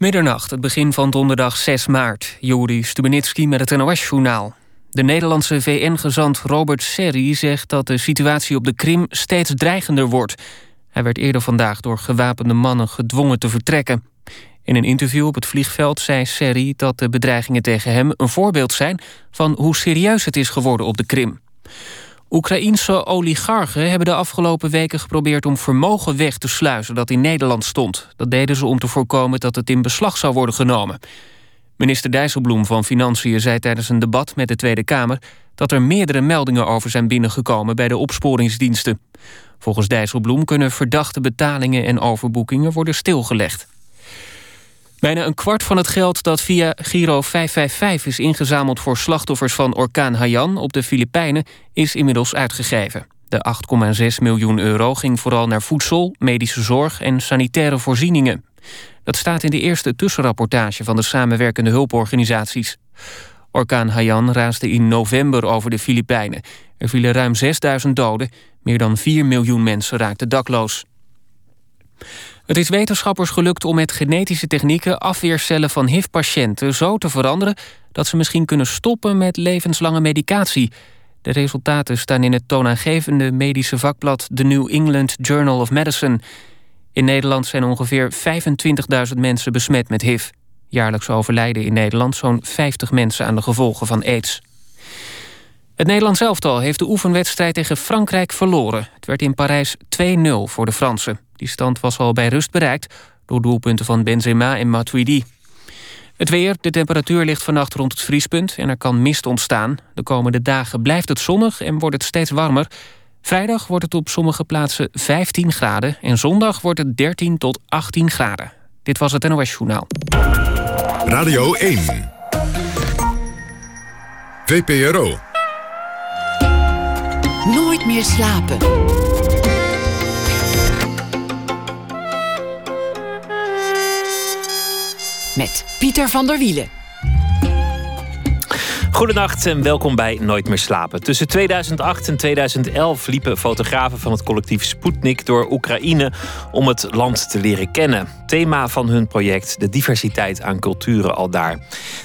Middernacht, het begin van donderdag 6 maart. Juri Stubenitski met het NOS-journaal. De Nederlandse VN-gezant Robert Serri zegt dat de situatie op de Krim steeds dreigender wordt. Hij werd eerder vandaag door gewapende mannen gedwongen te vertrekken. In een interview op het vliegveld zei Serri dat de bedreigingen tegen hem een voorbeeld zijn van hoe serieus het is geworden op de Krim. Oekraïense oligarchen hebben de afgelopen weken geprobeerd om vermogen weg te sluizen dat in Nederland stond. Dat deden ze om te voorkomen dat het in beslag zou worden genomen. Minister Dijsselbloem van Financiën zei tijdens een debat met de Tweede Kamer dat er meerdere meldingen over zijn binnengekomen bij de opsporingsdiensten. Volgens Dijsselbloem kunnen verdachte betalingen en overboekingen worden stilgelegd. Bijna een kwart van het geld dat via Giro 555 is ingezameld voor slachtoffers van orkaan Haiyan op de Filipijnen is inmiddels uitgegeven. De 8,6 miljoen euro ging vooral naar voedsel, medische zorg en sanitaire voorzieningen. Dat staat in de eerste tussenrapportage van de samenwerkende hulporganisaties. Orkaan Haiyan raasde in november over de Filipijnen. Er vielen ruim 6000 doden, meer dan 4 miljoen mensen raakten dakloos. Het is wetenschappers gelukt om met genetische technieken afweercellen van HIV-patiënten zo te veranderen dat ze misschien kunnen stoppen met levenslange medicatie. De resultaten staan in het toonaangevende medische vakblad The New England Journal of Medicine. In Nederland zijn ongeveer 25.000 mensen besmet met HIV. Jaarlijks overlijden in Nederland zo'n 50 mensen aan de gevolgen van aids. Het Nederlands elftal heeft de oefenwedstrijd tegen Frankrijk verloren. Het werd in Parijs 2-0 voor de Fransen. Die stand was al bij rust bereikt door doelpunten van Benzema en Matuidi. Het weer, de temperatuur ligt vannacht rond het vriespunt en er kan mist ontstaan. De komende dagen blijft het zonnig en wordt het steeds warmer. Vrijdag wordt het op sommige plaatsen 15 graden en zondag wordt het 13 tot 18 graden. Dit was het NOS Journaal. Radio 1. VPRO. Nooit meer slapen. Met Pieter van der Wielen. Goedenacht en welkom bij Nooit meer slapen. Tussen 2008 en 2011 liepen fotografen van het collectief Sputnik door Oekraïne om het land te leren kennen. Thema van hun project: de diversiteit aan culturen al daar.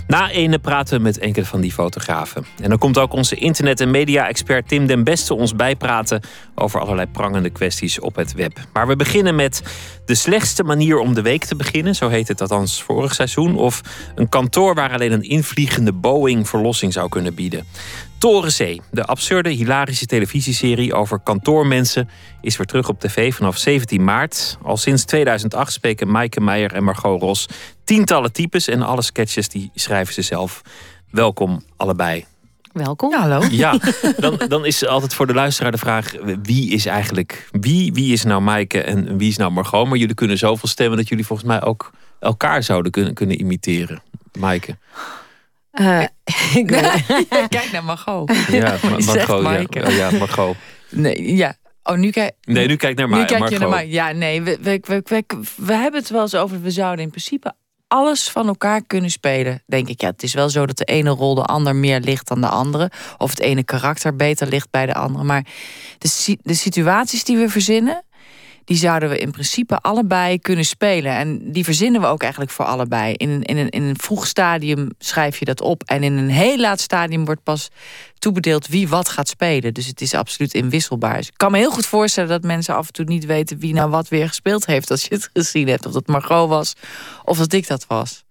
Na ene praten we met enkele van die fotografen. En dan komt ook onze internet- en media-expert Tim den Beste ons bijpraten over allerlei prangende kwesties op het web. Maar we beginnen met de slechtste manier om de week te beginnen, zo heet het althans vorig seizoen. Of een kantoor waar alleen een invliegende Boeing verlossing zou kunnen bieden. Torenzee, de absurde, hilarische televisieserie over kantoormensen, is weer terug op tv vanaf 17 maart. Al sinds 2008 spreken Maaike Meijer en Margot Ros tientallen types en alle sketches die schrijven ze zelf. Welkom allebei. Welkom. hallo. Ja, dan, dan is altijd voor de luisteraar de vraag: wie is eigenlijk wie? Wie is nou Maaike en wie is nou Margot? Maar jullie kunnen zoveel stemmen dat jullie volgens mij ook elkaar zouden kunnen, kunnen imiteren. Maaike. Uh, ik Kijk naar Margot. Ja, Margot. Maaike. Ja, ja, Margot. Nee, ja. Oh, nu kijk. Nee, nu kijk naar Nu mij. kijk je naar mij. Ja, nee, we, we, we, we, we hebben het wel eens over. We zouden in principe alles van elkaar kunnen spelen. Denk ik, ja, het is wel zo dat de ene rol de ander meer ligt dan de andere. Of het ene karakter beter ligt bij de andere. Maar de, de situaties die we verzinnen, die zouden we in principe allebei kunnen spelen. En die verzinnen we ook eigenlijk voor allebei. In een, in een, in een vroeg stadium schrijf je dat op. En in een heel laat stadium wordt pas toebedeeld wie wat gaat spelen. Dus het is absoluut inwisselbaar. Dus ik kan me heel goed voorstellen dat mensen af en toe niet weten wie nou wat weer gespeeld heeft als je het gezien hebt. Of dat Margot was of dat ik dat was.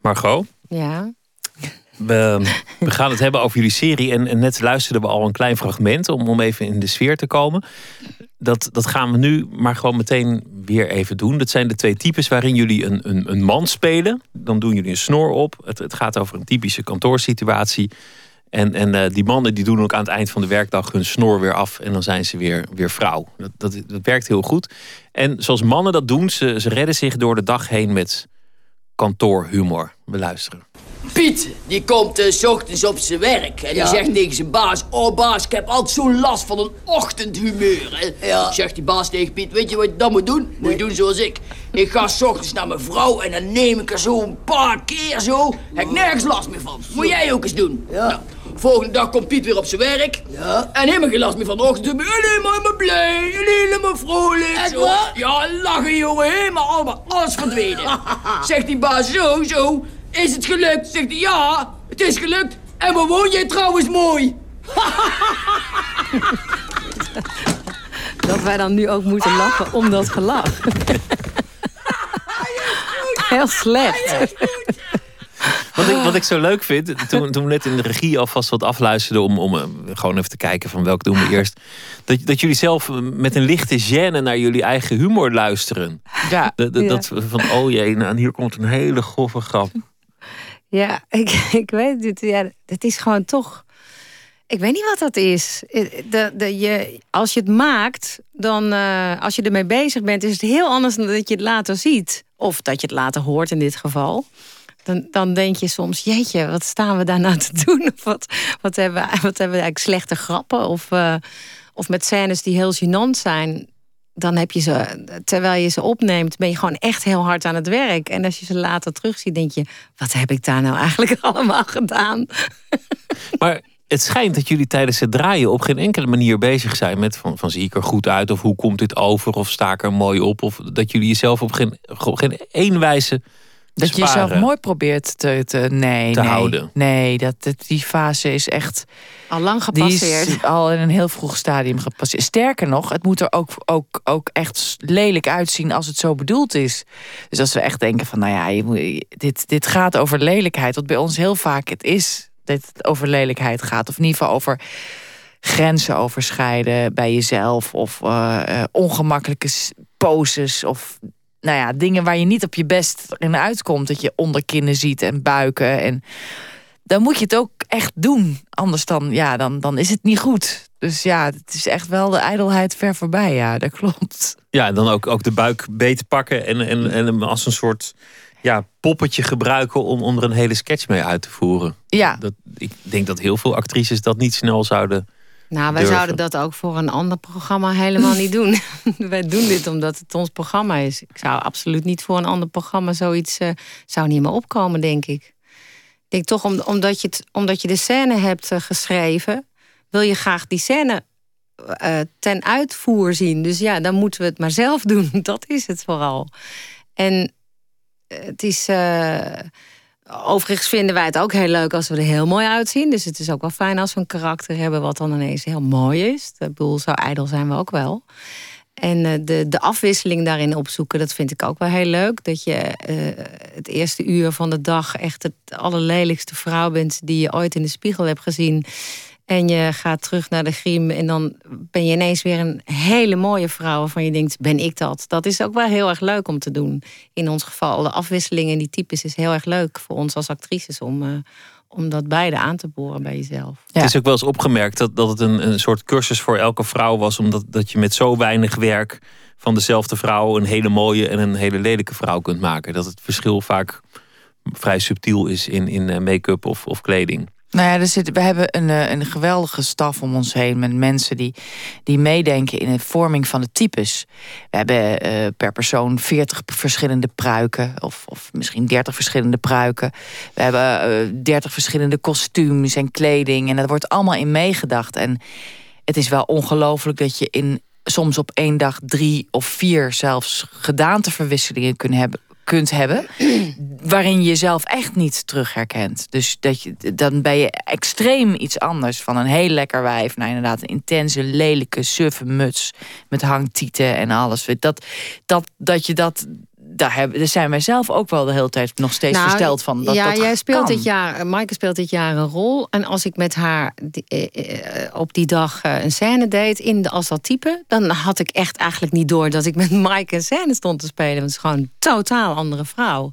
Margot, Ja. We, we gaan het hebben over jullie serie. En, en net luisterden we al een klein fragment om, om even in de sfeer te komen. Dat, dat gaan we nu maar gewoon meteen weer even doen. Dat zijn de twee types waarin jullie een, een, een man spelen. Dan doen jullie een snor op. Het, het gaat over een typische kantoorsituatie. En, en eh, die mannen die doen ook aan het eind van de werkdag hun snor weer af. En dan zijn ze weer, weer vrouw. Dat, dat, dat werkt heel goed. En zoals mannen dat doen, ze, ze redden zich door de dag heen met kantoorhumor. We luisteren. Piet, die komt eh, s ochtends op zijn werk en die zegt tegen zijn baas... Oh baas, ik heb altijd zo'n last van een ochtendhumeur. Hè. Zegt die baas tegen Piet, weet je wat je dan moet doen? Moet je doen zoals ik. Ik ga s ochtends naar mijn vrouw en dan neem ik er zo een paar keer zo. Heb ik nergens last meer van. Moet jij ook eens doen. Nou, Volgende dag komt Piet weer op zijn werk. Ja. En helemaal geen last meer van de ochtend. Helemaal, helemaal blij. Helemaal vrolijk. Echt zo. waar? Ja, lachen jongen. Helemaal allemaal. Alles verdwenen. Zegt die baas zo, zo. Is het gelukt? Zegt hij ja. Het is gelukt. En waar woon jij trouwens mooi? Dat wij dan nu ook moeten lachen om dat gelach. Heel slecht. Wat ik, wat ik zo leuk vind, toen, toen we net in de regie alvast wat afluisterden om, om eh, gewoon even te kijken van welk doen we eerst. Dat, dat jullie zelf eh, met een lichte gêne naar jullie eigen humor luisteren. Ja. Dat, dat, Ja. dat van, oh jee, nou, en hier komt een hele grove grap. Ja, ik, ik weet het. Ja, het is gewoon toch. Ik weet niet wat dat is. Eh, De, de, je, als je het maakt, dan eh, als je ermee bezig bent, is het heel anders dan dat je het later ziet. Of dat je het later hoort in dit geval. Dan, dan denk je soms, jeetje, wat staan we daar nou te doen? Of wat, wat, hebben, wat hebben we eigenlijk slechte grappen? Of, eh, of met scènes die heel gênant zijn. Dan heb je ze, terwijl je ze opneemt, ben je gewoon echt heel hard aan het werk. En als je ze later terugziet, denk je, wat heb ik daar nou eigenlijk allemaal gedaan? Maar het schijnt dat jullie tijdens het draaien op geen enkele manier bezig zijn met van, van zie ik er goed uit of hoe komt dit over of sta ik er mooi op of dat jullie jezelf op geen, op geen één wijze Dat je jezelf mooi probeert te, te, nee, Te nee, houden. Nee, dat, dat, die fase is echt... Al lang Die gepasseerd. is al in een heel vroeg stadium gepasseerd. Sterker nog, het moet er ook, ook, ook echt lelijk uitzien als het zo bedoeld is. Dus als we echt denken van, nou ja, je moet, dit, dit gaat over lelijkheid. Wat bij ons heel vaak het is, dat het over lelijkheid gaat. Of in ieder geval over grenzen overschrijden bij jezelf. Of eh, eh, ongemakkelijke poses. Of nou ja, dingen waar je niet op je best in uitkomt. Dat je onderkinnen ziet en buiken. En dan moet je het ook echt doen. Anders dan, ja, dan, dan is het niet goed. Dus ja, het is echt wel de ijdelheid ver voorbij. Ja, dat klopt. Ja, en dan ook, ook de buik beet pakken en, en, en hem als een soort ja, poppetje gebruiken om, om er een hele sketch mee uit te voeren. Ja, Dat, ik denk dat heel veel actrices dat niet snel zouden. Nou, wij durven. zouden dat ook voor een ander programma helemaal niet doen. wij doen dit omdat het ons programma is. Ik zou absoluut niet voor een ander programma zoiets... eh, zou niet meer opkomen, denk ik. Ik denk toch, om, omdat, je het, omdat je de scène hebt eh, geschreven... wil je graag die scène eh, ten uitvoer zien. Dus ja, dan moeten we het maar zelf doen. Dat is het vooral. En het is... Overigens vinden wij het ook heel leuk als we er heel mooi uitzien. Dus het is ook wel fijn als we een karakter hebben wat dan ineens heel mooi is. Ik bedoel, zo ijdel zijn we ook wel. En eh, de, de afwisseling daarin opzoeken, dat vind ik ook wel heel leuk. Dat je eh, het eerste uur van de dag echt het allerlelijkste vrouw bent die je ooit in de spiegel hebt gezien. En je gaat terug naar de griem en dan ben je ineens weer een hele mooie vrouw waarvan je denkt, ben ik dat? Dat is ook wel heel erg leuk om te doen. In ons geval, de afwisseling in die types is heel erg leuk voor ons als actrices om, eh, om dat beide aan te boren bij jezelf. Ja. Het is ook wel eens opgemerkt dat, dat het een, een soort cursus voor elke vrouw was. Omdat dat je met zo weinig werk van dezelfde vrouw een hele mooie en een hele lelijke vrouw kunt maken. Dat het verschil vaak vrij subtiel is in, in eh, make-up of, of kleding. Nou ja, er we hebben een, eh, een geweldige staf om ons heen met mensen die, die meedenken in de vorming van de types. We hebben eh, per persoon 40 verschillende pruiken, of, of misschien 30 verschillende pruiken. We hebben eh 30 verschillende kostuums en kleding. En dat wordt allemaal in meegedacht. En het is wel ongelooflijk dat je in soms op één dag drie of vier zelfs gedaanteverwisselingen kunt hebben, kunt hebben waarin je jezelf echt niet terug herkent. Dus dat je, dan ben je extreem iets anders van een heel lekker wijf naar inderdaad een intense, lelijke, suffe muts met hangtieten en alles. Dat, dat, dat je dat. Daar, hebben, daar zijn wij zelf ook wel de hele tijd nog steeds Nou, versteld van. Dat ja, dat jij speelt kan. dit jaar, Maaike speelt dit jaar een rol. En als ik met haar die- eh, eh, op die dag eh, een scène deed in de, als dat type, dan had ik echt eigenlijk niet door dat ik met Maaike een scène stond te spelen. Want het is gewoon een totaal andere vrouw.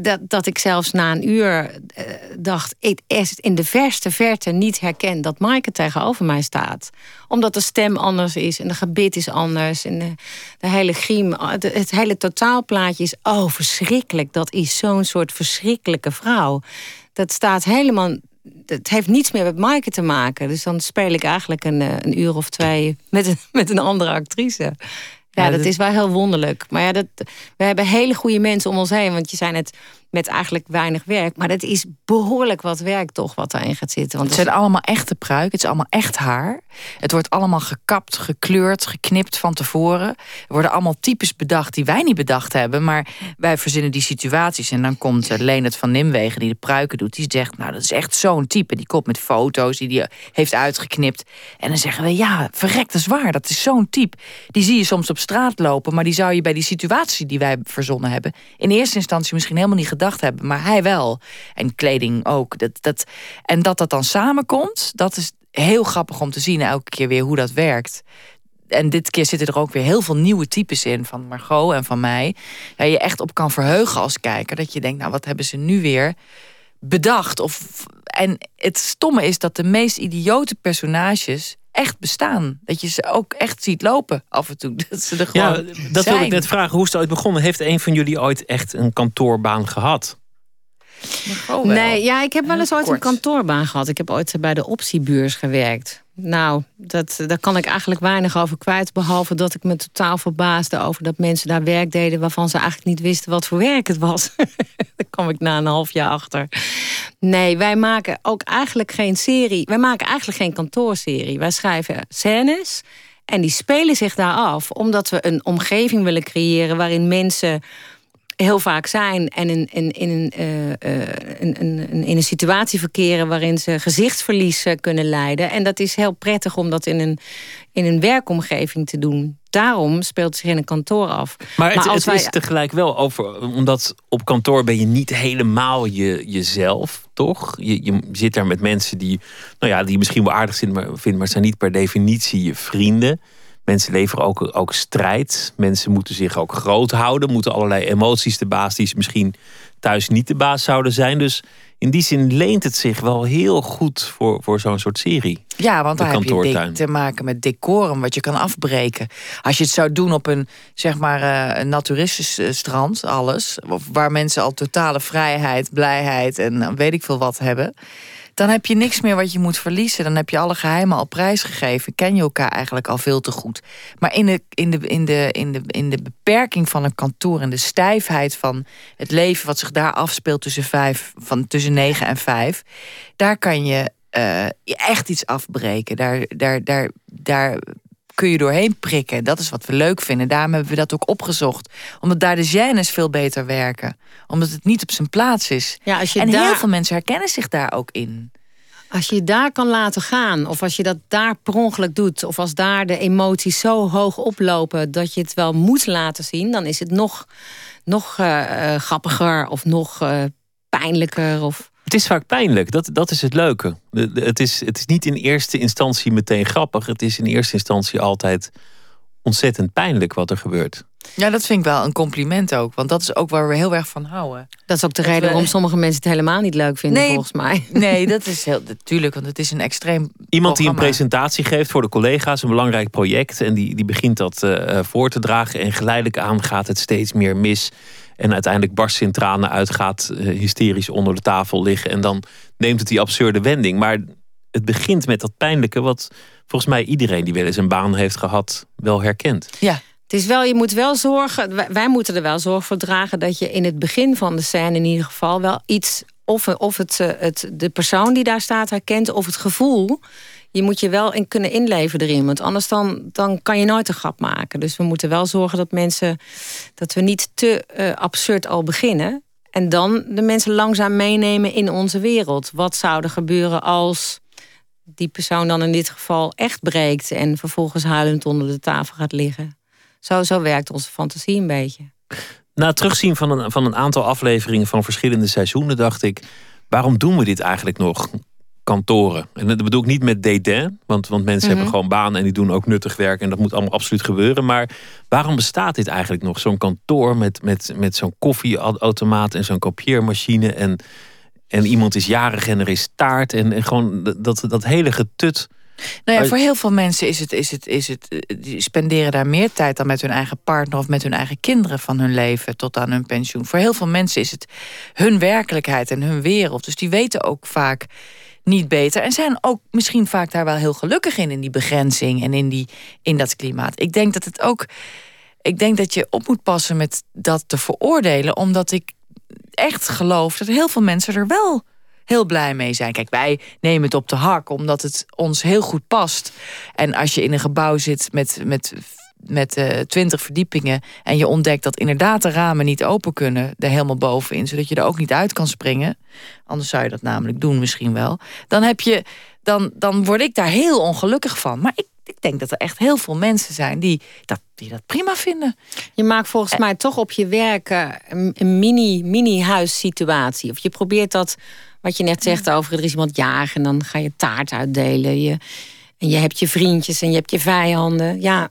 Dat, dat ik zelfs na een uur eh, dacht, ik is in de verste verte niet herken dat Maaike tegenover mij staat. Omdat de stem anders is en de gebit is anders. En de, hele griem, het, het hele totaalplaatje is, oh verschrikkelijk. Dat is zo'n soort verschrikkelijke vrouw. Dat staat helemaal, het heeft niets meer met Maaike te maken. Dus dan speel ik eigenlijk een, eh, een uur of twee met een, met een andere actrice. Ja, dat, is wel heel wonderlijk. Maar ja, dat, we hebben hele goede mensen om ons heen. Want je zijn het met eigenlijk weinig werk. Maar dat is behoorlijk wat werk toch wat daarin gaat zitten. Want het zijn allemaal echte pruiken. Het is allemaal echt haar. Het wordt allemaal gekapt, gekleurd, geknipt van tevoren. Er worden allemaal types bedacht die wij niet bedacht hebben. Maar wij verzinnen die situaties. En dan komt uh, Leonard van Nimwegen die de pruiken doet. Die zegt, nou dat is echt zo'n type. Die komt met foto's die hij heeft uitgeknipt. En dan zeggen we, ja, verrekt, dat is waar. Dat is zo'n type. Die zie je soms op straat lopen. Maar die zou je bij die situatie die wij verzonnen hebben... in eerste instantie misschien helemaal niet gedacht hebben. Maar hij wel. En kleding ook. Dat, dat, en dat dat dan samenkomt, dat is heel grappig om te zien elke keer weer hoe dat werkt. En dit keer zitten er ook weer heel veel nieuwe types in van Margot en van mij. Ja, je echt op kan verheugen als kijker. Dat je denkt, nou wat hebben ze nu weer bedacht? Of, en het stomme is dat de meest idiote personages echt bestaan. Dat je ze ook echt ziet lopen af en toe. Dat ze er gewoon ja, dat wil ik net vragen. Hoe is het ooit begonnen? Heeft een van jullie ooit echt een kantoorbaan gehad? Nee, ja, ik heb wel eens ooit een kantoorbaan gehad. Ik heb ooit bij de optiebeurs gewerkt. Nou, dat, daar kan ik eigenlijk weinig over kwijt. Behalve dat ik me totaal verbaasde over dat mensen daar werk deden... waarvan ze eigenlijk niet wisten wat voor werk het was. daar kwam ik na een half jaar achter. Nee, wij maken ook eigenlijk geen serie. Wij maken eigenlijk geen kantoorserie. Wij schrijven scènes en die spelen zich daar af. Omdat we een omgeving willen creëren waarin mensen heel vaak zijn en in, in, in, uh, in, in, in, een situatie verkeren waarin ze gezichtsverlies kunnen leiden. En dat is heel prettig om dat in een, in een werkomgeving te doen. Daarom speelt zich in een kantoor af. Maar het, het is tegelijk wel over, omdat op kantoor ben je niet helemaal je, jezelf, toch? Je, je zit daar met mensen die, nou ja, die misschien wel aardig vinden, maar, vinden, maar zijn niet per definitie je vrienden. Mensen leveren ook, ook strijd. Mensen moeten zich ook groot houden. Moeten allerlei emoties de baas die ze misschien thuis niet de baas zouden zijn. Dus in die zin leent het zich wel heel goed voor, voor zo'n soort serie. Ja, want dan heb je te maken met decorum wat je kan afbreken. Als je het zou doen op een, zeg maar, uh, een naturistisch eh, strand, alles. Waar mensen al totale vrijheid, blijheid en weet ik veel wat hebben dan heb je niks meer wat je moet verliezen. Dan heb je alle geheimen al prijsgegeven. Ken je elkaar eigenlijk al veel te goed. Maar in de, in de, in de, in de, in de beperking van een kantoor en de stijfheid van het leven wat zich daar afspeelt tussen, vijf, van, tussen negen en vijf, daar kan je uh, echt iets afbreken. Daar, daar, daar, daar kun je doorheen prikken. Dat is wat we leuk vinden. Daarom hebben we dat ook opgezocht. Omdat daar de gênes veel beter werken. Omdat het niet op zijn plaats is. Ja, als je en heel veel mensen herkennen zich daar ook in. Als je daar kan laten gaan, of als je dat daar per ongeluk doet... of als daar de emoties zo hoog oplopen dat je het wel moet laten zien... dan is het nog, nog uh, grappiger of nog uh, pijnlijker. Of... Het is vaak pijnlijk, dat, dat is het leuke. Het is, het is niet in eerste instantie meteen grappig. Het is in eerste instantie altijd ontzettend pijnlijk wat er gebeurt. Ja, dat vind ik wel een compliment ook. Want dat is ook waar we heel erg van houden. Dat is ook de reden waarom sommige mensen het helemaal niet leuk vinden, nee, volgens mij. Nee, dat is heel natuurlijk, want het is een extreem. Iemand die een presentatie geeft voor de collega's, een belangrijk project. En die, die begint dat uh, voor te dragen. En geleidelijk aan gaat het steeds meer mis. En uiteindelijk barst in tranen uit, gaat uh, hysterisch onder de tafel liggen. En dan neemt het die absurde wending. Maar het begint met dat pijnlijke, wat volgens mij iedereen die wel eens een baan heeft gehad, wel herkent. Ja. Het is wel, je moet wel zorgen, wij, moeten er wel zorg voor dragen dat je in het begin van de scène in ieder geval wel iets, of, of het, eh, het, de persoon die daar staat herkent, of het gevoel. Je moet je wel in kunnen inleven erin, want anders dan, dan kan je nooit een grap maken. Dus we moeten wel zorgen dat mensen, dat we niet te uh, absurd al beginnen. En dan de mensen langzaam meenemen in onze wereld. Wat zou er gebeuren als die persoon dan in dit geval echt breekt en vervolgens huilend onder de tafel gaat liggen? Zo, zo werkt onze fantasie een beetje. Na het terugzien van een, van een aantal afleveringen van verschillende seizoenen dacht ik, waarom doen we dit eigenlijk nog? Kantoren. En dat bedoel ik niet met dédain, want, want mensen hebben mhm. gewoon banen en die doen ook nuttig werk en dat moet allemaal absoluut gebeuren. Maar waarom bestaat dit eigenlijk nog? Zo'n kantoor met, met, met zo'n koffieautomaat en zo'n kopieermachine en, en iemand is jarig en er is taart en, en gewoon dat, dat hele getut nou ja, voor heel veel mensen is het, is het, is het, eh, die spenderen daar meer tijd dan met hun eigen partner of met hun eigen kinderen van hun leven tot aan hun pensioen. Voor heel veel mensen is het hun werkelijkheid en hun wereld. Dus die weten ook vaak niet beter. En zijn ook misschien vaak daar wel heel gelukkig in, in die begrenzing en in, die, in dat klimaat. Ik denk dat het ook ik denk dat je op moet passen met dat te veroordelen, omdat ik echt geloof dat heel veel mensen er wel heel blij mee zijn. Kijk, wij nemen het op de hak omdat het ons heel goed past. En als je in een gebouw zit met, met, met uh, eh, 20 verdiepingen en je ontdekt dat inderdaad de ramen niet open kunnen, er helemaal bovenin, zodat je er ook niet uit kan springen. Anders zou je dat namelijk doen, misschien wel. Dan heb je. Dan, dan word ik daar heel ongelukkig van. Maar ik ik denk dat er echt heel veel mensen zijn die dat, die dat prima vinden. Je maakt volgens eh. mij toch op je werk een mini, mini. Of je probeert dat, wat je net zegt over er is iemand jagen... en dan ga je taart uitdelen. Je, en je hebt je vriendjes en je hebt je vijanden. Ja,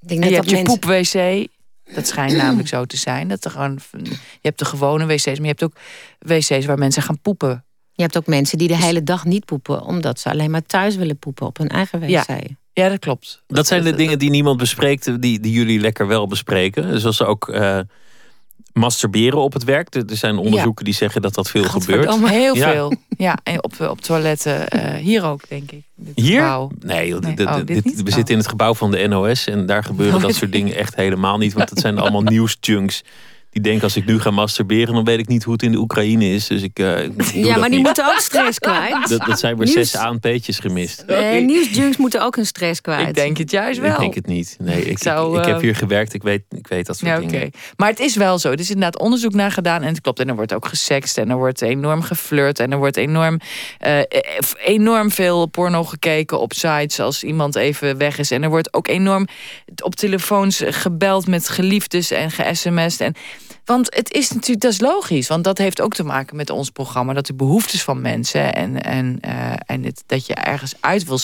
ik denk net je dat hebt je poep-wc. Dat schijnt namelijk zo te zijn. Dat er gewoon, je hebt de gewone wc's, maar je hebt ook wc's waar mensen gaan poepen. Je hebt ook mensen die de dus- hele dag niet poepen, omdat ze alleen maar thuis willen poepen op hun eigen wc. Ja. Ja, dat klopt. Dat zijn de dingen die niemand bespreekt, die, die jullie lekker wel bespreken. Zoals ook uh, masturberen op het werk. Er zijn onderzoeken die zeggen dat dat veel gebeurt. Heel veel. Ja, en op, op toiletten. Uh, hier ook, denk ik. Hier? Gebouw. Nee, oh, dit, we zitten in het gebouw van de NOS. En daar gebeuren dat soort dingen echt helemaal niet. Want dat zijn allemaal nieuwsjunks die denken als ik nu ga masturberen, dan weet ik niet hoe het in de Oekraïne is. Dus ik, uh, ja, maar die moeten ook stress kwijt. Dat, dat zijn weer Nieuws... zes ANP'tjes gemist. Nee, nieuwsjunks moeten ook een stress kwijt. Ik denk het juist wel. Ik denk het niet. Nee, ik, Zou, ik, heb eh, hier gewerkt, ik weet, ik weet dat soort ja, dingen. Maar het is wel zo. Er is inderdaad onderzoek naar gedaan en het klopt. En er wordt ook gesext en er wordt enorm geflirt en er wordt enorm, uh, enorm veel porno gekeken op sites als iemand even weg is. En er wordt ook enorm op telefoons gebeld met geliefdes en ge-sms'd. En want het is natuurlijk, dat is logisch. Want dat heeft ook te maken met ons programma. Dat de behoeftes van mensen en, en, uh, en het, dat je ergens uit wil,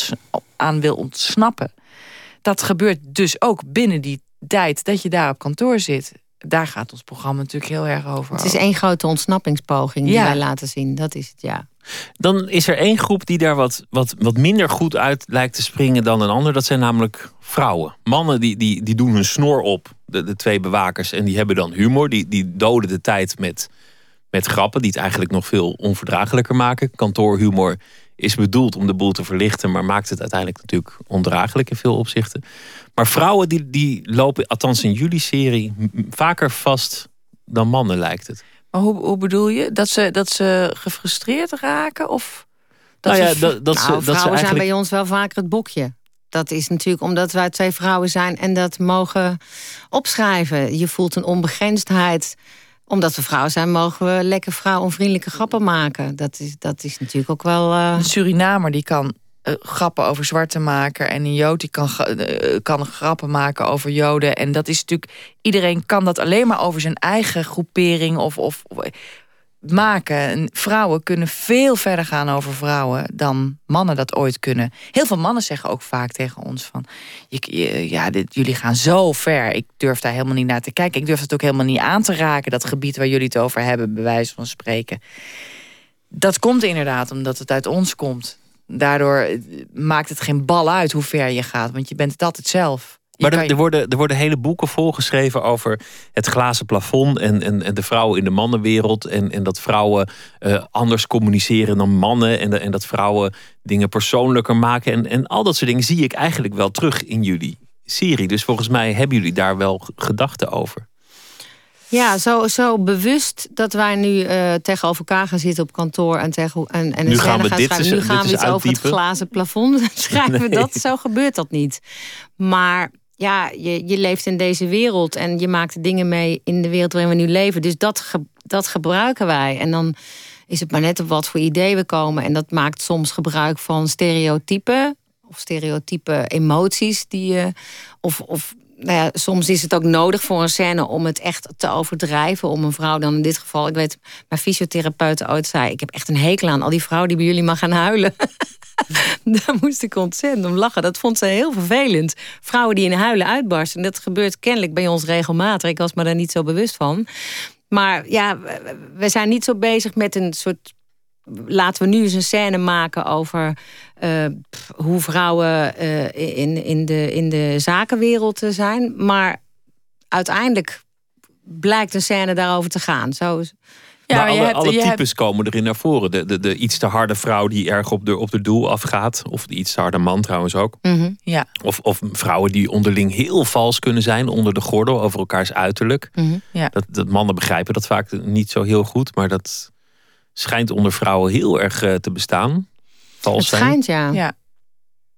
aan wil ontsnappen. Dat gebeurt dus ook binnen die tijd dat je daar op kantoor zit. Daar gaat ons programma natuurlijk heel erg over. Het is één grote ontsnappingspoging die wij laten zien. Dat is het, ja. Dan is er één groep die daar wat, wat, wat minder goed uit lijkt te springen dan een ander. Dat zijn namelijk vrouwen. Mannen die, die, die doen hun snor op, de, de twee bewakers. En die hebben dan humor. Die, die doden de tijd met, met grappen die het eigenlijk nog veel onverdraaglijker maken. Kantoorhumor is bedoeld om de boel te verlichten, maar maakt het uiteindelijk natuurlijk ondraaglijk in veel opzichten. Maar vrouwen die, die lopen, althans in jullie serie, vaker vast dan mannen lijkt het. Maar hoe, hoe bedoel je? Dat ze, dat ze gefrustreerd raken? Of dat nou ja, ze, dat, dat, nou, ze, dat vrouwen eigenlijk... zijn bij ons wel vaker het bokje. Dat is natuurlijk omdat wij twee vrouwen zijn en dat mogen opschrijven. Je voelt een onbegrensdheid. Omdat we vrouwen zijn, mogen we lekker vrouwenvriendelijke grappen maken. Dat is, dat is natuurlijk ook wel. Uh... Een Surinamer die kan uh, grappen over zwarte maken. En een Jood die kan, uh, kan grappen maken over Joden. En dat is natuurlijk. Iedereen kan dat alleen maar over zijn eigen groepering of, of, maken. En vrouwen kunnen veel verder gaan over vrouwen dan mannen dat ooit kunnen. Heel veel mannen zeggen ook vaak tegen ons van... Je, ja, dit, jullie gaan zo ver. Ik durf daar helemaal niet naar te kijken. Ik durf het ook helemaal niet aan te raken, dat gebied waar jullie het over hebben, bij wijze van spreken. Dat komt inderdaad omdat het uit ons komt. Daardoor eh, maakt het geen bal uit hoe ver je gaat, want je bent het altijd zelf. Maar er, er, worden, er worden hele boeken volgeschreven over het glazen plafond en, en, en de vrouwen in de mannenwereld. En, en dat vrouwen uh, anders communiceren dan mannen. En, en dat vrouwen dingen persoonlijker maken. En, en al dat soort dingen zie ik eigenlijk wel terug in jullie serie. Dus volgens mij hebben jullie daar wel gedachten over. Ja, zo, zo bewust dat wij nu uh, tegenover elkaar gaan zitten op kantoor en, tegen, en, en nu gaan we gaan dit Nu gaan we iets over het glazen plafond schrijven. Nee. Dat, zo gebeurt dat niet. Maar ja, je, je leeft in deze wereld en je maakt dingen mee in de wereld waarin we nu leven. Dus dat, dat gebruiken wij. En dan is het maar net op wat voor ideeën we komen. En dat maakt soms gebruik van stereotypen of stereotype emoties die je. Of, of nou ja, soms is het ook nodig voor een scène om het echt te overdrijven. Om een vrouw dan in dit geval, ik weet, mijn fysiotherapeut ooit zei: Ik heb echt een hekel aan al die vrouwen die bij jullie maar gaan huilen. Daar moest ik ontzettend om lachen. Dat vond ze heel vervelend. Vrouwen die in huilen uitbarsten. Dat gebeurt kennelijk bij ons regelmatig. Ik was me daar niet zo bewust van. Maar ja, we zijn niet zo bezig met een soort. Laten we nu eens een scène maken over uh, hoe vrouwen uh, in, in, de, in de zakenwereld zijn. Maar uiteindelijk blijkt een scène daarover te gaan. Zo, Ja, maar alle, alle types komen erin naar voren. De, de, de iets te harde vrouw die erg op de, op de doel afgaat. Of de iets te harde man trouwens ook. Mhm. ja. of, of vrouwen die onderling heel vals kunnen zijn onder de gordel over elkaars uiterlijk. Mhm. ja. dat, dat mannen begrijpen dat vaak niet zo heel goed. Maar dat schijnt onder vrouwen heel erg eh, te bestaan. Vals het schijnt, ja. ja.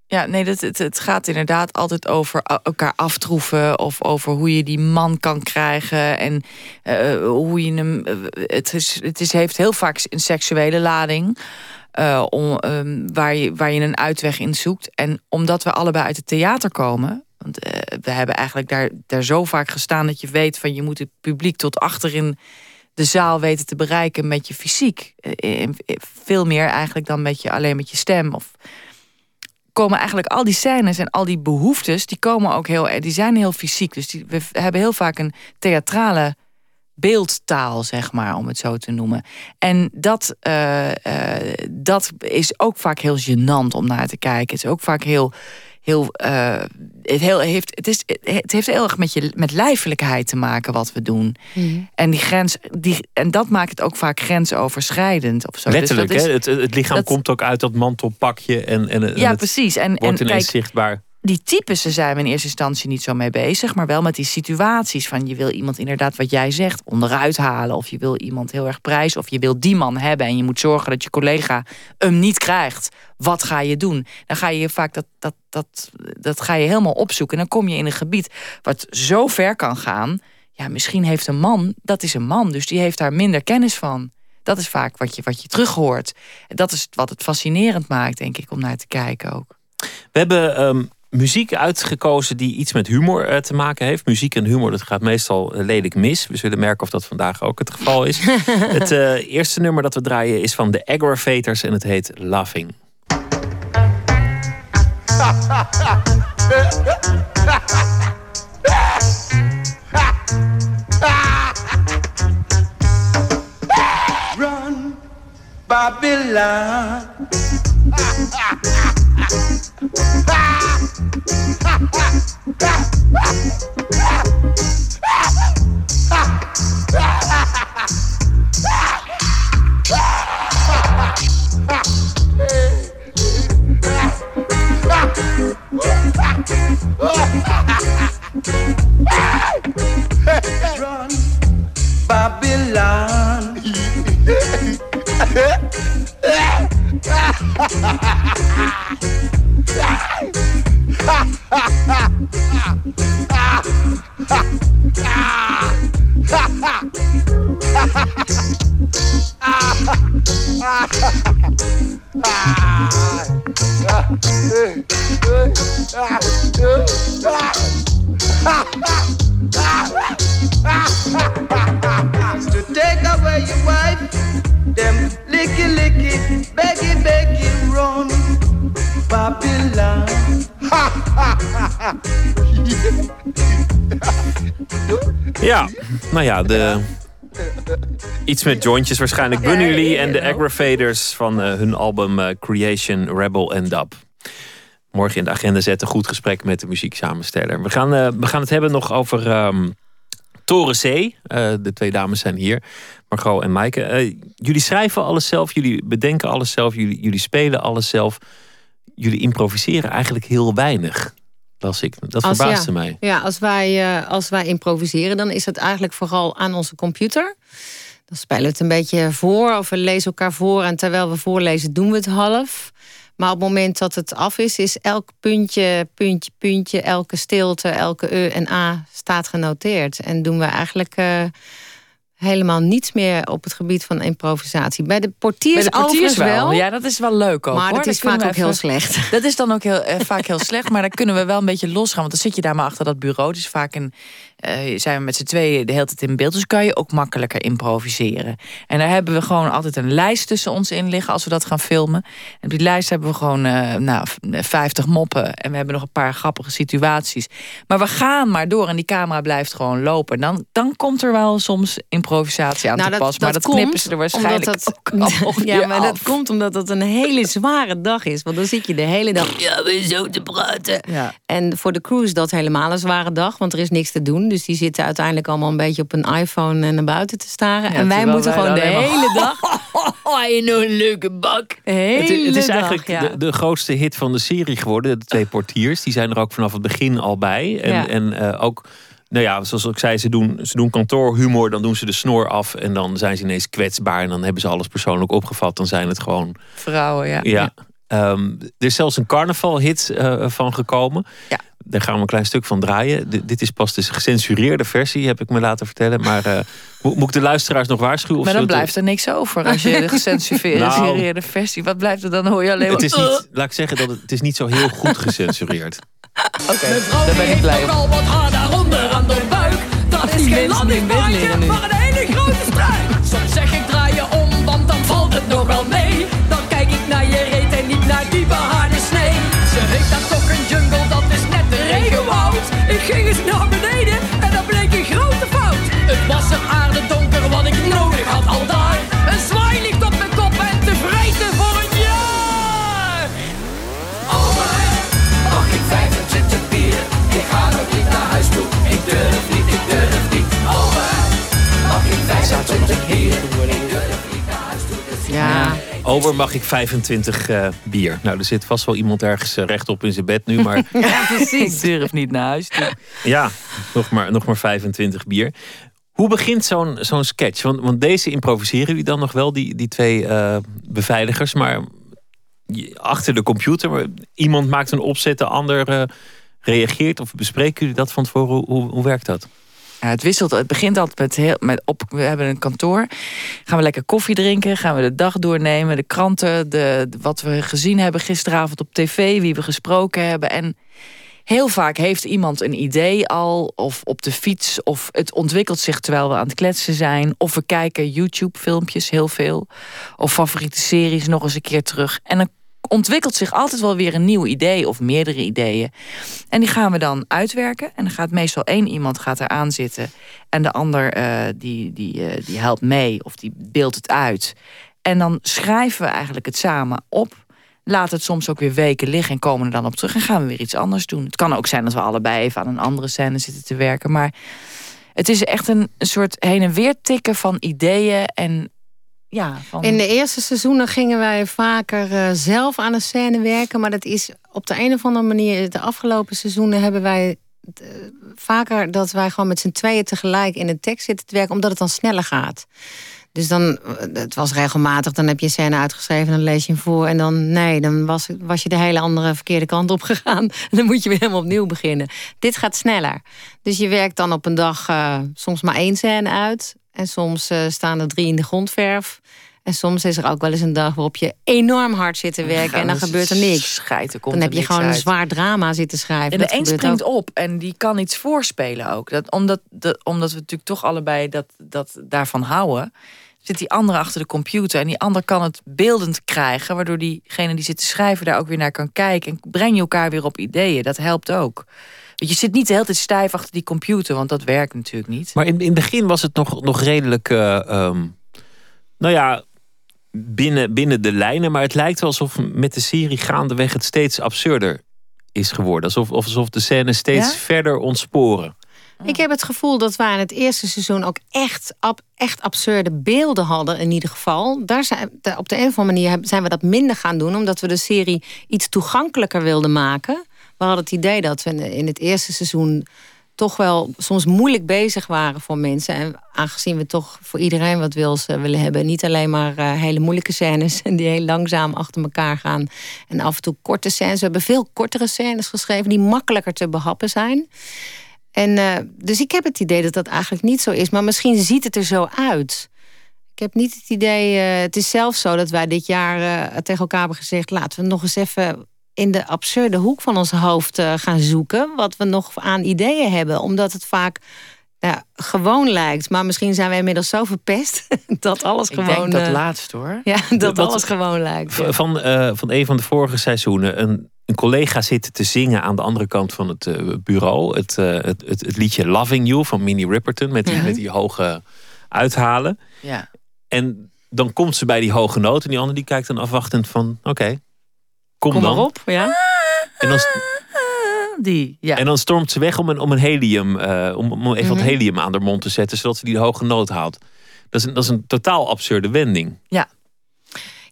Ja, nee, dat, het, het gaat inderdaad altijd over elkaar aftroeven. Of over hoe je die man kan krijgen. En uh, hoe je hem. Uh, het, is, het is, heeft heel vaak een seksuele lading. Uh, om, um, waar, je, waar je een uitweg in zoekt. En omdat we allebei uit het theater komen. Want we hebben eigenlijk daar, daar zo vaak gestaan dat je weet van je moet het publiek tot achterin de zaal weten te bereiken met je fysiek. Veel meer eigenlijk dan met je, alleen met je stem. Of komen eigenlijk al die scènes en al die behoeftes, die komen ook heel, die zijn heel fysiek. Dus die, we hebben heel vaak een theatrale beeldtaal, zeg maar, om het zo te noemen. En dat, dat is ook vaak heel gênant om naar te kijken. Het is ook vaak heel heel, uh, het, heel, heeft, het, is, het heeft heel erg met, je, met lijfelijkheid te maken wat we doen. Mm. En, die grens, die, en dat maakt het ook vaak grensoverschrijdend. Of zo. Dus Letterlijk, dus hè? Het, het lichaam komt ook uit dat mantelpakje. En, en, ja, precies. En, wordt en, ineens kijk, zichtbaar die types zijn we in eerste instantie niet zo mee bezig, maar wel met die situaties van je wil iemand inderdaad wat jij zegt onderuit halen of je wil iemand heel erg prijzen of je wil die man hebben en je moet zorgen dat je collega hem niet krijgt. Wat ga je doen? Dan ga je vaak dat, dat, dat, dat ga je helemaal opzoeken en dan kom je in een gebied wat zo ver kan gaan. Ja, misschien heeft een man, dat is een man, dus die heeft daar minder kennis van. Dat is vaak wat je, wat je terug hoort. Dat is wat het fascinerend maakt, denk ik, om naar te kijken ook. We hebben um, muziek uitgekozen die iets met humor eh, te maken heeft. Muziek en humor, dat gaat meestal eh, lelijk mis. We zullen merken of dat vandaag ook het geval is. het uh, eerste nummer dat we draaien is van de Aggravators en het heet Laughing. Run, Babylon. Babylon. Run, Babylon. to ja, nou ja, de Iets met jointjes waarschijnlijk. Bunny Lee en de Aggravators van uh, hun album uh, Creation, Rebel and Dub. Morgen in de agenda zetten. Goed gesprek met de muzieksamensteller. We gaan, uh, we gaan het hebben nog over um, Toren C. de twee dames zijn hier. Margot en Maaike. jullie schrijven alles zelf. Jullie bedenken alles zelf. Jullie, jullie spelen alles zelf. Jullie improviseren eigenlijk heel weinig las ik. Dat als, verbaasde ja, mij. Ja, als wij, uh, als wij improviseren, dan is het eigenlijk vooral aan onze computer. Dan spelen we het een beetje voor of we lezen elkaar voor. En terwijl we voorlezen, doen we het half. Maar op het moment dat het af is, is elk puntje, puntje, puntje, elke stilte, elke e en a staat genoteerd. En doen we eigenlijk. Uh, helemaal niets meer op het gebied van improvisatie. Bij de portiers, Bij de portiers wel. Ja, dat is wel leuk ook. Maar hoor. dat is vaak ook heel slecht. Dat is dan ook heel, eh, vaak heel slecht. Maar dan kunnen we wel een beetje losgaan. Want dan zit je daar maar achter dat bureau. Het is vaak een uh, zijn we met z'n tweeën de hele tijd in beeld. Dus kan je ook makkelijker improviseren. En daar hebben we gewoon altijd een lijst tussen ons in liggen als we dat gaan filmen. En op die lijst hebben we gewoon uh, nou, 50 moppen. En we hebben nog een paar grappige situaties. Maar we gaan maar door en die camera blijft gewoon lopen. Dan, dan komt er wel soms improvisatie aan Nou, te dat- passen. Maar dat dat, knippen ze er waarschijnlijk omdat dat- ook Ja, maar dat komt omdat dat een hele zware dag is. Want dan zit je de hele dag Ja, we zo te praten. Ja. En voor de crew is dat helemaal een zware dag, want er is niks te doen. Dus die zitten uiteindelijk allemaal een beetje op een iPhone en naar buiten te staren. en wij moeten wij gewoon de hele dag. Oh, je nog een leuke bak. Het, is- het is dag, eigenlijk ja. de, de grootste hit van de serie geworden. De twee portiers. Die zijn er ook vanaf het begin al bij. En, Ja. en eh, ook, nou ja, zoals ik zei, ze doen, ze doen kantoorhumor. Dan doen ze de snor af. En dan zijn ze ineens kwetsbaar. En dan hebben ze alles persoonlijk opgevat. Dan zijn het gewoon. Vrouwen, ja. Ja. Ehm, er is zelfs een carnavalhit eh van gekomen. Ja. Daar gaan we een klein stuk van draaien. D- dit is pas de gecensureerde versie, heb ik me laten vertellen. Maar eh, mo- moet ik de luisteraars nog waarschuwen? Of Maar dan blijft er niks over als je de gecensureerde Nou. versie. Wat blijft er dan? Hoor je alleen maar. het is niet, laat ik zeggen dat het, het is niet zo heel goed gecensureerd. Oké, daar ben ik blij op. al wat haar daaronder aan de buik. Dat is geen landingbaantje, nu. maar een hele grote struik. Soms zeg ik draai je om, want dan valt het nog wel mee. Dan kijk ik naar je reet en niet naar die behaarde snee. Ze heeft daar regenwoud. Ik ging eens naar beneden en dat bleek een grote fout. Het was een aarde donker, wat ik nodig had al daar. Een zwaai ligt op mijn kop en te vreten voor een jaar. Mag ik 25 bier? Ik ga nog niet naar huis toe. Ik durf niet, ik durf niet. Mag ik 25 bier? Ik durf niet naar huis toe. Ja, Over mag ik 25 eh, bier. Nou, er zit vast wel iemand ergens eh, rechtop in zijn bed nu. Maar ja, precies. Ik durf niet naar huis toe. ja, nog maar, nog maar 25 bier. Hoe begint zo'n zo'n sketch? Want, want deze improviseren jullie dan nog wel, die, die twee eh, beveiligers. Maar achter de computer, iemand maakt een opzet, de ander eh, reageert. Of bespreken jullie dat van tevoren? Hoe, hoe, hoe werkt dat? Het wisselt. Het begint altijd met, heel, met op. We hebben een kantoor. Gaan we lekker koffie drinken? Gaan we de dag doornemen? De kranten, de, de- wat we gezien hebben gisteravond op tv, wie we gesproken hebben. En heel vaak heeft iemand een idee al, of op de fiets, of het ontwikkelt zich terwijl we aan het kletsen zijn. Of we kijken YouTube-filmpjes heel veel. Of favoriete series nog eens een keer terug. En dan ontwikkelt zich altijd wel weer een nieuw idee of meerdere ideeën. En die gaan we dan uitwerken. En dan gaat meestal één iemand gaat eraan zitten. En de ander eh, die, die, eh, die helpt mee of die beeldt het uit. En dan schrijven we eigenlijk het samen op. Laat het soms ook weer weken liggen en komen er dan op terug. En gaan we weer iets anders doen. Het kan ook zijn dat we allebei even aan een andere scène zitten te werken. Maar het is echt een, een soort heen en weer tikken van ideeën. En ja. In de eerste seizoenen gingen wij vaker eh, zelf aan een scène werken. Maar dat is op de een of andere manier. De afgelopen seizoenen hebben wij eh, vaker dat wij gewoon met z'n tweeën tegelijk in de tekst zitten te werken, omdat het dan sneller gaat. Dus dan, eh, het was regelmatig, dan heb je een scène uitgeschreven, dan lees je hem voor. En dan, nee, dan was, je de hele andere verkeerde kant op gegaan. Dan moet je weer helemaal opnieuw beginnen. Dit gaat sneller. Dus je werkt dan op een dag soms maar één scène uit. En soms eh, staan er drie in de grondverf. En soms is er ook wel eens een dag waarop je enorm hard zit te werken. En dan gebeurt er niks. Schijten, komt Dan heb je gewoon een zwaar drama zitten schrijven. En de Dat een gebeurt springt ook. op en die kan iets voorspelen ook. Dat, omdat, dat, omdat we natuurlijk toch allebei dat, dat daarvan houden. Zit die andere achter de computer en die ander kan het beeldend krijgen. Waardoor diegene die zit te schrijven daar ook weer naar kan kijken. En breng je elkaar weer op ideeën. Dat helpt ook. Je zit niet de hele tijd stijf achter die computer, want dat werkt natuurlijk niet. Maar in, in het begin was het nog, nog redelijk, eh, ehm, nou ja, binnen, binnen de lijnen. Maar het lijkt wel alsof met de serie gaandeweg het steeds absurder is geworden. Alsof, alsof de scènes steeds Ja? verder ontsporen. Ik heb het gevoel dat wij in het eerste seizoen ook echt, ab- echt absurde beelden hadden, in ieder geval. Daar zijn, op de een of andere manier zijn we dat minder gaan doen, omdat we de serie iets toegankelijker wilden maken. We hadden het idee dat we in- het eerste seizoen toch wel soms moeilijk bezig waren voor mensen. En aangezien we toch voor iedereen wat wils eh, willen hebben. Niet alleen maar eh, hele moeilijke scènes die heel langzaam achter elkaar gaan. En af en toe korte scènes. We hebben veel kortere scènes geschreven die makkelijker te behappen zijn. En, eh, dus ik heb het idee dat dat eigenlijk niet zo is. Maar misschien ziet het er zo uit. Ik heb niet het idee. het is zelfs zo dat wij dit jaar tegen elkaar hebben gezegd: laten we nog eens even in de absurde hoek van ons hoofd eh, gaan zoeken. Wat we nog aan ideeën hebben. Omdat het vaak ja, gewoon lijkt. Maar misschien zijn we inmiddels zo verpest dat alles Ik gewoon. denk dat eh, laatst hoor. ja, dat Wat- alles gewoon lijkt. Van, eh, van een van de vorige seizoenen. Een, een collega zit te zingen aan de andere kant van het bureau. Het, eh, het, het, het liedje Loving You van Minnie Ripperton. Met die, Mhm. met die hoge uithalen. Ja. En dan komt ze bij die hoge noot. En die andere die kijkt dan afwachtend van... Oké, kom, Kom dan. maar op, ja. En dan, Die, ja. en dan stormt ze weg om een, om een helium... eh, om, om even wat Mhm. helium aan haar mond te zetten... zodat ze die hoge noot haalt. Dat is een, dat is een totaal absurde wending.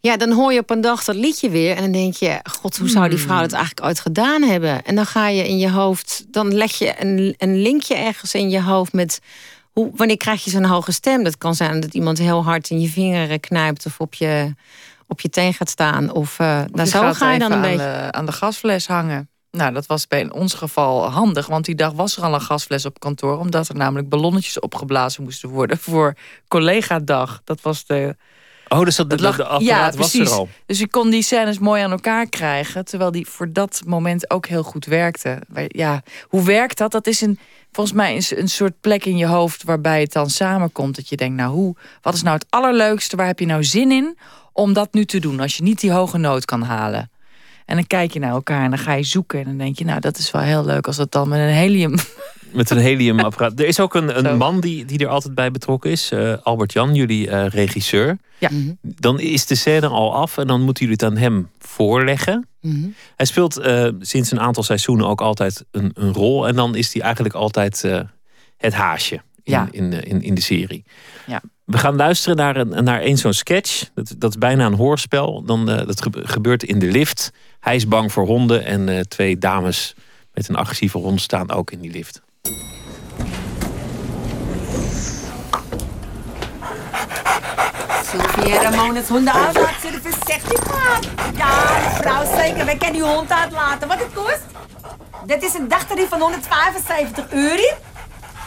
Ja, dan hoor je op een dag dat liedje weer. En dan denk je, god, hoe zou die vrouw dat eigenlijk ooit gedaan hebben? En dan ga je in je hoofd, dan leg je een, een linkje ergens in je hoofd met... Hoe, wanneer krijg je zo'n hoge stem? Dat kan zijn dat iemand heel hard in je vingeren knijpt... of op je, op je teen gaat staan. Of, eh nou, Je zo ga je dan een aan beetje... De, aan de gasfles hangen. Nou, dat was bij in ons geval handig, want die dag was er al een gasfles op kantoor, omdat er namelijk ballonnetjes opgeblazen moesten worden voor collega-dag. Dat was de. Oh, dus dat, lag- de apparaat ja, was er precies. al. Dus je kon die scènes mooi aan elkaar krijgen, terwijl die voor dat moment ook heel goed werkte. Maar Ja, hoe werkt dat? Dat is een, volgens mij een, een soort plek in je hoofd waarbij het dan samenkomt. Dat je denkt, nou, hoe, wat is nou het allerleukste? Waar heb je nou zin in om dat nu te doen als je niet die hoge noot kan halen? En dan kijk je naar elkaar en dan ga je zoeken. En dan denk je, nou, dat is wel heel leuk als dat dan met een helium. Met een heliumapparaat. Er is ook een, een man die, die er altijd bij betrokken is. eh, Albert Jan, jullie eh, regisseur. Ja. Mhm. Dan is de scène al af en dan moeten jullie het aan hem voorleggen. Mhm. Hij speelt eh, sinds een aantal seizoenen ook altijd een, een rol. En dan is hij eigenlijk altijd eh, het haasje in, Ja. in, de- in, in de serie. Ja. We gaan luisteren naar, een, naar één zo'n sketch. Dat, dat is bijna een hoorspel. Dan, eh, dat gebe- gebeurt in de lift. Hij is bang voor honden. En eh, twee dames met een agressieve hond staan ook in die lift. Sylvia Ramones hondenuitlaatservice, zegt u maar. Ja, mevrouw, zeker. Wij kunnen uw hond uitlaten. Wat het kost? Dit is een dagtarief van 175 euro.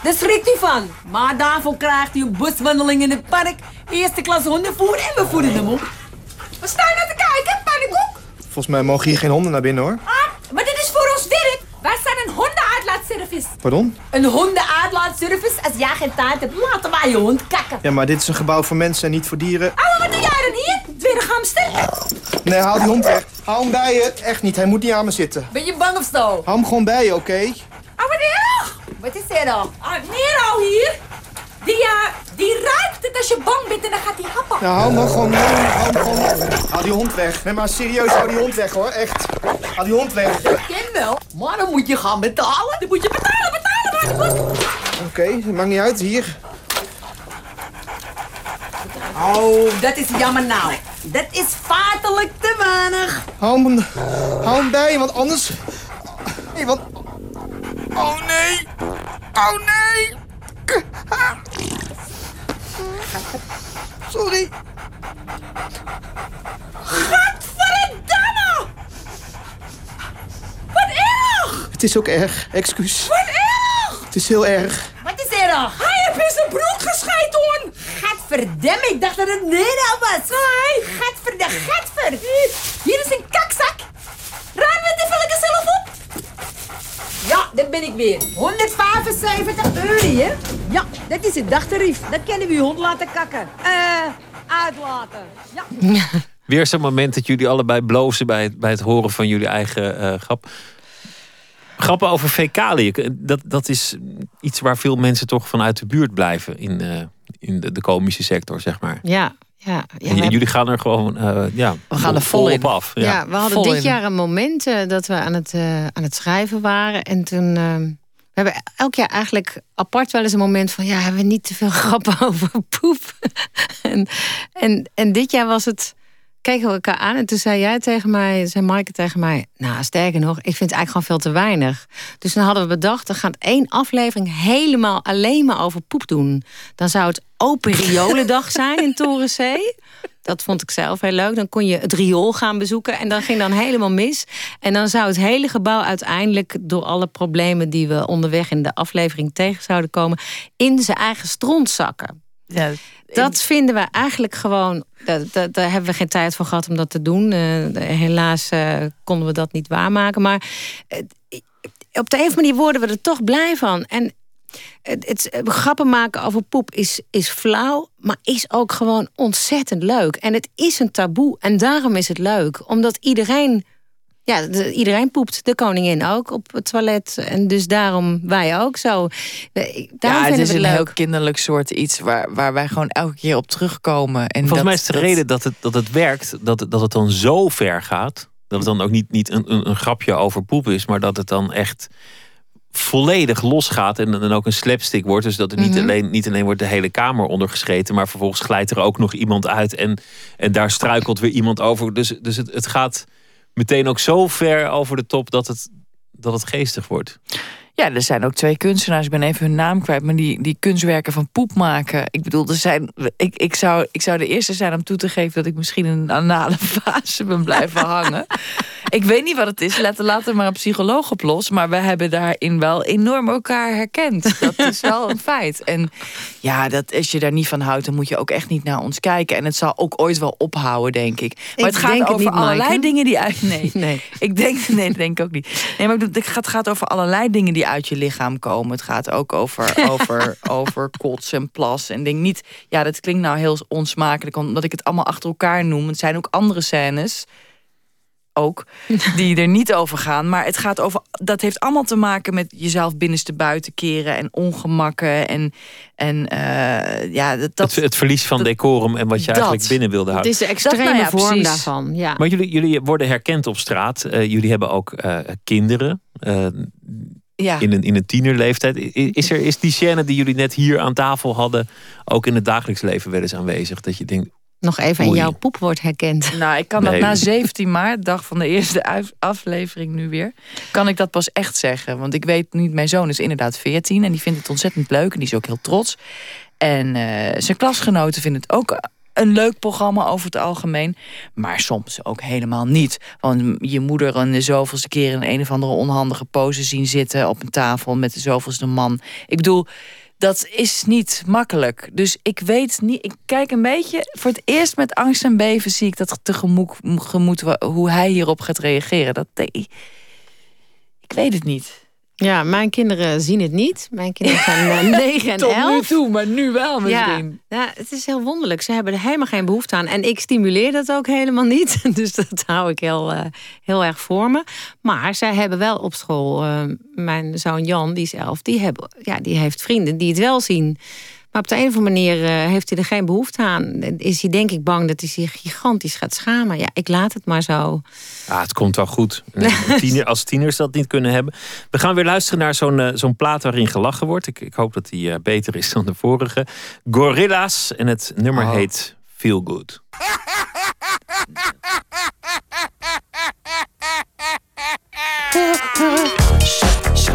Daar schrikt u van. Maar daarvoor krijgt u een buswandeling in het park, eerste klas hondenvoer en we voeden hem op. Wat sta je nou te kijken, pannenkoek? Volgens mij mogen hier geen honden naar binnen hoor. Ah, maar dit is voor ons werk. Wij zijn een hondenuitlaatservice. Pardon? Een hondenuitlaatservice? Als jij geen tijd hebt, laten wij je hond kakken. Ja, maar dit is een gebouw voor mensen en niet voor dieren. Ah, wat doe jij dan hier? Hamster? Nee, haal die hond weg. Hou hem bij je. Echt niet, hij moet niet aan me zitten. Ben je bang of zo? Hou hem gewoon bij je, oké? Ah, wat erg! Wat is er dan? Ah, Nero hier. Die, uh, die ruikt het als je bang bent en dan gaat hij happen. Nou, hou hem dan gewoon. Hou hem gewoon. Hou die hond weg. Nee, maar serieus, hou die hond weg hoor. Echt. Hou die hond weg. Oké, Ik ken wel, maar dan moet je gaan betalen. Dan moet je betalen, betalen, maar kost. dat maakt niet uit. Hier. Oh, dat is jammer nou. Dat is feitelijk te weinig. Hou hem, hou hem bij want anders... Nee, want... Oh nee. Oh nee. Sorry. Gadverdamme! Wat erg! Het is ook erg. Excuus. Wat erg! Het is heel erg. Wat is er dan? Hij heeft in zijn broek gescheten, hoor. Gadverdamme, ik dacht dat het Nero was. Nee. Gadverdamme, gadver. Hier is een kakzak. Ruim het even lekker zelf op. Ja, daar ben ik weer. 175 euro, hè? Ja, dat is het dagtarief. Dat kennen we uw hond laten kakken. Eh, uitlaten. Ja. Weer zo'n moment dat jullie allebei blozen bij het, bij het horen van jullie eigen eh, grap. Grappen over fecaliën, dat, dat is iets waar veel mensen toch vanuit de buurt blijven in, eh, in de, de komische sector, zeg maar. Ja, ja. ja, En jullie gaan er gewoon eh, ja, We gaan er vol op in. af. Ja. Ja, we hadden Vol dit in. jaar een moment eh, dat we aan het, eh, aan het schrijven waren. En toen. we hebben elk jaar eigenlijk apart wel eens een moment van... ja, hebben we niet te veel grappen over poep. en, en, en dit jaar was het... keken we elkaar aan en toen zei jij tegen mij... zei Maaike tegen mij... nou, sterker nog, ik vind het eigenlijk gewoon veel te weinig. Dus dan hadden we bedacht... we gaan één aflevering helemaal alleen maar over poep doen. Dan zou het Open Riolendag zijn in Torensee... Dat vond ik zelf heel leuk. Dan kon je het riool gaan bezoeken en dan ging dan helemaal mis. En dan zou het hele gebouw uiteindelijk door alle problemen die we onderweg in de aflevering tegen zouden komen, in zijn eigen stront zakken. Ja, Dat vinden we eigenlijk gewoon. dat- dat- Daar hebben we geen tijd voor gehad om dat te doen. Eh, helaas eh, konden we dat niet waarmaken. Maar eh, op de een of andere manier worden we er toch blij van. En het, het, grappen maken over poep is, is flauw, maar is ook gewoon ontzettend leuk. En het is een taboe en daarom is het leuk. Omdat iedereen ja, de- iedereen poept. De koningin ook op het toilet. En dus daarom wij ook zo. We- Daarom ja, het vinden is een heel leuk. kinderlijk soort iets waar, waar wij gewoon elke keer op terugkomen. En Volgens dat- mij is de dat- reden dat het, dat het werkt, dat, het- dat het dan zo ver gaat. Dat het dan ook niet, niet een, een, een grapje over poep is, maar dat het dan echt volledig losgaat en dan ook een slapstick wordt. Dus dat er niet, Mhm. alleen, niet alleen wordt de hele kamer ondergescheten, maar vervolgens glijdt er ook nog iemand uit en, en daar struikelt weer iemand over. Dus, dus het, het gaat meteen ook zo ver over de top dat het, dat het geestig wordt. Ja, er zijn ook twee kunstenaars, ik ben even hun naam kwijt, maar die, die kunstwerken van poep maken. Ik bedoel, er zijn, ik, ik, zou, ik zou de eerste zijn om toe te geven dat ik misschien in een anale fase ben blijven hangen. Ik weet niet wat het is, laten laten maar een psycholoog op los. Maar we hebben daarin wel enorm elkaar herkend. Dat is wel een feit. En ja, dat, als je daar niet van houdt, dan moet je ook echt niet naar ons kijken. En het zal ook ooit wel ophouden, denk ik. Maar Ik het gaat het over niet, allerlei dingen die uit. Nee, Nee. ik denk, nee, denk ik ook niet. Nee, maar het gaat, over allerlei dingen die uit je lichaam komen. Het gaat ook over, over, over kots en plas. En denk niet, ja, dat klinkt nou heel onsmakelijk, omdat ik het allemaal achter elkaar noem. Het zijn ook andere scènes. Ook, die er niet over gaan. Maar het gaat over. Dat heeft allemaal te maken met jezelf binnenste buiten keren en ongemakken. En, en eh, ja, dat, dat, het, het verlies van dat- decorum en wat je eigenlijk binnen wilde Het houden. is de extreme nou ja, vorm precies. daarvan. Ja. Maar jullie, jullie worden herkend op straat. Eh, jullie hebben ook eh, kinderen. eh, ja. in een, in een tienerleeftijd. Is, er, is die scène die jullie net hier aan tafel hadden... ook in het dagelijks leven wel eens aanwezig? Dat je denkt, Nog even in jouw poep wordt herkend. Nou, ik kan Nee. dat na 17 maart, dag van de eerste af- aflevering nu weer, kan ik dat pas echt zeggen. Want ik weet niet, mijn zoon is inderdaad 14 en die vindt het ontzettend leuk en die is ook heel trots. En eh, zijn klasgenoten vinden het ook een leuk programma over het algemeen. Maar soms ook helemaal niet. Want je moeder een de zoveelste keer in een of andere onhandige pose zien zitten op een tafel met de zoveelste man. Ik bedoel, dat is niet makkelijk. Dus ik weet niet. Ik kijk een beetje. Voor het eerst met angst en beven zie ik dat tegemoet hoe hij hierop gaat reageren. Dat, ik, ik weet het niet. Ja, mijn kinderen zien het niet. Mijn kinderen zijn eh, 9 en Tot 11. nu toe, maar nu wel misschien. ja, het is heel wonderlijk. Ze hebben er helemaal geen behoefte aan. En ik stimuleer dat ook helemaal niet. Dus dat hou ik heel, eh, heel erg voor me. Maar zij hebben wel op school... eh, mijn zoon Jan, die is elf, die, hebben, ja, die heeft vrienden die het wel zien. Maar op de een of andere manier eh, heeft hij er geen behoefte aan. Is hij denk ik bang dat hij zich gigantisch gaat schamen. Ja, ik laat het maar zo. ah, het komt wel goed. Tiener, als tieners dat niet kunnen hebben. We gaan weer luisteren naar zo'n eh, zo'n plaat waarin gelachen wordt. Ik, ik hoop dat die eh, beter is dan de vorige. Gorilla's en het nummer Oh. heet Feel Good.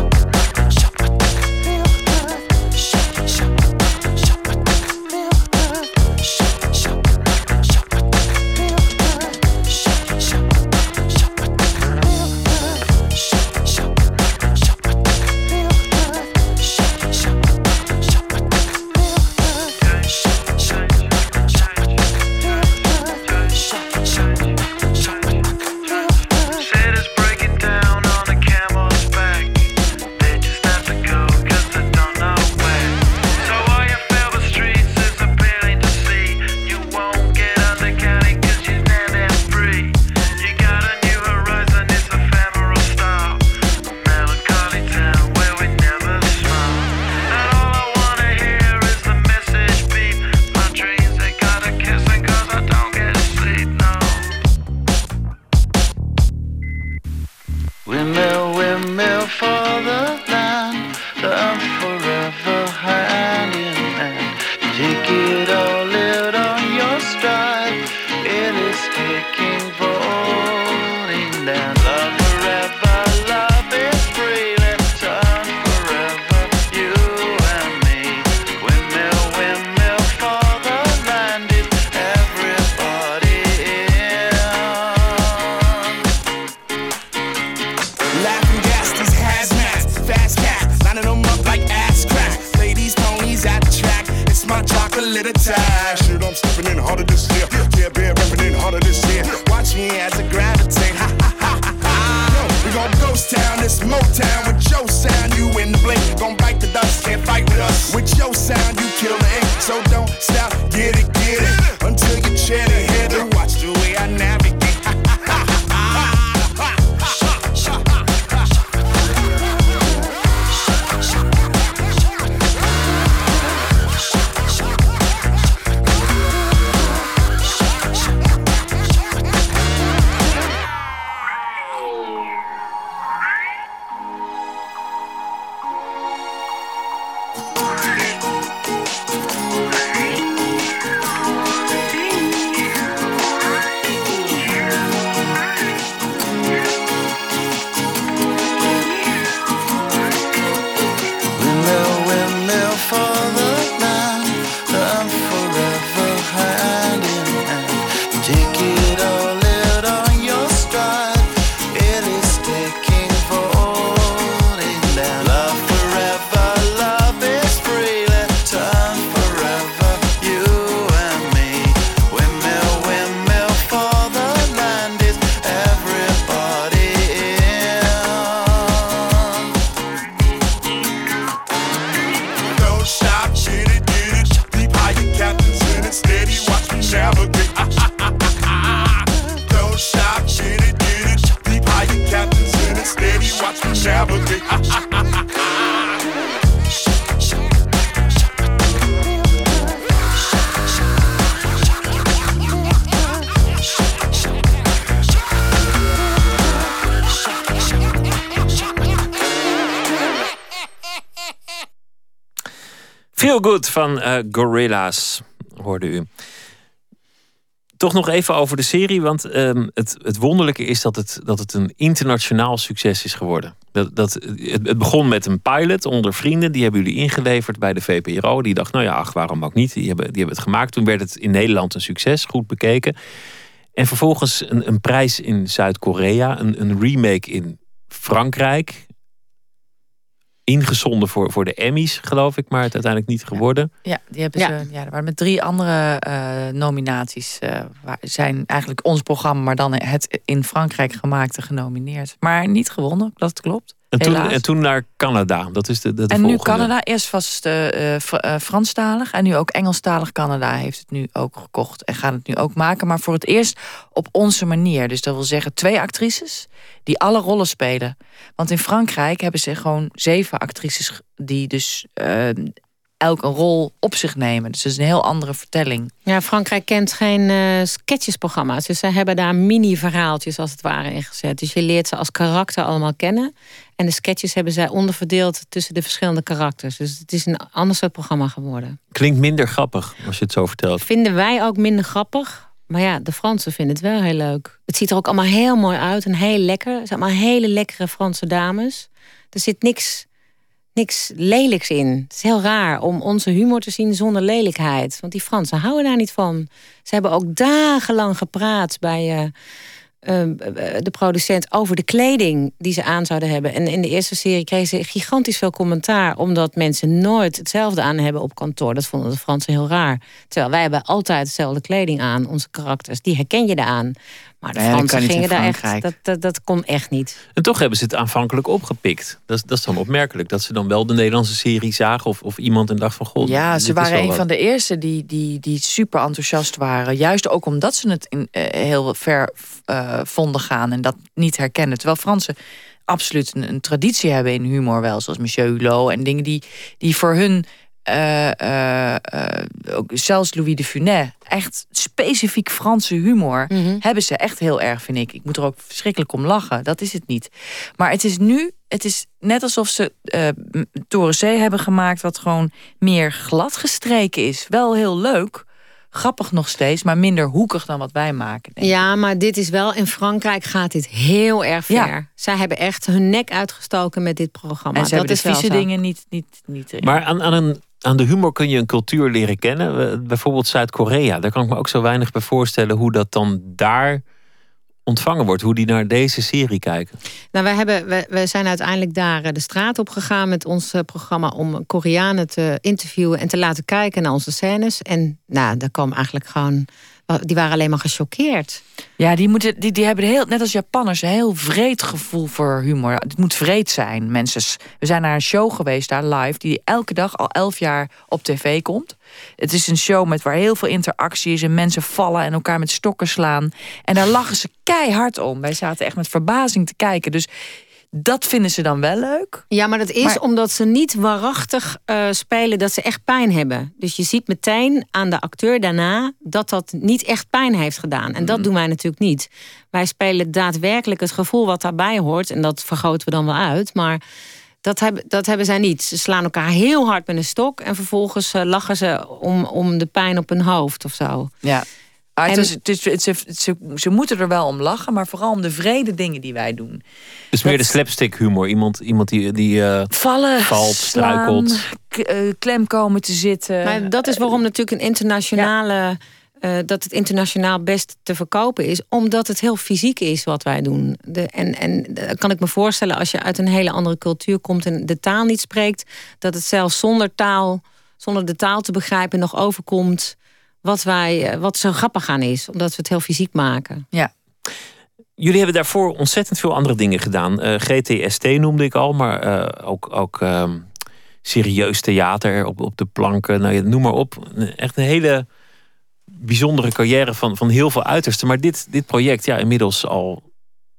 Gorilla's, hoorde u. Toch nog even over de serie, want ehm, het, het wonderlijke is dat het, dat het een internationaal succes is geworden. Dat, dat, het, het begon met een pilot onder vrienden, die hebben jullie ingeleverd bij de VPRO. Die dacht, nou ja, ach, waarom ook niet? Die hebben, die hebben het gemaakt. Toen werd het in Nederland een succes, goed bekeken. En vervolgens een, een prijs in Zuid-Korea, een, een remake in Frankrijk. Ingezonden voor, voor de Emmys, geloof ik, maar het uiteindelijk niet geworden. Ja, die hebben ze. Ja, er waren met drie andere eh, nominaties. eh, waar- zijn eigenlijk ons programma, maar dan het in Frankrijk gemaakte genomineerd. Maar niet gewonnen, dat klopt. En toen, en toen naar Canada. Dat is de, de, de en nu. Canada, eerst was het eh, eh, Fr- eh, Franstalig en nu ook Engelstalig Canada heeft het nu ook gekocht en gaat het nu ook maken. Maar voor het eerst op onze manier. Dus dat wil zeggen twee actrices die alle rollen spelen. Want in Frankrijk hebben ze gewoon zeven actrices die dus eh, elk een rol op zich nemen. Dus dat is een heel andere vertelling. Ja, Frankrijk kent geen eh, sketchesprogramma's. Dus ze hebben daar mini-verhaaltjes als het ware ingezet. Dus je leert ze als karakter allemaal kennen. En de sketches hebben zij onderverdeeld tussen de verschillende karakters. Dus het is een ander soort programma geworden. Klinkt minder grappig als je het zo vertelt. Vinden wij ook minder grappig. Maar ja, de Fransen vinden het wel heel leuk. Het ziet er ook allemaal heel mooi uit en heel lekker. Het zijn allemaal hele lekkere Franse dames. Er zit niks, niks lelijks in. Het is heel raar om onze humor te zien zonder lelijkheid. Want die Fransen houden daar niet van. Ze hebben ook dagenlang gepraat bij eh, de producent over de kleding die ze aan zouden hebben. En in de eerste serie kregen ze gigantisch veel commentaar... omdat mensen nooit hetzelfde aan hebben op kantoor. Dat vonden de Fransen heel raar. Terwijl wij hebben altijd dezelfde kleding aan, onze karakters. Die herken je eraan. Maar de Fransen kan niet in gingen daar echt... Dat, dat, dat kon echt niet. En toch hebben ze het aanvankelijk opgepikt. Dat is, dat is dan opmerkelijk. Dat ze dan wel de Nederlandse serie zagen. Of, of iemand en dacht van... God, Ja, ze waren een wat. van de eerste die, die, die super enthousiast waren. Juist ook omdat ze het in, eh, heel ver eh, vonden gaan en dat niet herkennen. Terwijl Fransen absoluut een, een traditie hebben in humor wel. Zoals Monsieur Hulot en dingen die, die voor hun... eh, eh, eh, ook zelfs Louis de Funès, echt specifiek Franse humor, hebben ze echt heel erg, vind ik. Ik moet er ook verschrikkelijk om lachen, dat is het niet. Maar het is nu, het is net alsof ze Toren C hebben gemaakt, wat gewoon meer glad gestreken is. Wel heel leuk, grappig nog steeds, maar minder hoekig dan wat wij maken. denk ik. Ja, maar dit is wel... In Frankrijk gaat dit heel erg ver. Ja. Zij hebben echt hun nek uitgestoken met dit programma. En ze dat hebben is de vieze dingen niet, niet, niet erin. Maar aan, aan, een, aan de humor kun je een cultuur leren kennen. Eh, Bijvoorbeeld Zuid-Korea. Daar kan ik me ook zo weinig bij voorstellen... hoe dat dan daar ontvangen wordt. Hoe die naar deze serie kijken. Nou, wij, hebben, wij, wij zijn uiteindelijk daar eh, de straat op gegaan met ons eh, programma om Koreanen te interviewen en te laten kijken naar onze scènes. En nou, daar kwam eigenlijk gewoon. Die waren alleen maar gechoqueerd. Ja, die, moeten, die, die hebben heel, net als Japanners een heel vreed gevoel voor humor. Het moet vreed zijn, mensen. We zijn naar een show geweest daar live, die elke dag al elf jaar op tv komt. Het is een show met waar heel veel interactie is en mensen vallen en elkaar met stokken slaan. En daar lachen ze keihard om. Wij zaten echt met verbazing te kijken. Dus dat vinden ze dan wel leuk. Ja, maar dat is Maar- omdat ze niet waarachtig eh, spelen dat ze echt pijn hebben. Dus je ziet meteen aan de acteur daarna dat dat niet echt pijn heeft gedaan. En Mm. dat doen wij natuurlijk niet. Wij spelen daadwerkelijk het gevoel wat daarbij hoort. En dat vergroten we dan wel uit. Maar dat hebben, dat hebben zij niet. Ze slaan elkaar heel hard met een stok. En vervolgens eh, lachen ze om, om de pijn op hun hoofd of zo. Ja. Ah, het En- is, het is, het is- ze, ze moeten er wel om lachen, maar vooral om de vrede dingen die wij doen. Dus meer de slapstick humor. Iemand, iemand die, die eh, Vallen, valt, slaan, struikelt. k- eh, klem komen te zitten. Maar dat is waarom natuurlijk een internationale. eh, dat het internationaal best te verkopen is, omdat het heel fysiek is wat wij doen. De, en, en dan kan ik me voorstellen, als je uit een hele andere cultuur komt en de taal niet spreekt, dat het zelfs zonder taal, zonder de taal te begrijpen, nog overkomt wat, wij, eh, wat zo grappig aan is, omdat we het heel fysiek maken. Ja. Jullie hebben daarvoor ontzettend veel andere dingen gedaan. Eh, GTST noemde ik al, maar eh, ook, ook ehm, serieus theater op, op de planken. Nou, ja, noem maar op. Echt een hele bijzondere carrière van, van heel veel uitersten. Maar dit, dit project, ja, inmiddels al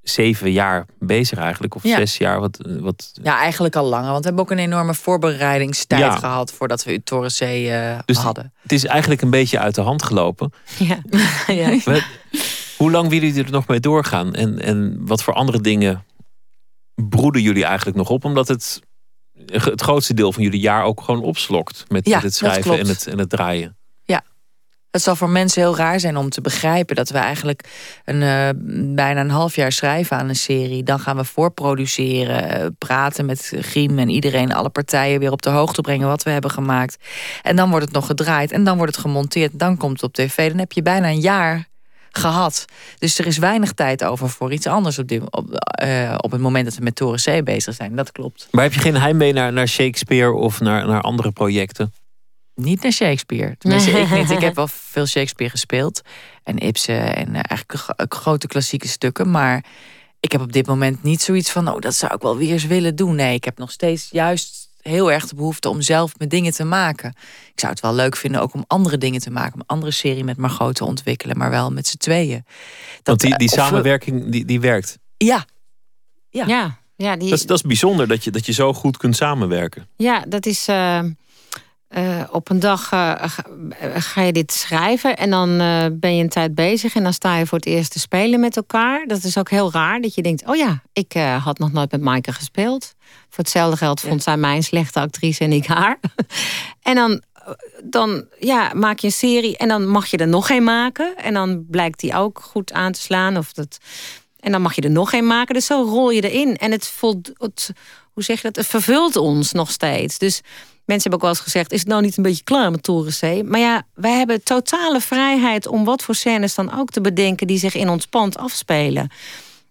zeven jaar bezig eigenlijk. Of Ja. zes jaar. Wat, wat, Ja, eigenlijk al langer. Want we hebben ook een enorme voorbereidingstijd Ja. gehad voordat we Torresee eh dus hadden. het is eigenlijk een beetje uit de hand gelopen. Ja. ja. Maar Hoe lang willen jullie er nog mee doorgaan? En, en wat voor andere dingen broeden jullie eigenlijk nog op? Omdat het het grootste deel van jullie jaar ook gewoon opslokt. Met, met het schrijven en het, en het draaien. Het zal voor mensen heel raar zijn om te begrijpen dat we eigenlijk een, eh, bijna een half jaar schrijven aan een serie. Dan gaan we voorproduceren, eh, praten met Griem en iedereen, alle partijen weer op de hoogte brengen wat we hebben gemaakt. En dan wordt het nog gedraaid en dan wordt het gemonteerd. Dan komt het op tv. Dan heb je bijna een jaar gehad. Dus er is weinig tijd over voor iets anders op, dit, op, eh, op het moment dat we met Toren C bezig zijn. Dat klopt. Maar heb je geen heimwee naar, naar Shakespeare of naar, naar andere projecten? Niet naar Shakespeare. Tenminste, ik niet. Ik heb wel veel Shakespeare gespeeld. En Ibsen en eh, eigenlijk gro- grote klassieke stukken. Maar ik heb op dit moment niet zoiets van... oh, dat zou ik wel weer eens willen doen. Nee, ik heb nog steeds juist heel erg de behoefte... om zelf mijn dingen te maken. Ik zou het wel leuk vinden ook om andere dingen te maken. Om een andere serie met Margot te ontwikkelen. Maar wel met z'n tweeën. Want die, eh, die samenwerking die, die werkt. Ja. Ja, ja, ja, die, Dat is, dat is bijzonder dat je, dat je zo goed kunt samenwerken. Ja, dat is. eh, eh, op een dag eh, ga, ga je dit schrijven en dan eh, ben je een tijd bezig en dan sta je voor het eerst te spelen met elkaar. Dat is ook heel raar dat je denkt: oh ja, ik eh, had nog nooit met Maaike gespeeld. Voor hetzelfde geld vond zij mij een slechte actrice en ik haar. en dan, dan ja, maak je een serie en dan mag je er nog een maken en dan blijkt die ook goed aan te slaan of dat. En dan mag je er nog een maken. Dus zo rol je erin. En het voelt, het, hoe zeg je dat? Het vervult ons nog steeds. Dus mensen hebben ook wel eens gezegd: is het nou niet een beetje klaar met Torensee? Maar ja, wij hebben totale vrijheid om wat voor scènes dan ook te bedenken die zich in ons pand afspelen.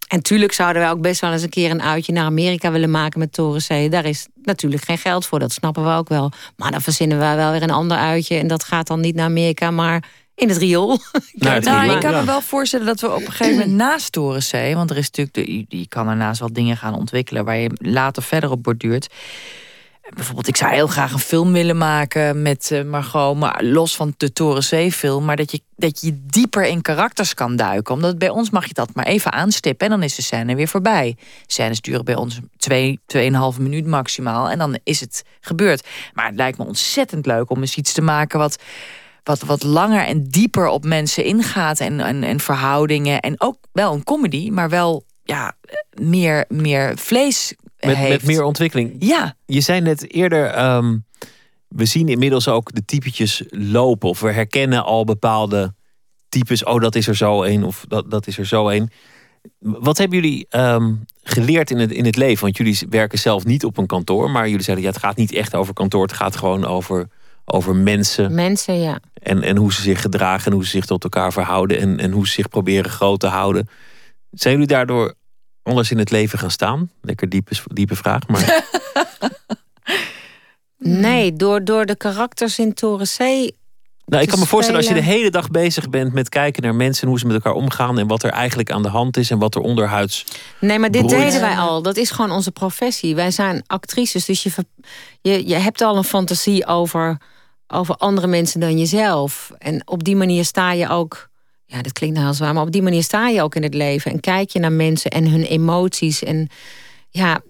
En tuurlijk zouden wij ook best wel eens een keer een uitje naar Amerika willen maken met Torensee. Daar is natuurlijk geen geld voor, dat snappen we ook wel. Maar dan verzinnen we wel weer een ander uitje. En dat gaat dan niet naar Amerika, maar in het riool. Nou, het Nou, ik kan me wel voorstellen dat we op een gegeven moment naast Torensee... want er is natuurlijk de, je- je kan daarnaast wel dingen gaan ontwikkelen... waar je later verder op borduurt. Bijvoorbeeld, ik zou heel graag een film willen maken met eh, Margot... maar los van de Torensee-film... maar dat je, dat je dieper in karakters kan duiken. Omdat bij ons mag je dat maar even aanstippen... en dan is de scène weer voorbij. Scènes duren bij ons twee, tweeënhalve minuut maximaal... en dan is het gebeurd. Maar het lijkt me ontzettend leuk om eens iets te maken... wat wat, wat langer en dieper op mensen ingaat en, en, en verhoudingen. En ook wel een comedy, maar wel ja, meer, meer vlees Met, heeft. met meer ontwikkeling. Ja. Je zei net eerder, ehm, we zien inmiddels ook de typetjes lopen. Of we herkennen al bepaalde types. Oh, dat is er zo een of dat, dat is er zo een. Wat hebben jullie ehm, geleerd in het, in het leven? Want jullie werken zelf niet op een kantoor. Maar jullie zeiden, ja, het gaat niet echt over kantoor. Het gaat gewoon over, over mensen. Mensen, ja. En, en hoe ze zich gedragen en hoe ze zich tot elkaar verhouden. En, en hoe ze zich proberen groot te houden. Zijn jullie daardoor anders in het leven gaan staan? Lekker diepe, diepe vraag. Maar Nee, door, door de karakters in Torensee. nou, ik kan me voorstellen als je de hele dag bezig bent met kijken naar mensen. En hoe ze met elkaar omgaan. En wat er eigenlijk aan de hand is. En wat er onderhuids. Nee, maar dit broeit. deden wij al. Dat is gewoon onze professie. Wij zijn actrices, dus je, je, je hebt al een fantasie over, over andere mensen dan jezelf. En op die manier sta je ook. Ja, dat klinkt nou heel zwaar, maar op die manier sta je ook in het leven. En kijk je naar mensen en hun emoties. En ja,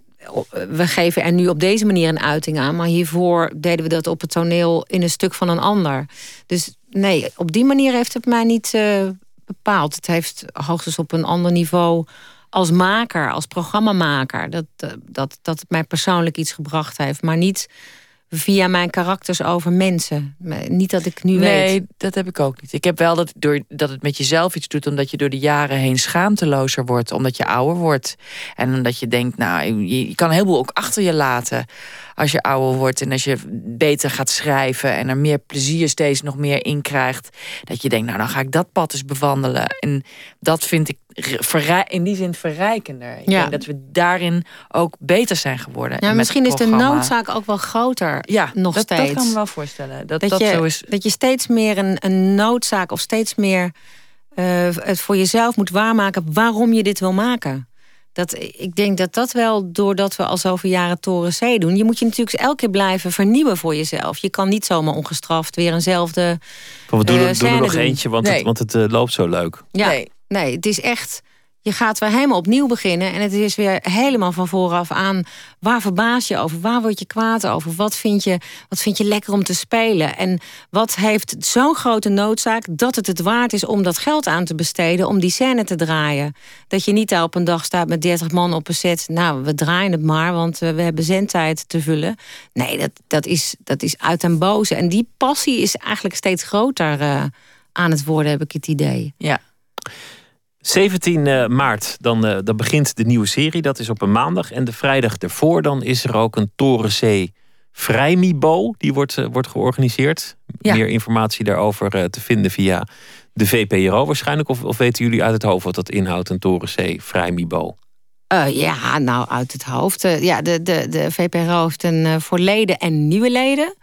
we geven er nu op deze manier een uiting aan. Maar hiervoor deden we dat op het toneel in een stuk van een ander. Dus nee, op die manier heeft het mij niet eh, bepaald. Het heeft hoogstens op een ander niveau als maker, als programmamaker. Dat, eh, dat, dat het mij persoonlijk iets gebracht heeft. Maar niet via mijn karakters over mensen. Maar Niet dat ik nu nee, weet. dat heb ik ook niet. Ik heb wel dat, door, dat het met jezelf iets doet... omdat je door de jaren heen schaamtelozer wordt. Omdat je ouder wordt. En omdat je denkt, nou, je, je kan een heleboel ook achter je laten... als je ouder wordt en als je beter gaat schrijven... en er meer plezier steeds nog meer in krijgt. Dat je denkt, nou, dan ga ik dat pad eens bewandelen. En dat vind ik in die zin verrijkender. Ik Ja. denk dat we daarin ook beter zijn geworden. Ja, misschien is de noodzaak ook wel groter. Ja, nog dat, steeds. dat kan me wel voorstellen. Dat, dat, dat, je, zo is. dat je steeds meer een, een noodzaak of steeds meer eh, het voor jezelf moet waarmaken waarom je dit wil maken. Dat, ik denk dat dat wel, doordat we al zoveel jaren Toren C doen... je moet je natuurlijk elke keer blijven vernieuwen voor jezelf. Je kan niet zomaar ongestraft weer eenzelfde Van, we doen, eh, er- doen er scène nog doen. eentje, want het, Nee. want het eh, loopt zo leuk. Ja, nee. het is echt. Je gaat weer helemaal opnieuw beginnen. En het is weer helemaal van vooraf aan. Waar verbaas je over? Waar word je kwaad over? Wat vind je, wat vind je lekker om te spelen? En wat heeft zo'n grote noodzaak dat het het waard is om dat geld aan te besteden. om die scène te draaien? Dat je niet daar op een dag staat met 30 man op een set. Nou, we draaien het maar, want eh, we hebben zendtijd te vullen. Nee, dat, dat, is, dat is uit en boze. En die passie is eigenlijk steeds groter eh, aan het worden, heb ik het idee. Ja. 17 eh, maart, dan, eh, dan begint de nieuwe serie. Dat is op een maandag. En de vrijdag ervoor dan is er ook een Torenzee Vrijmibo. Die wordt, eh, wordt georganiseerd. Meer informatie daarover te vinden via de VPRO waarschijnlijk. Of, of weten jullie uit het hoofd wat dat inhoudt, een Torenzee Vrijmibo? Ja, nou, uit het hoofd. Ja, de, de, de VPRO heeft een voor leden en nieuwe leden...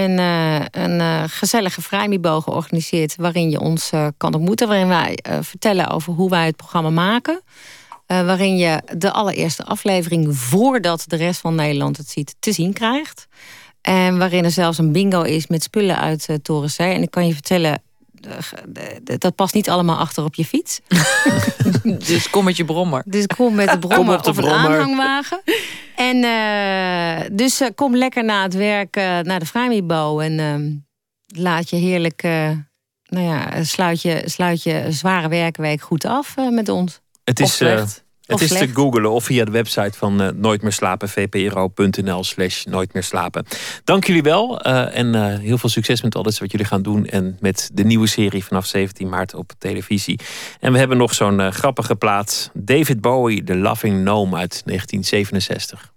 een, eh, een eh, gezellige vrijmibo georganiseerd... waarin je ons eh, kan ontmoeten. Waarin wij vertellen over hoe wij het programma maken. Waarin je de allereerste aflevering... voordat de rest van Nederland het ziet, te zien krijgt. En waarin er zelfs een bingo is met spullen uit uh. En ik kan je vertellen... de- de- de- dat past niet allemaal achter op je fiets. Dus kom met je brommer. Dus kom met de brommer op de of een brommer. aanhangwagen. En eh, dus eh, kom lekker na het werk eh, naar de Vrijmibo. En ehm, laat je heerlijk, eh, nou ja, sluit je, sluit je zware werkweek goed af met ons. Het is, slecht. Het is te googlen of via de website van eh, Nooit meer slapen, vpro.nl slash nooit meer slapen. Dank jullie wel eh, en eh, heel veel succes met alles wat jullie gaan doen. En met de nieuwe serie vanaf 17 maart op televisie. En we hebben nog zo'n grappige plaat. David Bowie, The Laughing Gnome uit 1967.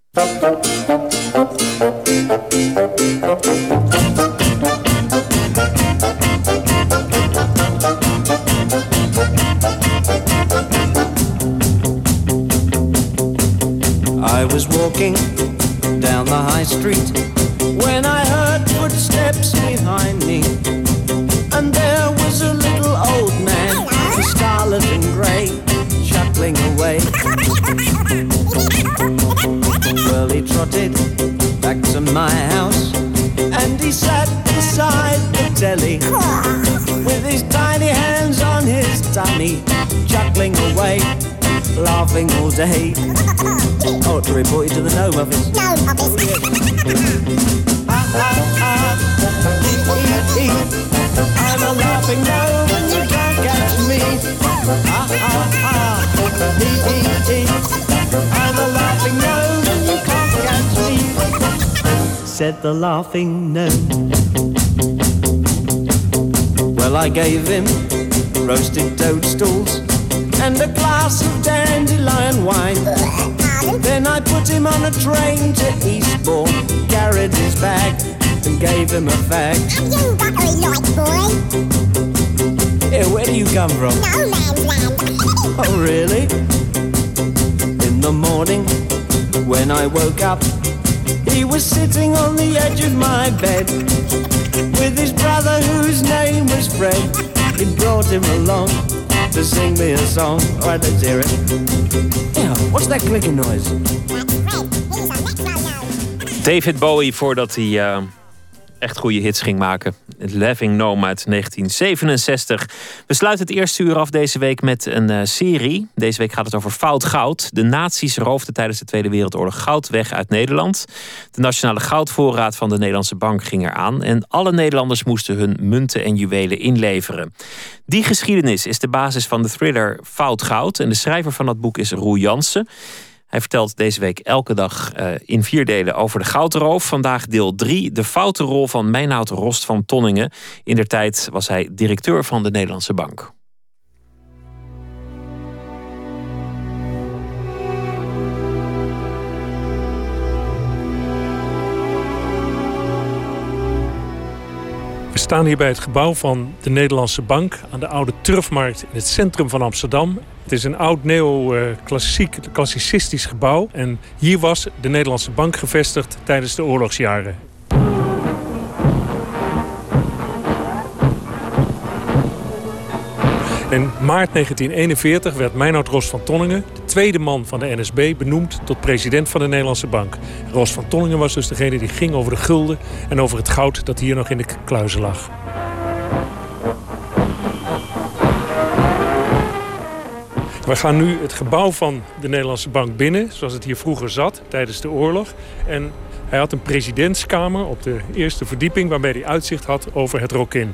Was walking down the high street when I heard footsteps behind me. Laughing all day. Oh, to report you to the gnome office. Gnome I'm a laughing gnome and you can't catch me. Ah, ah, ah. I'm a laughing gnome and you can't catch me. Said the laughing gnome. Well, I gave him roasted toadstools and a glass of wine. Then I put him on a train to Eastbourne, carried his bag, and gave him a fag. You buttery light boy. Hey, where do you come from? No man's land. oh, really? In the morning, when I woke up, he was sitting on the edge of my bed with his brother whose name was Fred. He brought him along to sing me a song. All right, let's hear it. Yeah, what's that clicking noise? David Bowie voordat hij eh, echt goede hits ging maken. Laughing Gnome uit 1967. We sluiten het eerste uur af deze week met een eh, serie. Deze week gaat het over fout goud. De nazi's roofden tijdens de Tweede Wereldoorlog goud weg uit Nederland. De nationale goudvoorraad van de Nederlandse Bank ging eraan. En alle Nederlanders moesten hun munten en juwelen inleveren. Die geschiedenis is de basis van de thriller Fout Goud. En de schrijver van dat boek is Roel Jansen. Hij vertelt deze week elke dag eh, in vier delen over de goudroof. Vandaag deel 3, de foute rol van Meinoud Rost van Tonningen. In der tijd was hij directeur van de Nederlandse Bank. We staan hier bij het gebouw van de Nederlandse Bank aan de Oude Turfmarkt in het centrum van Amsterdam. Het is een oud neo-klassiek, klassicistisch gebouw. En hier was de Nederlandse Bank gevestigd tijdens de oorlogsjaren. In maart 1941 werd Meinoud Ros van Tonningen, de tweede man van de NSB, benoemd tot president van de Nederlandse Bank. Ros van Tonningen was dus degene die ging over de gulden en over het goud dat hier nog in de kluizen lag. We gaan nu het gebouw van de Nederlandse Bank binnen, zoals het hier vroeger zat tijdens de oorlog. En hij had een presidentskamer op de eerste verdieping waarbij hij uitzicht had over het Rokin.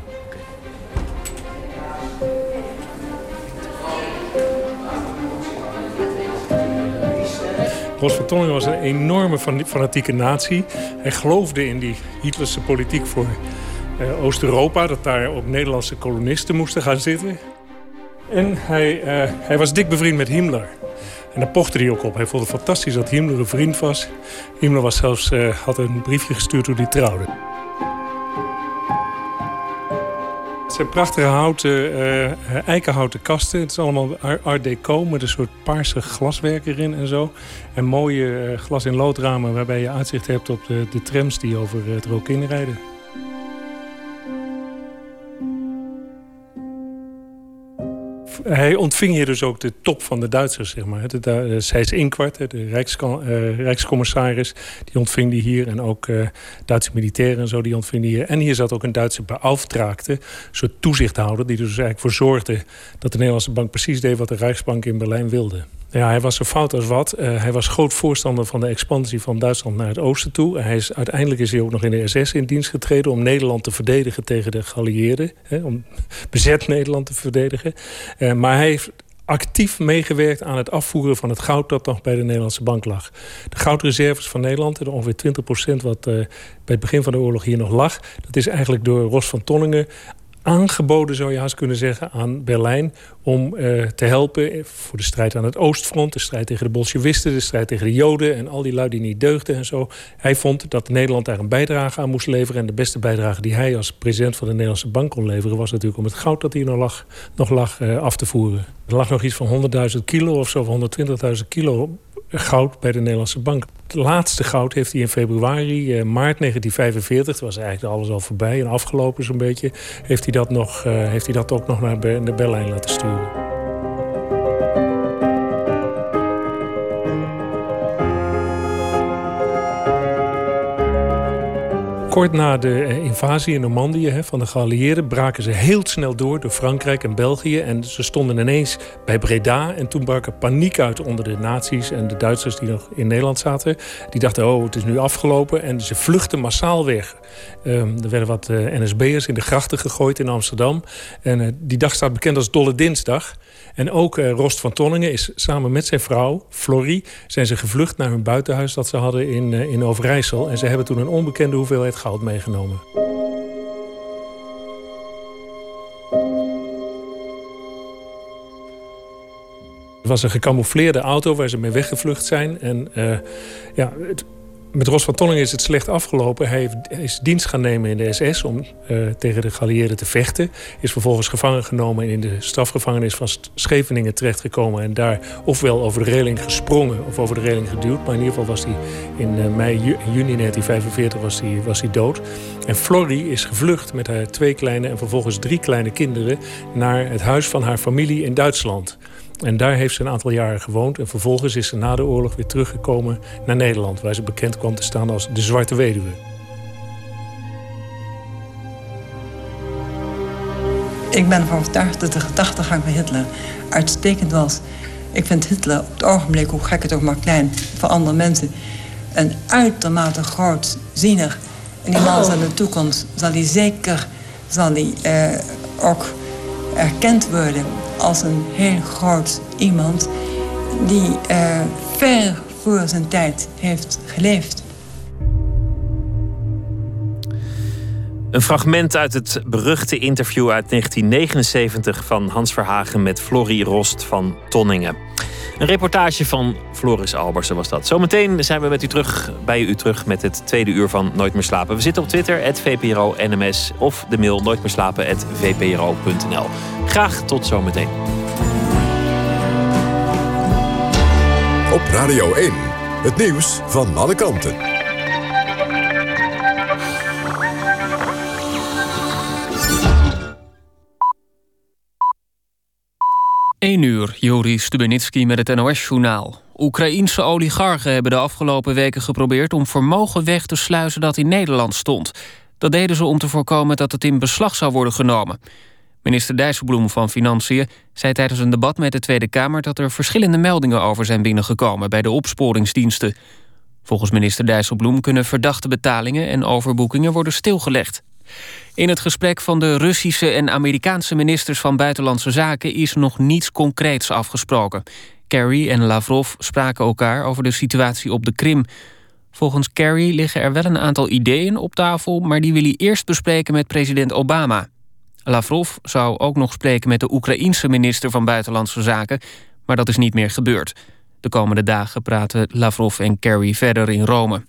Ros van was een enorme fan- fanatieke natie. Hij geloofde in die Hitlerse politiek voor eh, Oost-Europa, dat daar ook Nederlandse kolonisten moesten gaan zitten. En hij, eh, hij was dik bevriend met Himmler. En daar pochte hij ook op. Hij vond het fantastisch dat Himmler een vriend was. Himmler was zelfs, eh, had een briefje gestuurd toen hij trouwde. Het zijn prachtige houten, eh, eikenhouten kasten. Het is allemaal ar- art deco met een soort paarse glaswerk erin en zo. En mooie glas- in loodramen waarbij je uitzicht hebt op de, de trams die over het Rokin rijden. Hij ontving hier dus ook de top van de Duitsers, zeg maar. De Seys Inquart, hè, de Rijkska- eh, Rijkscommissaris, die ontving die hier. En ook eh, Duitse militairen en zo, die ontving die hier. En hier zat ook een Duitse beauftraagde, een soort toezichthouder... die er dus eigenlijk voor zorgde dat de Nederlandse bank precies deed... wat de Rijksbank in Berlijn wilde. Ja, hij was zo fout als wat. Eh, hij was groot voorstander van de expansie van Duitsland naar het oosten toe. Hij is, uiteindelijk is hij ook nog in de SS in dienst getreden... om Nederland te verdedigen tegen de geallieerden. Hè, om bezet Nederland te verdedigen. Eh, maar hij heeft actief meegewerkt aan het afvoeren van het goud... dat nog bij de Nederlandse bank lag. De goudreserves van Nederland, de ongeveer 20% wat eh, bij het begin van de oorlog hier nog lag... dat is eigenlijk door Ros van Tonningen aangeboden, zou je haast kunnen zeggen, aan Berlijn... om eh, te helpen voor de strijd aan het Oostfront... de strijd tegen de Bolshevisten, de strijd tegen de Joden... en al die lui die niet deugden en zo. Hij vond dat Nederland daar een bijdrage aan moest leveren... en de beste bijdrage die hij als president van de Nederlandse Bank kon leveren... was natuurlijk om het goud dat hier nog lag, nog lag eh, af te voeren. Er lag nog iets van 100.000 kilo of zo, of 120.000 kilo goud bij de Nederlandse Bank. Het laatste goud heeft hij in februari, eh, maart 1945, het was eigenlijk alles al voorbij en afgelopen zo'n beetje, heeft hij dat, nog, eh, heeft hij dat ook nog naar, Ber- naar Berlijn laten sturen. Kort na de eh, invasie in Normandië van de geallieerden braken ze heel snel door door Frankrijk en België. En ze stonden ineens bij Breda. En toen brak er paniek uit onder de nazi's en de Duitsers die nog in Nederland zaten. Die dachten, oh, het is nu afgelopen. En ze vluchtten massaal weg. Ehm, er werden wat eh, NSB'ers in de grachten gegooid in Amsterdam. En eh, die dag staat bekend als Dolle Dinsdag. En ook Rost van Tonningen is samen met zijn vrouw, Florie... zijn ze gevlucht naar hun buitenhuis dat ze hadden in, in Overijssel. En ze hebben toen een onbekende hoeveelheid goud meegenomen. Het was een gecamoufleerde auto waar ze mee weggevlucht zijn. En eh, ja, het- met Ros van Tonningen is het slecht afgelopen. Hij is dienst gaan nemen in de SS om eh, tegen de geallieerden te vechten. Is vervolgens gevangen genomen en in de strafgevangenis van Scheveningen terechtgekomen. En daar ofwel over de reling gesprongen of over de reling geduwd. Maar in ieder geval was hij in eh, mei, ju- juni 1945 was hij, was hij dood. En Florrie is gevlucht met haar twee kleine en vervolgens drie kleine kinderen... naar het huis van haar familie in Duitsland. En daar heeft ze een aantal jaren gewoond. En vervolgens is ze na de oorlog weer teruggekomen naar Nederland... waar ze bekend kwam te staan als de Zwarte Weduwe. Ik ben ervan overtuigd dat de gedachtegang van Hitler uitstekend was. Ik vind Hitler op het ogenblik, hoe gek het ook maar klein, voor andere mensen, een uitermate groot ziener. En die man zal in de toekomst, zal hij zeker, zal hij eh, ook erkend worden als een heel groot iemand die eh, ver voor zijn tijd heeft geleefd. Een fragment uit het beruchte interview uit 1979 van Hans Verhagen met Florie Rost van Tonningen. Een reportage van Floris Albersen was dat. Zometeen zijn we met u terug, bij u terug met het tweede uur van Nooit meer slapen. We zitten op Twitter, het VPRO NMS of de mail nooitmeerslapen.vpro.nl. Graag tot zometeen. Op Radio 1, het nieuws van alle kanten. 1 uur, Joris Stubenitski met het NOS-journaal. Oekraïense oligarchen hebben de afgelopen weken geprobeerd... om vermogen weg te sluizen dat in Nederland stond. Dat deden ze om te voorkomen dat het in beslag zou worden genomen. Minister Dijsselbloem van Financiën zei tijdens een debat met de Tweede Kamer... dat er verschillende meldingen over zijn binnengekomen bij de opsporingsdiensten. Volgens minister Dijsselbloem kunnen verdachte betalingen en overboekingen worden stilgelegd. In het gesprek van de Russische en Amerikaanse ministers van Buitenlandse Zaken is nog niets concreets afgesproken. Kerry en Lavrov spraken elkaar over de situatie op de Krim. Volgens Kerry liggen er wel een aantal ideeën op tafel, maar die wil hij eerst bespreken met president Obama. Lavrov zou ook nog spreken met de Oekraïense minister van Buitenlandse Zaken, maar dat is niet meer gebeurd. De komende dagen praten Lavrov en Kerry verder in Rome.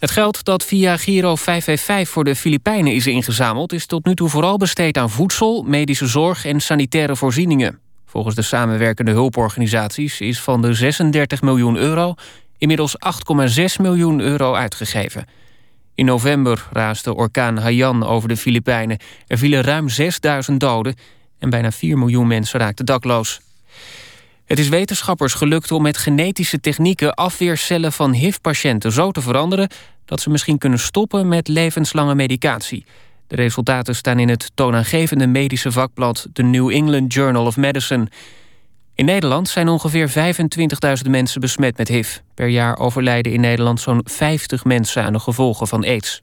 Het geld dat via Giro 555 voor de Filipijnen is ingezameld... is tot nu toe vooral besteed aan voedsel, medische zorg en sanitaire voorzieningen. Volgens de samenwerkende hulporganisaties is van de 36 miljoen euro... inmiddels 8,6 miljoen euro uitgegeven. In november raasde orkaan Haiyan over de Filipijnen. Er vielen ruim 6000 doden en bijna 4 miljoen mensen raakten dakloos. Het is wetenschappers gelukt om met genetische technieken afweercellen van HIV-patiënten zo te veranderen dat ze misschien kunnen stoppen met levenslange medicatie. De resultaten staan in het toonaangevende medische vakblad The New England Journal of Medicine. In Nederland zijn ongeveer 25.000 mensen besmet met HIV. Per jaar overlijden in Nederland zo'n 50 mensen aan de gevolgen van aids.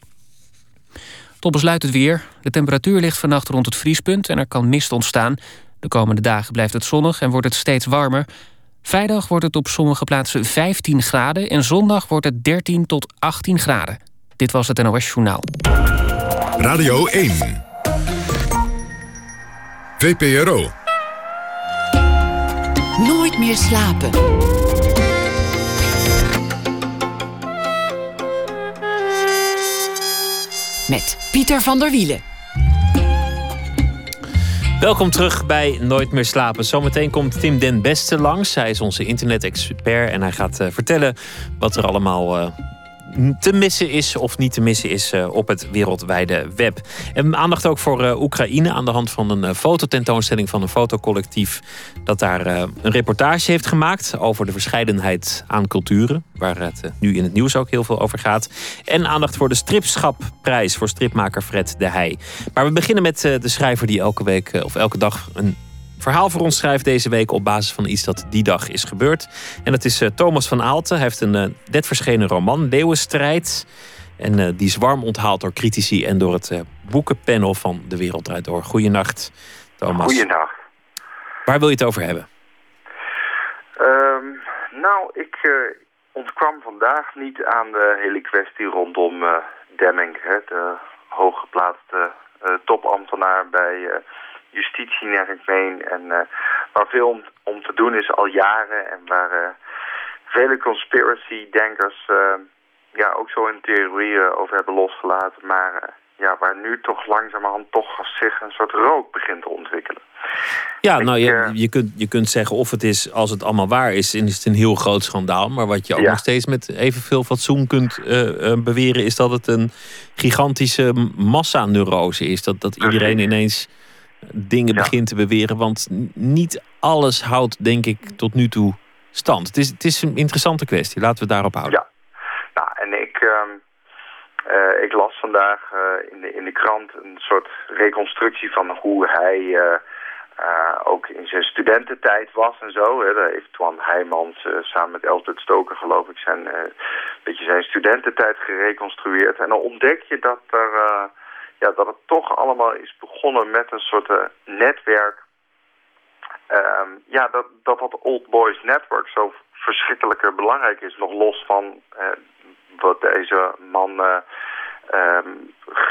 Tot besluit het weer. De temperatuur ligt vannacht rond het vriespunt en er kan mist ontstaan. De komende dagen blijft het zonnig en wordt het steeds warmer. Vrijdag wordt het op sommige plaatsen 15 graden... en zondag wordt het 13 tot 18 graden. Dit was het NOS Journaal. Radio 1. VPRO. Nooit meer slapen. Met Pieter van der Wielen. Welkom terug bij Nooit meer slapen. Zometeen komt Tim Den Beste langs. Hij is onze internet-expert en hij gaat uh, vertellen wat er allemaal uh, te missen is of niet te missen is uh, op het wereldwijde web. En aandacht ook voor Oekraïne aan de hand van een fototentoonstelling van een fotocollectief dat daar een reportage heeft gemaakt over de verscheidenheid aan culturen, waar het nu in het nieuws ook heel veel over gaat. En aandacht voor de stripschapprijs voor stripmaker Fred de Heij. Maar we beginnen met de schrijver die elke week of elke dag een verhaal voor ons schrijft deze week op basis van iets dat die dag is gebeurd. En dat is uh, Thomas van Aalten. Hij heeft een uh, net verschenen roman, Leeuwenstrijd. En uh, die is warm onthaald door critici en door het boekenpanel van De Wereld Draait Door. Goeienacht, Thomas. Goeienacht. Waar wil je het over hebben? Um, nou, ik ontkwam vandaag niet aan de hele kwestie rondom Demming. Hè, de hooggeplaatste topambtenaar bij justitie naar ik meen. En uh, waar veel om, om, te doen is al jaren. En waar uh, vele conspiracy-denkers uh, ja, ook zo een theorie over hebben losgelaten. Maar ja, waar nu toch langzamerhand toch zich een soort rook begint te ontwikkelen. Ja, nou je, je, kunt, je kunt zeggen of het is, als het allemaal waar is, is het een heel groot schandaal. Maar wat je ook Ja. nog steeds met evenveel fatsoen kunt eh, eh, beweren, is dat het een gigantische massaneurose is. Dat, dat iedereen ineens dingen begint te beweren. Want niet alles houdt, denk ik, tot nu toe stand. Het is, het is een interessante kwestie. Laten we het daarop houden. Nou, en ik, ehm, eh, ik las vandaag eh, in, de, in de krant een soort reconstructie van hoe hij eh, ook in zijn studententijd was en zo. Hè. Daar heeft Twan Heijmans samen met Elfred Stoker, geloof ik, zijn, beetje zijn studententijd gereconstrueerd. En dan ontdek je dat, er, ja, dat het toch allemaal is begonnen met een soort eh, netwerk Ehm, ja, dat, dat dat Old Boys Network zo verschrikkelijk belangrijk is. Nog los van eh, wat deze man eh, ehm,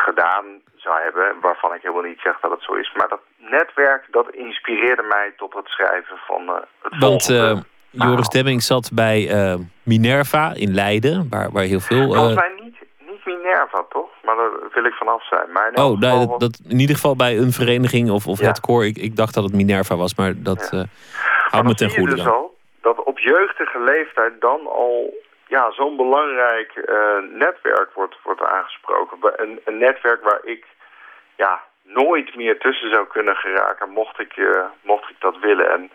gedaan zou hebben. Waarvan ik helemaal niet zeg dat het zo is. Maar dat netwerk, dat inspireerde mij tot het schrijven van eh, het Want eh, Joris Demming zat bij Minerva in Leiden, waar, waar heel veel. Volgens mij niet Minerva, toch? Maar daar wil ik vanaf zijn. Oh, nee, dat, dat, in ieder geval bij een vereniging of, of Ja. het koor. Ik, ik dacht dat het Minerva was, maar dat eh houdt me ten goede dus dan. al dat op jeugdige leeftijd dan al ja, zo'n belangrijk eh, netwerk wordt, wordt aangesproken. Een, een netwerk waar ik ja, nooit meer tussen zou kunnen geraken mocht ik, eh, mocht ik dat willen. En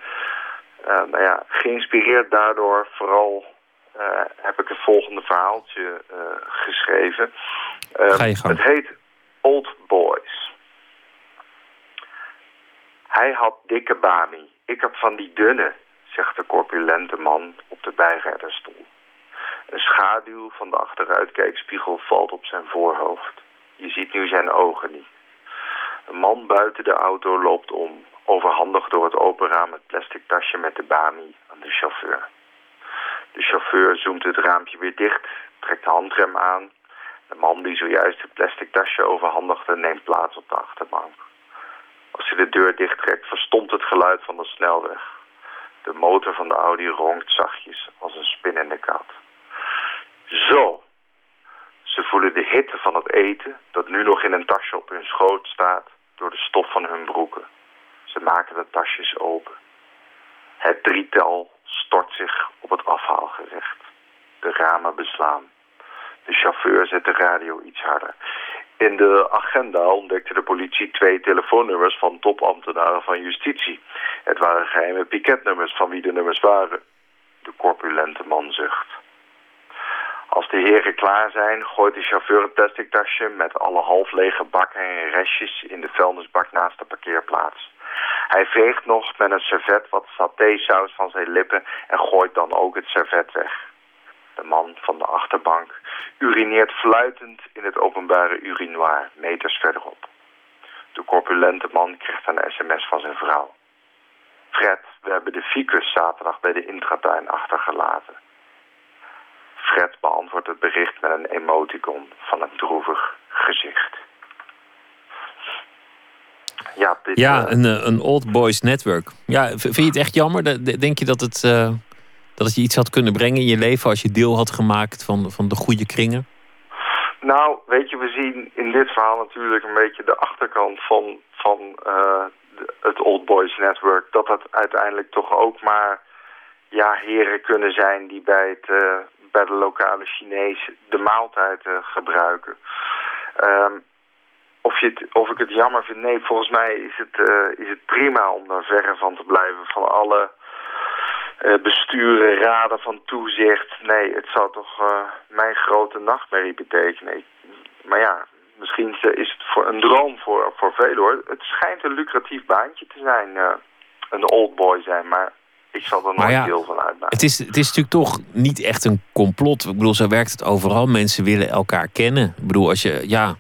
nou ja, geïnspireerd daardoor vooral heb ik het volgende verhaaltje eh, geschreven. Eh, Ga je gang. Het heet Old Boys. Hij had dikke bami. Ik heb van die dunne, zegt de corpulente man op de bijrijderstoel. Een schaduw van de achteruitkijkspiegel valt op zijn voorhoofd. Je ziet nu zijn ogen niet. Een man buiten de auto loopt om, overhandigt door het open raam het plastic tasje met de bami aan de chauffeur. De chauffeur zoomt het raampje weer dicht, trekt de handrem aan. De man die zojuist het plastic tasje overhandigde neemt plaats op de achterbank. Als hij de deur dichttrekt verstomt het geluid van de snelweg. De motor van de Audi ronkt zachtjes als een spinnende kat. Zo. Ze voelen de hitte van het eten dat nu nog in een tasje op hun schoot staat door de stof van hun broeken. Ze maken de tasjes open. Het drietal stort zich op het afhaalgerecht. De ramen beslaan. De chauffeur zet de radio iets harder. In de agenda ontdekte de politie twee telefoonnummers van topambtenaren van justitie. Het waren geheime piketnummers van wie de nummers waren. De corpulente man zucht. Als de heren klaar zijn, gooit de chauffeur het plastic tasje met alle half lege bakken en restjes in de vuilnisbak naast de parkeerplaats. Hij veegt nog met een servet wat satésaus van zijn lippen en gooit dan ook het servet weg. De man van de achterbank urineert fluitend in het openbare urinoir, meters verderop. De corpulente man krijgt een sms van zijn vrouw. Fred, we hebben de ficus zaterdag bij de intratuin achtergelaten. Fred beantwoordt het bericht met een emoticon van een droevig gezicht. Ja, dit, Ja, eh, een, eh, een old boys network. Ja, vind je het echt jammer? De- de- Denk je dat het, eh, dat je iets had kunnen brengen in je leven als je deel had gemaakt van, van de goede kringen? Nou, weet je, we zien in dit verhaal natuurlijk een beetje de achterkant van, van het Old Boys Network. Dat dat uiteindelijk toch ook maar ja, heren kunnen zijn die bij, het, bij de lokale Chinees de maaltijd gebruiken. Ehm, of, je het, of ik het jammer vind? Nee, volgens mij is het, eh, is het prima om daar verre van te blijven. Van alle eh, besturen, raden van toezicht. Nee, het zou toch eh, mijn grote nachtmerrie betekenen. Ik- maar ja, misschien is het voor een droom voor, voor velen hoor. Het schijnt een lucratief baantje te zijn, een old boy zijn. Maar ik zal er nooit ja, deel van uitmaken. Het is, het is natuurlijk toch niet echt een complot. Ik bedoel, zo werkt het overal. Mensen willen elkaar kennen. Ik bedoel, als je, ja,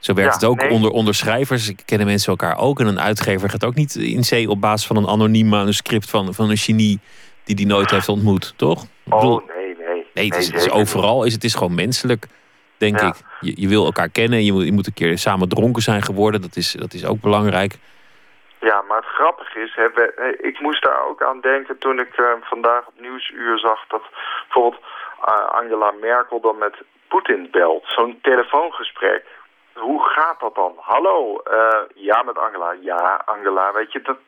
zo werkt Ja, het ook nee. onder, onder schrijvers. Kennen mensen elkaar ook. En een uitgever gaat ook niet in zee op basis van een anoniem manuscript van, van een genie die die nooit heeft ontmoet, toch? Bedoel, Oh, nee, nee. nee, het is, het overal. Is, het is gewoon menselijk, denk Ja. ik. Je, je wil elkaar kennen. Je moet, je moet een keer samen dronken zijn geworden. Dat is, dat is ook belangrijk. Ja, maar het grappige is, hè, we- ik moest daar ook aan denken toen ik eh, vandaag op Nieuwsuur zag dat bijvoorbeeld eh, Angela Merkel dan met Poetin belt. Zo'n telefoongesprek. Hoe gaat dat dan? Hallo, eh, ja met Angela. Ja, Angela, weet je, dat,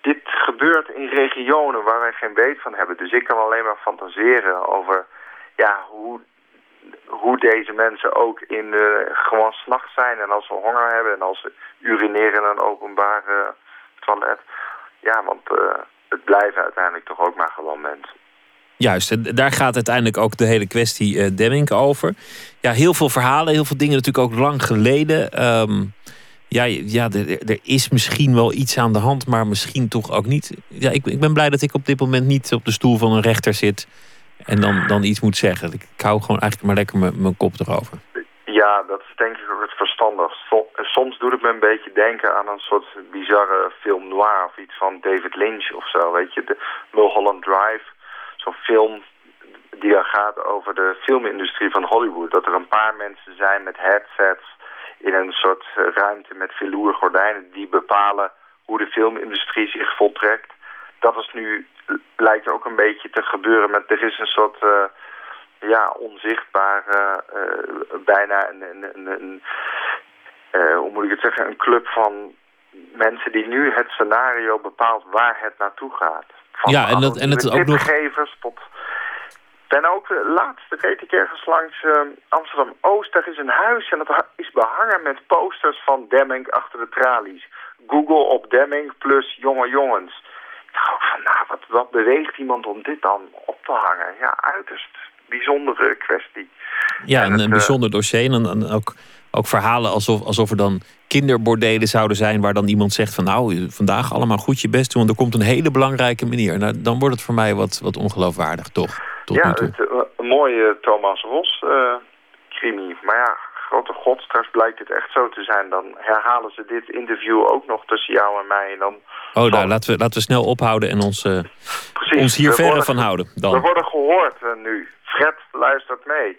dit gebeurt in regionen waar wij geen weet van hebben. Dus ik kan alleen maar fantaseren over ja, hoe, hoe deze mensen ook in eh, gewoon s'nachts zijn en als ze honger hebben en als ze urineren in een openbaar eh, toilet. Ja, want eh, het blijven uiteindelijk toch ook maar gewoon mensen. Juist, en daar gaat uiteindelijk ook de hele kwestie eh Demming over. Ja, heel veel verhalen, heel veel dingen natuurlijk ook lang geleden. Ehm, ja, ja er, is misschien wel iets aan de hand, maar misschien toch ook niet. Ja, ik, ik ben blij dat ik op dit moment niet op de stoel van een rechter zit en dan, dan iets moet zeggen. Ik, hou gewoon eigenlijk maar lekker mijn- mijn kop erover. Ja, dat is denk ik ook het verstandig. So- soms doet het me een beetje denken aan een soort bizarre film noir of iets van David Lynch of zo. Weet je, de Mulholland Drive, zo'n film die dan gaat over de filmindustrie van Hollywood. Dat er een paar mensen zijn met headsets in een soort eh, ruimte met velour gordijnen die bepalen hoe de filmindustrie zich voltrekt. Dat is nu, lijkt ook een beetje te gebeuren met, er is een soort... eh, ja, onzichtbare, eh, bijna een, een, een, hoe moet ik het zeggen, een club van mensen die nu het scenario bepaalt waar het naartoe gaat. Van Ja, en dat- en het is ook nog- tot, ben ook uh, laatst reed ik ergens langs uh, Amsterdam-Oost. Daar is een huis en dat is behangen met posters van Demming achter de tralies. Google op Demming plus jonge jongens. Ik dacht ook van, nou, wat, wat beweegt iemand om dit dan op te hangen? Ja, uiterst bijzondere kwestie. Ja, En een, het, bijzonder dossier. En dan ook, ook verhalen alsof, alsof er dan kinderbordelen zouden zijn... waar dan iemand zegt van nou, vandaag allemaal goed je best doen... want er komt een hele belangrijke meneer. Nou, dan wordt het voor mij wat, wat ongeloofwaardig, toch? Tot ja, het, eh, een mooie Thomas Ros eh crimi. Maar ja, grote god, straks blijkt het echt zo te zijn. Dan herhalen ze dit interview ook nog tussen jou en mij. En dan Oh, nou, laten we, laten we snel ophouden en ons, eh, Precies, ons hier we verre worden- van houden. We Dan. worden gehoord eh, nu. Fred luistert mee.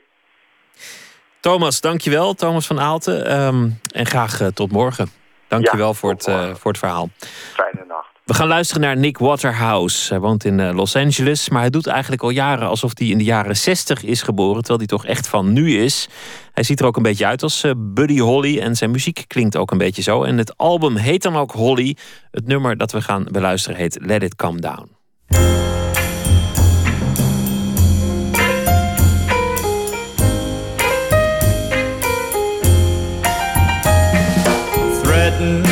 Thomas, dankjewel. Thomas van Aalten. Ehm, en graag eh, tot morgen. Dankjewel Ja, voor, het, eh, voor het verhaal. Fijne nacht. We gaan luisteren naar Nick Waterhouse. Hij woont in eh, Los Angeles, maar hij doet eigenlijk al jaren alsof hij in de jaren 60 is geboren, terwijl hij toch echt van nu is. Hij ziet er ook een beetje uit als Buddy Holly en zijn muziek klinkt ook een beetje zo. En het album heet dan ook Holly. Het nummer dat we gaan beluisteren heet Let It Come Down. Threatened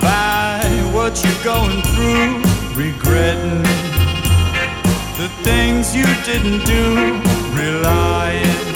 by what you're going through, regretting the things you didn't do, relying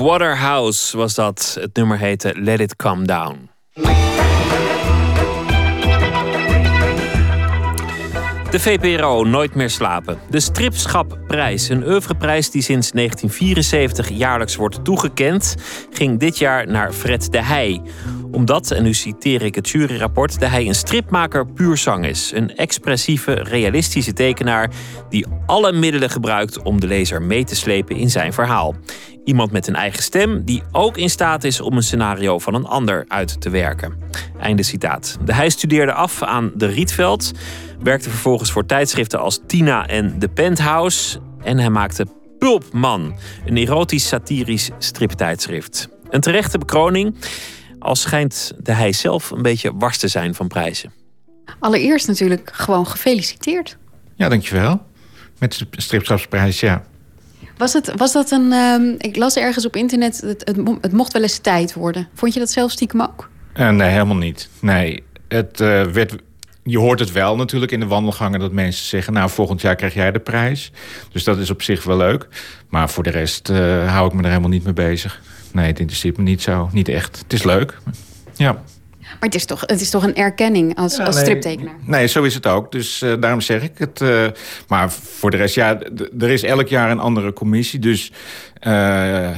Waterhouse was dat. Het nummer heette Let It Come Down. De VPRO Nooit meer slapen. De Stripschapprijs, een oeuvreprijs die sinds 1974 jaarlijks wordt toegekend, ging dit jaar naar Fred de Heij. Omdat, en nu citeer ik het juryrapport, de Heij een stripmaker puur zang is. Een expressieve, realistische tekenaar die alle middelen gebruikt om de lezer mee te slepen in zijn verhaal. Iemand met een eigen stem die ook in staat is om een scenario van een ander uit te werken. Einde citaat. De Heij studeerde af aan de Rietveld, werkte vervolgens voor tijdschriften als Tina en The Penthouse en hij maakte Pulpman, een erotisch satirisch striptijdschrift. Een terechte bekroning, al schijnt de Heij zelf een beetje wars te zijn van prijzen. Allereerst natuurlijk gewoon gefeliciteerd. Ja, dankjewel. Met de stripschapsprijs, ja. Was, het, was dat een. ehm, ik las ergens op internet. Het, het, het mocht wel eens tijd worden. Vond je dat zelf stiekem ook? Eh, nee, helemaal niet. Nee, het eh, werd... Je hoort het wel natuurlijk in de wandelgangen dat mensen zeggen... nou, volgend jaar krijg jij de prijs. Dus dat is op zich wel leuk. Maar voor de rest eh, hou ik me er helemaal niet mee bezig. Nee, het interesseert me niet zo. Niet echt. Het is leuk. Ja. Maar het is toch, het is toch een erkenning als, Ja, als nee. striptekenaar? Nee, zo is het ook. Dus eh, daarom zeg ik het. eh, maar voor de rest, ja, er is elk jaar een andere commissie. Dus eh,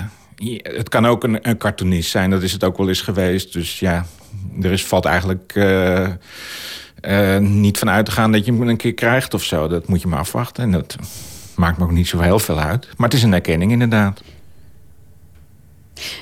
het kan ook een, een cartoonist zijn. Dat is het ook wel eens geweest. Dus ja, er is, valt eigenlijk niet van uit te gaan dat je hem een keer krijgt of zo. Dat moet je maar afwachten. En dat maakt me ook niet zo heel veel uit. Maar het is een erkenning inderdaad.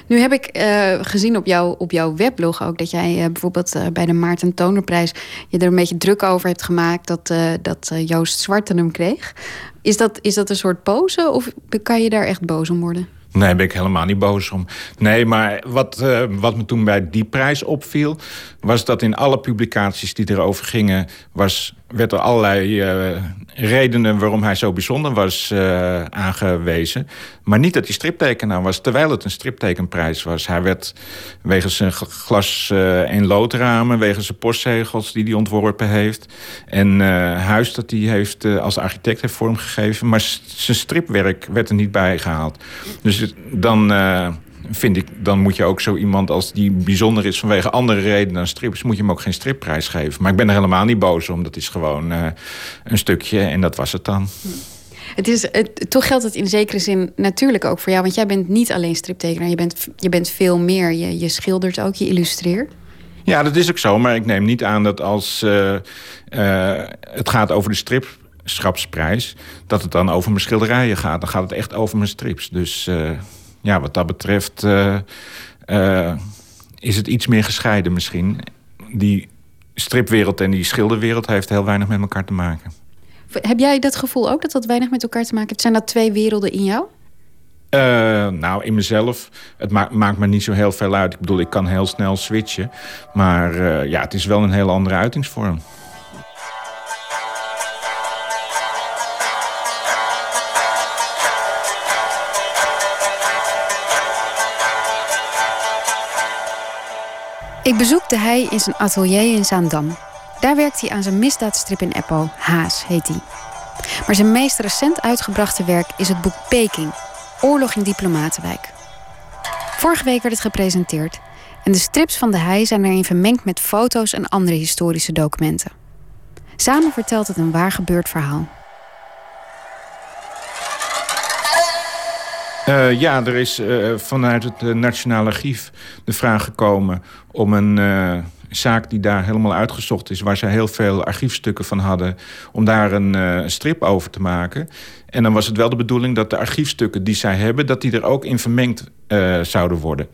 Nu heb ik eh, gezien op, jou, op jouw weblog ook dat jij eh, bijvoorbeeld eh, bij de Maarten Tonerprijs je er een beetje druk over hebt gemaakt dat, dat Joost Zwarte hem kreeg. Is dat, is dat een soort pose of kan je daar echt boos om worden? Nee, ben ik helemaal niet boos om. Nee, maar wat, wat me toen bij die prijs opviel... was dat in alle publicaties die erover gingen... Was, werd er allerlei eh, redenen waarom hij zo bijzonder was eh, aangewezen. Maar niet dat hij striptekenaar was, terwijl het een striptekenprijs was. Hij werd wegens zijn gl- glas- eh, en loodramen... wegens zijn postzegels die hij ontworpen heeft... en eh, huis dat hij heeft, eh, als architect heeft vormgegeven. Maar zijn stripwerk werd er niet bij gehaald. Dus dan... vind ik, dan moet je ook zo iemand als die bijzonder is vanwege andere redenen dan strips, moet je hem ook geen stripprijs geven. Maar ik ben er helemaal niet boos om. Dat is gewoon eh, een stukje en dat was het dan. Het is, het, toch geldt het in zekere zin natuurlijk ook voor jou. Want jij bent niet alleen striptekenaar. Je bent, je bent veel meer. Je, je schildert ook, je illustreert. Ja, dat is ook zo. Maar ik neem niet aan dat als eh, eh, het gaat over de stripschapsprijs, dat het dan over mijn schilderijen gaat. Dan gaat het echt over mijn strips. Dus ja, wat dat betreft eh, eh, is het iets meer gescheiden misschien. Die stripwereld en die schilderwereld heeft heel weinig met elkaar te maken. Heb jij dat gevoel ook dat dat weinig met elkaar te maken heeft? Zijn dat twee werelden in jou? Eh, nou, in mezelf, het ma- maakt me niet zo heel veel uit. Ik bedoel, ik kan heel snel switchen. Maar ja, het is wel een heel andere uitingsvorm. Ik bezoekte hij in zijn atelier in Zaandam. Daar werkt hij aan zijn misdaadstrip in Eppo. Haas heet hij. Maar zijn meest recent uitgebrachte werk is het boek Peking. Oorlog in Diplomatenwijk. Vorige week werd het gepresenteerd. En de strips van de Heij zijn erin vermengd met foto's en andere historische documenten. Samen vertelt het een waar gebeurd verhaal. Eh, ja, er is eh, vanuit het eh, Nationaal Archief de vraag gekomen om een zaak die daar helemaal uitgezocht is, waar zij heel veel archiefstukken van hadden, om daar een strip over te maken. En dan was het wel de bedoeling dat de archiefstukken die zij hebben, dat die er ook in vermengd zouden worden.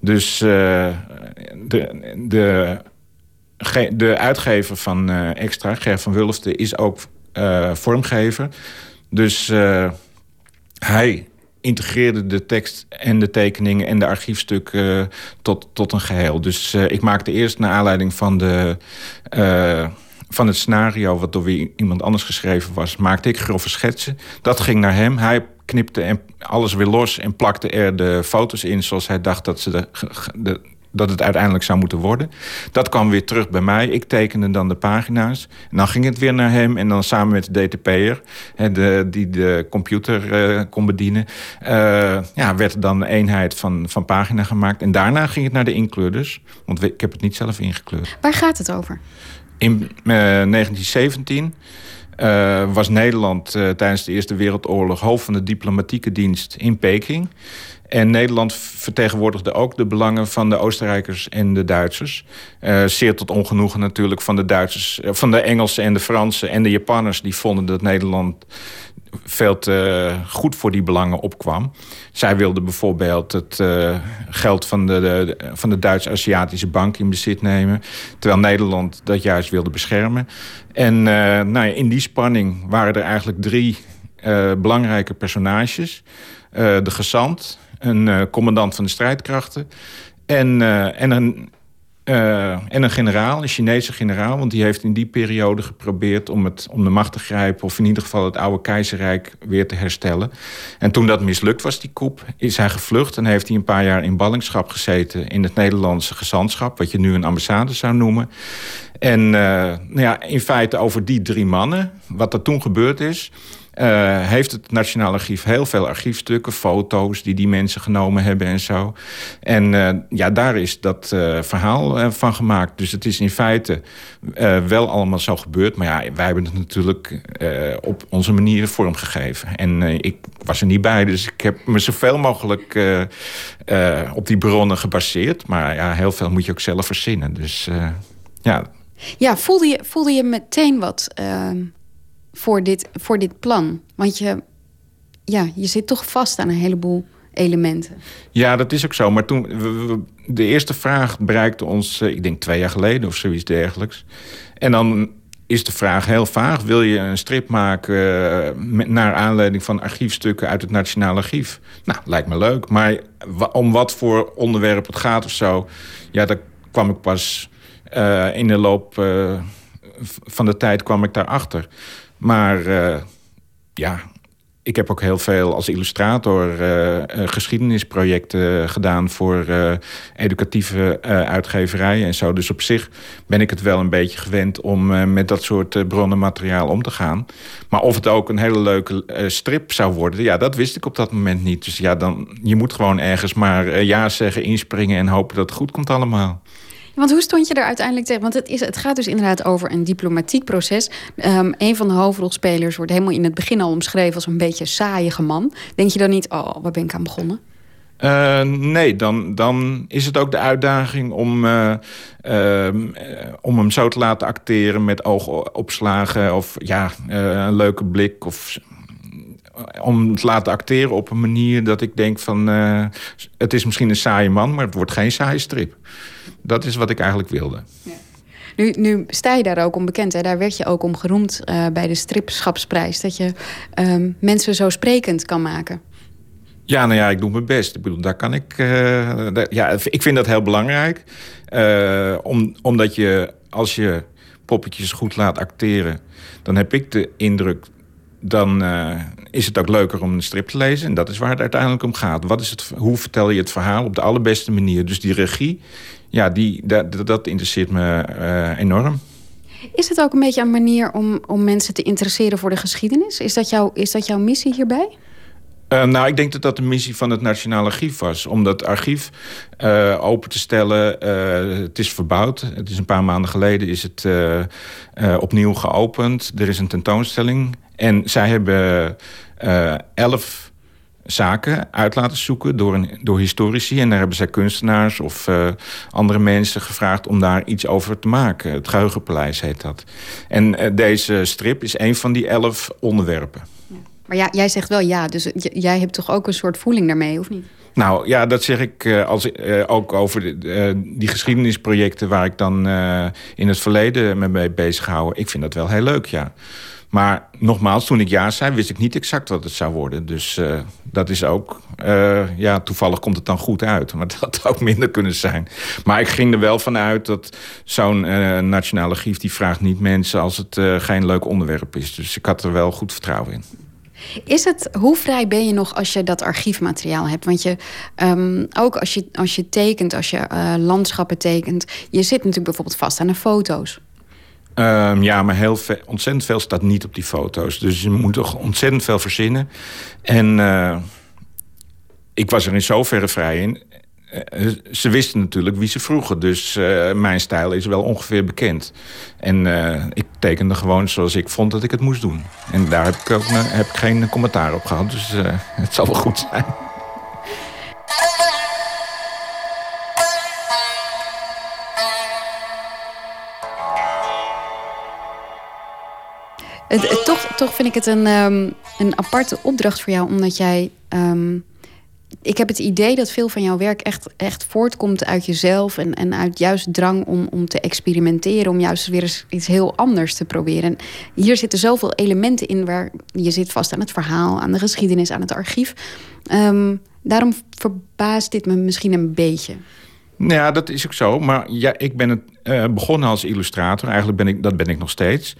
Dus de, de, de uitgever van Extra, Ger van Wulften, is ook vormgever. Dus hij integreerde de tekst en de tekeningen en de archiefstukken eh, tot, tot een geheel. Dus eh, ik maakte eerst naar aanleiding van, de, eh, van het scenario... wat door weer iemand anders geschreven was... maakte ik grove schetsen. Dat ging naar hem. Hij knipte en alles weer los en plakte er de foto's in... zoals hij dacht dat, ze de, de, dat het uiteindelijk zou moeten worden. Dat kwam weer terug bij mij. Ik tekende dan de pagina's. En dan ging het weer naar hem. En dan samen met de DTP'er, die de computer eh, kon bedienen... eh, ja, werd er dan een eenheid van, van pagina gemaakt. En daarna ging het naar de inkleurders. Want ik heb het niet zelf ingekleurd. Waar gaat het over? In eh, 1917 eh, was Nederland tijdens de Eerste Wereldoorlog hoofd van de diplomatieke dienst in Peking. En Nederland vertegenwoordigde ook de belangen van de Oostenrijkers en de Duitsers. Eh, zeer tot ongenoegen natuurlijk van de Duitsers, eh, van de Engelsen en de Fransen en de Japanners. Die vonden dat Nederland veel te goed voor die belangen opkwam. Zij wilden bijvoorbeeld het eh, geld van de, van de Duits-Aziatische Bank in bezit nemen. Terwijl Nederland dat juist wilde beschermen. En eh, nou ja, in die spanning waren er eigenlijk drie eh, belangrijke personages. Eh, de gezant, een eh, commandant van de strijdkrachten... en, eh, en een eh, en een generaal, een Chinese generaal... want die heeft in die periode geprobeerd om, het, om de macht te grijpen... of in ieder geval het oude keizerrijk weer te herstellen. En toen dat mislukt was, die coup, is hij gevlucht... en heeft hij een paar jaar in ballingschap gezeten... in het Nederlandse gezantschap, wat je nu een ambassade zou noemen. En nou ja, in feite over die drie mannen, wat er toen gebeurd is... eh, heeft het Nationaal Archief heel veel archiefstukken, foto's die die mensen genomen hebben en zo. En eh, ja, daar is dat eh, verhaal van gemaakt. Dus het is in feite wel allemaal zo gebeurd. Maar ja, wij hebben het natuurlijk op onze manier vormgegeven. En ik was er niet bij, dus ik heb me zoveel mogelijk op die bronnen gebaseerd. Maar ja, heel veel moet je ook zelf verzinnen. Dus ja. Ja, voelde je, voelde je meteen wat voor, dit, voor dit plan? Want je, ja, je zit toch vast aan een heleboel elementen. Ja, dat is ook zo. Maar toen de eerste vraag bereikte ons, eh, ik denk twee jaar geleden of zoiets dergelijks. En dan is de vraag heel vaag. Wil je een strip maken uh, met, naar aanleiding van archiefstukken uit het Nationaal Archief? Nou, lijkt me leuk. Maar om wat voor onderwerp het gaat of zo... ja, daar kwam ik pas uh, in de loop van de tijd kwam ik daarachter. Maar uh, ja, ik heb ook heel veel als illustrator uh, geschiedenisprojecten gedaan voor educatieve uitgeverijen en zo. Dus op zich ben ik het wel een beetje gewend om met dat soort bronnenmateriaal om te gaan. Maar of het ook een hele leuke strip zou worden, ja, dat wist ik op dat moment niet. Dus ja, dan, je moet gewoon ergens maar ja zeggen, inspringen en hopen dat het goed komt allemaal. Want hoe stond je daar uiteindelijk tegen? Want het, is, het gaat dus inderdaad over een diplomatiek proces. Um, een van de hoofdrolspelers wordt helemaal in het begin al omschreven als een beetje saaiige man. Denk je dan niet, oh, waar ben ik aan begonnen? Uh, nee, dan, dan is het ook de uitdaging om, uh, uh, om hem zo te laten acteren met oogopslagen of ja, een leuke blik. Of om te laten acteren op een manier dat ik denk van... het is misschien een saaie man, maar het wordt geen saaie strip. Dat is wat ik eigenlijk wilde. Ja. Nu, nu sta je daar ook om bekend. Hè? Daar werd je ook om geroemd uh, bij de stripschapsprijs. Dat je um, mensen zo sprekend kan maken. Ja, nou ja, ik doe mijn best. Ik bedoel, daar kan ik. Uh, ja, ik vind dat heel belangrijk. Om, omdat je, als je poppetjes goed laat acteren, dan heb ik de indruk. Dan is het ook leuker om een strip te lezen. En dat is waar het uiteindelijk om gaat. Wat is het, hoe vertel je het verhaal op de allerbeste manier? Dus die regie ja, die, dat, dat interesseert me uh, enorm. Is het ook een beetje een manier om, om mensen te interesseren voor de geschiedenis? Is dat, jouw is dat jouw missie hierbij? Uh, nou, ik denk dat dat de missie van het Nationaal Archief was. Om dat archief uh, open te stellen. Uh, het is verbouwd. Het is een paar maanden geleden is het opnieuw geopend. Er is een tentoonstelling. En zij hebben elf zaken uit laten zoeken door, een, door historici. En daar hebben zij kunstenaars of uh, andere mensen gevraagd om daar iets over te maken. Het Geheugenpaleis heet dat. En uh, deze strip is een van die elf onderwerpen. Ja. Maar ja, jij zegt wel ja, dus jij hebt toch ook een soort voeling daarmee, of niet? Nou ja, dat zeg ik uh, als, uh, ook over de, uh, die geschiedenisprojecten... waar ik dan in het verleden me mee bezig hou. Ik vind dat wel heel leuk, ja. Maar nogmaals, toen ik ja zei, wist ik niet exact wat het zou worden. Dus uh, dat is ook... Uh, ja, toevallig komt het dan goed uit. Maar dat had ook minder kunnen zijn. Maar ik ging er wel vanuit dat zo'n uh, nationale gief... die vraagt niet mensen als het geen leuk onderwerp is. Dus ik had er wel goed vertrouwen in. Is het, hoe vrij ben je nog als je dat archiefmateriaal hebt? Want je, um, ook als je, als je tekent, als je landschappen tekent... je zit natuurlijk bijvoorbeeld vast aan de foto's. Um, ja, maar heel ontzettend veel staat niet op die foto's. Dus je moet toch ontzettend veel verzinnen. En uh, ik was er in zoverre vrij in. Uh, ze wisten natuurlijk wie ze vroegen. Dus mijn stijl is wel ongeveer bekend. En ik tekende gewoon zoals ik vond dat ik het moest doen. En daar heb ik ook heb ik geen commentaar op gehad. Dus het zal wel goed zijn. Het, toch, toch vind ik het een, um, een aparte opdracht voor jou, omdat jij. Um, ik heb het idee dat veel van jouw werk echt, echt voortkomt uit jezelf en, en uit juist drang om, om te experimenteren, om juist weer eens iets heel anders te proberen. En hier zitten zoveel elementen in waar je zit vast aan het verhaal, aan de geschiedenis, aan het archief. Um, daarom verbaast dit me misschien een beetje. Ja, dat is ook zo. Maar ja, ik ben het eh, begonnen als illustrator. Eigenlijk ben ik, dat ben ik nog steeds.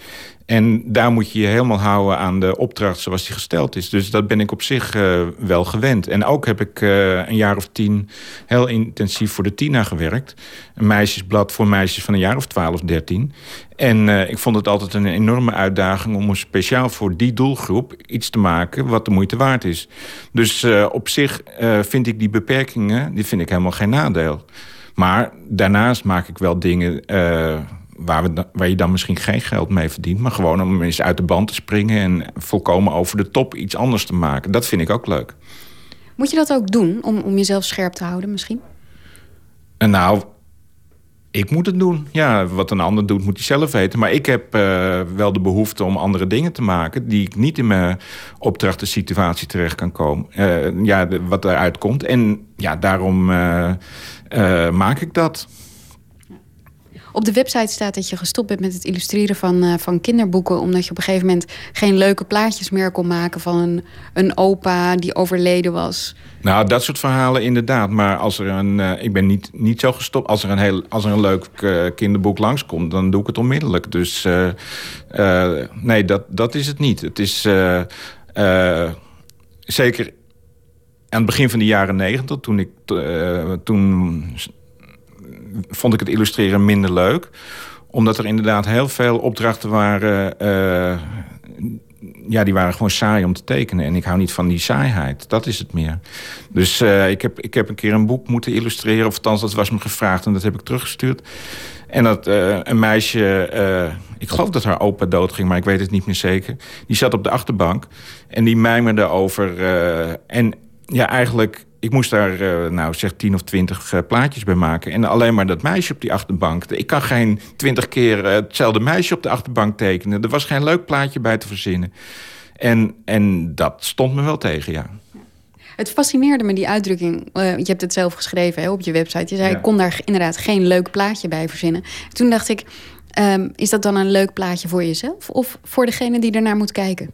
En daar moet je je helemaal houden aan de opdracht zoals die gesteld is. Dus dat ben ik op zich eh, wel gewend. En ook heb ik eh, een jaar of tien heel intensief voor de Tina gewerkt. Een meisjesblad voor meisjes van een jaar of twaalf, dertien. En eh, ik vond het altijd een enorme uitdaging om speciaal voor die doelgroep iets te maken wat de moeite waard is. Dus op zich vind ik die beperkingen, die vind ik helemaal geen nadeel. Maar daarnaast maak ik wel dingen waar, we, waar je dan misschien geen geld mee verdient. Maar gewoon om eens uit de band te springen en volkomen over de top iets anders te maken. Dat vind ik ook leuk. Moet je dat ook doen om, om jezelf scherp te houden misschien? En nou, ik moet het doen. Ja, wat een ander doet, moet hij zelf weten. Maar ik heb eh, wel de behoefte om andere dingen te maken... die ik niet in mijn opdrachtensituatie terecht kan komen. Eh, ja, de- wat eruit komt. En ja, daarom eh, eh, maak ik dat. Op de website staat dat je gestopt bent met het illustreren van, eh, van kinderboeken... omdat je op een gegeven moment geen leuke plaatjes meer kon maken... van een, een opa die overleden was. Nou, dat soort verhalen inderdaad. Maar als er een, eh, ik ben niet, niet zo gestopt. Als er een, heel, als er een leuk eh, kinderboek langskomt, dan doe ik het onmiddellijk. Dus nee, dat, dat is het niet. Het is zeker aan het begin van de jaren negentig, toen ik toen vond ik het illustreren minder leuk. Omdat er inderdaad heel veel opdrachten waren. eh, ja, die waren gewoon saai om te tekenen. En ik hou niet van die saaiheid. Dat is het meer. Dus eh, ik, heb, ik heb een keer een boek moeten illustreren. Of althans, dat was me gevraagd en dat heb ik teruggestuurd. En dat eh, een meisje, ik geloof dat haar opa doodging, maar ik weet het niet meer zeker. Die zat op de achterbank en die mijmerde over. en ja, eigenlijk, ik moest daar, eh, nou zeg, tien of twintig eh, plaatjes bij maken. En alleen maar dat meisje op die achterbank. Ik kan geen twintig keer eh, hetzelfde meisje op de achterbank tekenen. Er was geen leuk plaatje bij te verzinnen. En, en dat stond me wel tegen, ja. Het fascineerde me, die uitdrukking. je hebt het zelf geschreven hè, op je website. Je zei, Ja. ik kon daar inderdaad geen leuk plaatje bij verzinnen. Toen dacht ik, ehm, is dat dan een leuk plaatje voor jezelf... of voor degene die ernaar moet kijken?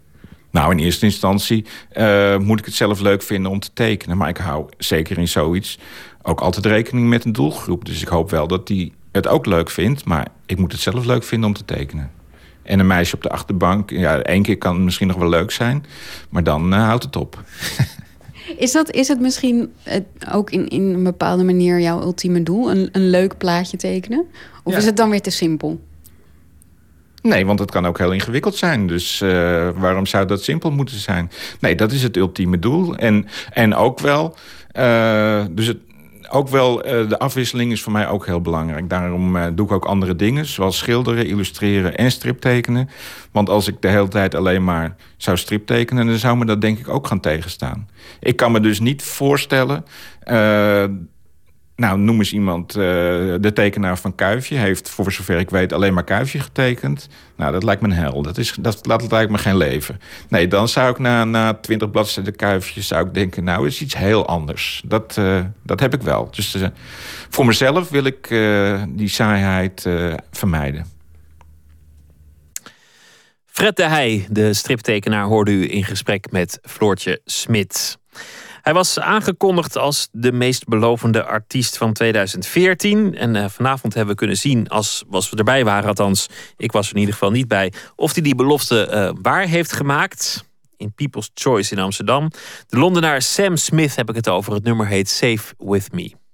Nou, in eerste instantie eh, moet ik het zelf leuk vinden om te tekenen. Maar ik hou zeker in zoiets ook altijd rekening met een doelgroep. Dus ik hoop wel dat die het ook leuk vindt. Maar ik moet het zelf leuk vinden om te tekenen. En een meisje op de achterbank, ja, één keer kan het misschien nog wel leuk zijn. Maar dan eh, houdt het op. Is, dat, is het misschien eh, ook in, in een bepaalde manier jouw ultieme doel? Een, een leuk plaatje tekenen? Of Ja. is het dan weer te simpel? Nee, want het kan ook heel ingewikkeld zijn. Dus eh, waarom zou dat simpel moeten zijn? Nee, dat is het ultieme doel. En, en ook wel, eh, dus het, ook wel eh, de afwisseling is voor mij ook heel belangrijk. Daarom doe ik ook andere dingen, zoals schilderen, illustreren en striptekenen. Want als ik de hele tijd alleen maar zou striptekenen... dan zou me dat denk ik ook gaan tegenstaan. Ik kan me dus niet voorstellen... nou, noem eens iemand, eh, de tekenaar van Kuifje... heeft voor zover ik weet alleen maar Kuifje getekend. Nou, dat lijkt me een hel. Dat, is, dat, dat lijkt me geen leven. Nee, dan zou ik na, na 20 bladzijden Kuifje... zou ik denken, nou, is iets heel anders. Dat, eh, dat heb ik wel. Dus eh, voor mezelf wil ik die saaiheid vermijden. Fred de Heij, de striptekenaar, hoorde u in gesprek met Floortje Smit. Hij was aangekondigd als de meest belovende artiest van 2014. En eh, vanavond hebben we kunnen zien, als, we erbij waren althans... ik was er in ieder geval niet bij... of hij die belofte eh, waar heeft gemaakt in People's Choice in Amsterdam. De Londenaar Sam Smith heb ik het over. Het nummer heet Safe With Me.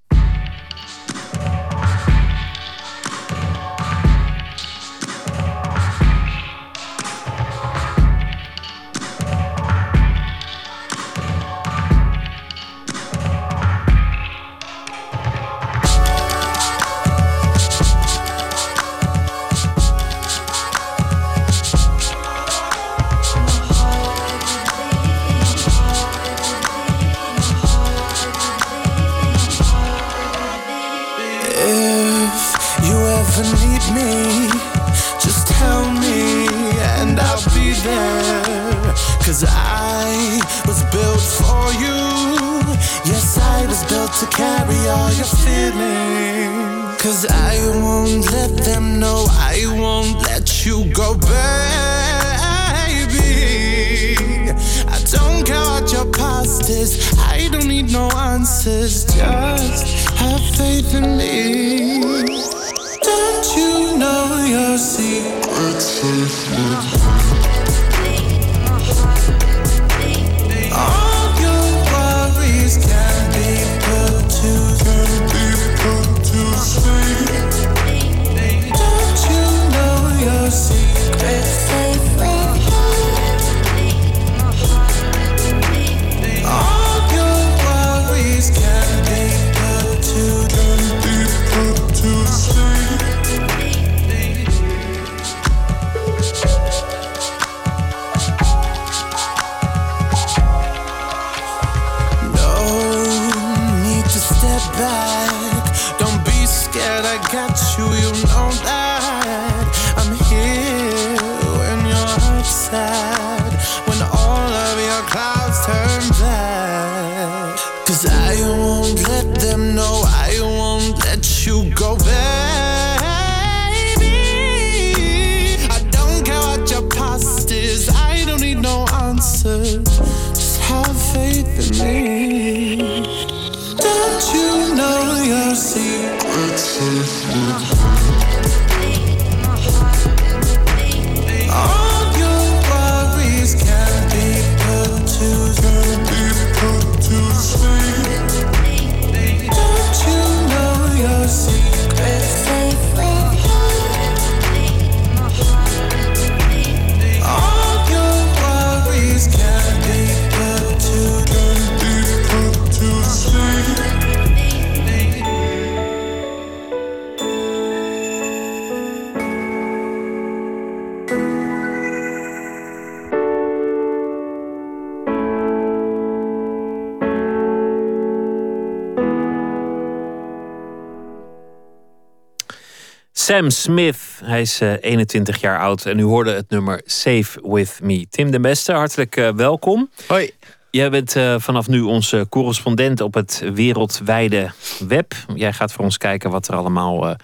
Scared, I got you. Sam Smith, hij is eh, 21 jaar oud en u hoorde het nummer Safe With Me. Tim de Beste, hartelijk eh, welkom. Hoi. Jij bent eh, vanaf nu onze correspondent op het wereldwijde web. Jij gaat voor ons kijken wat er allemaal eh,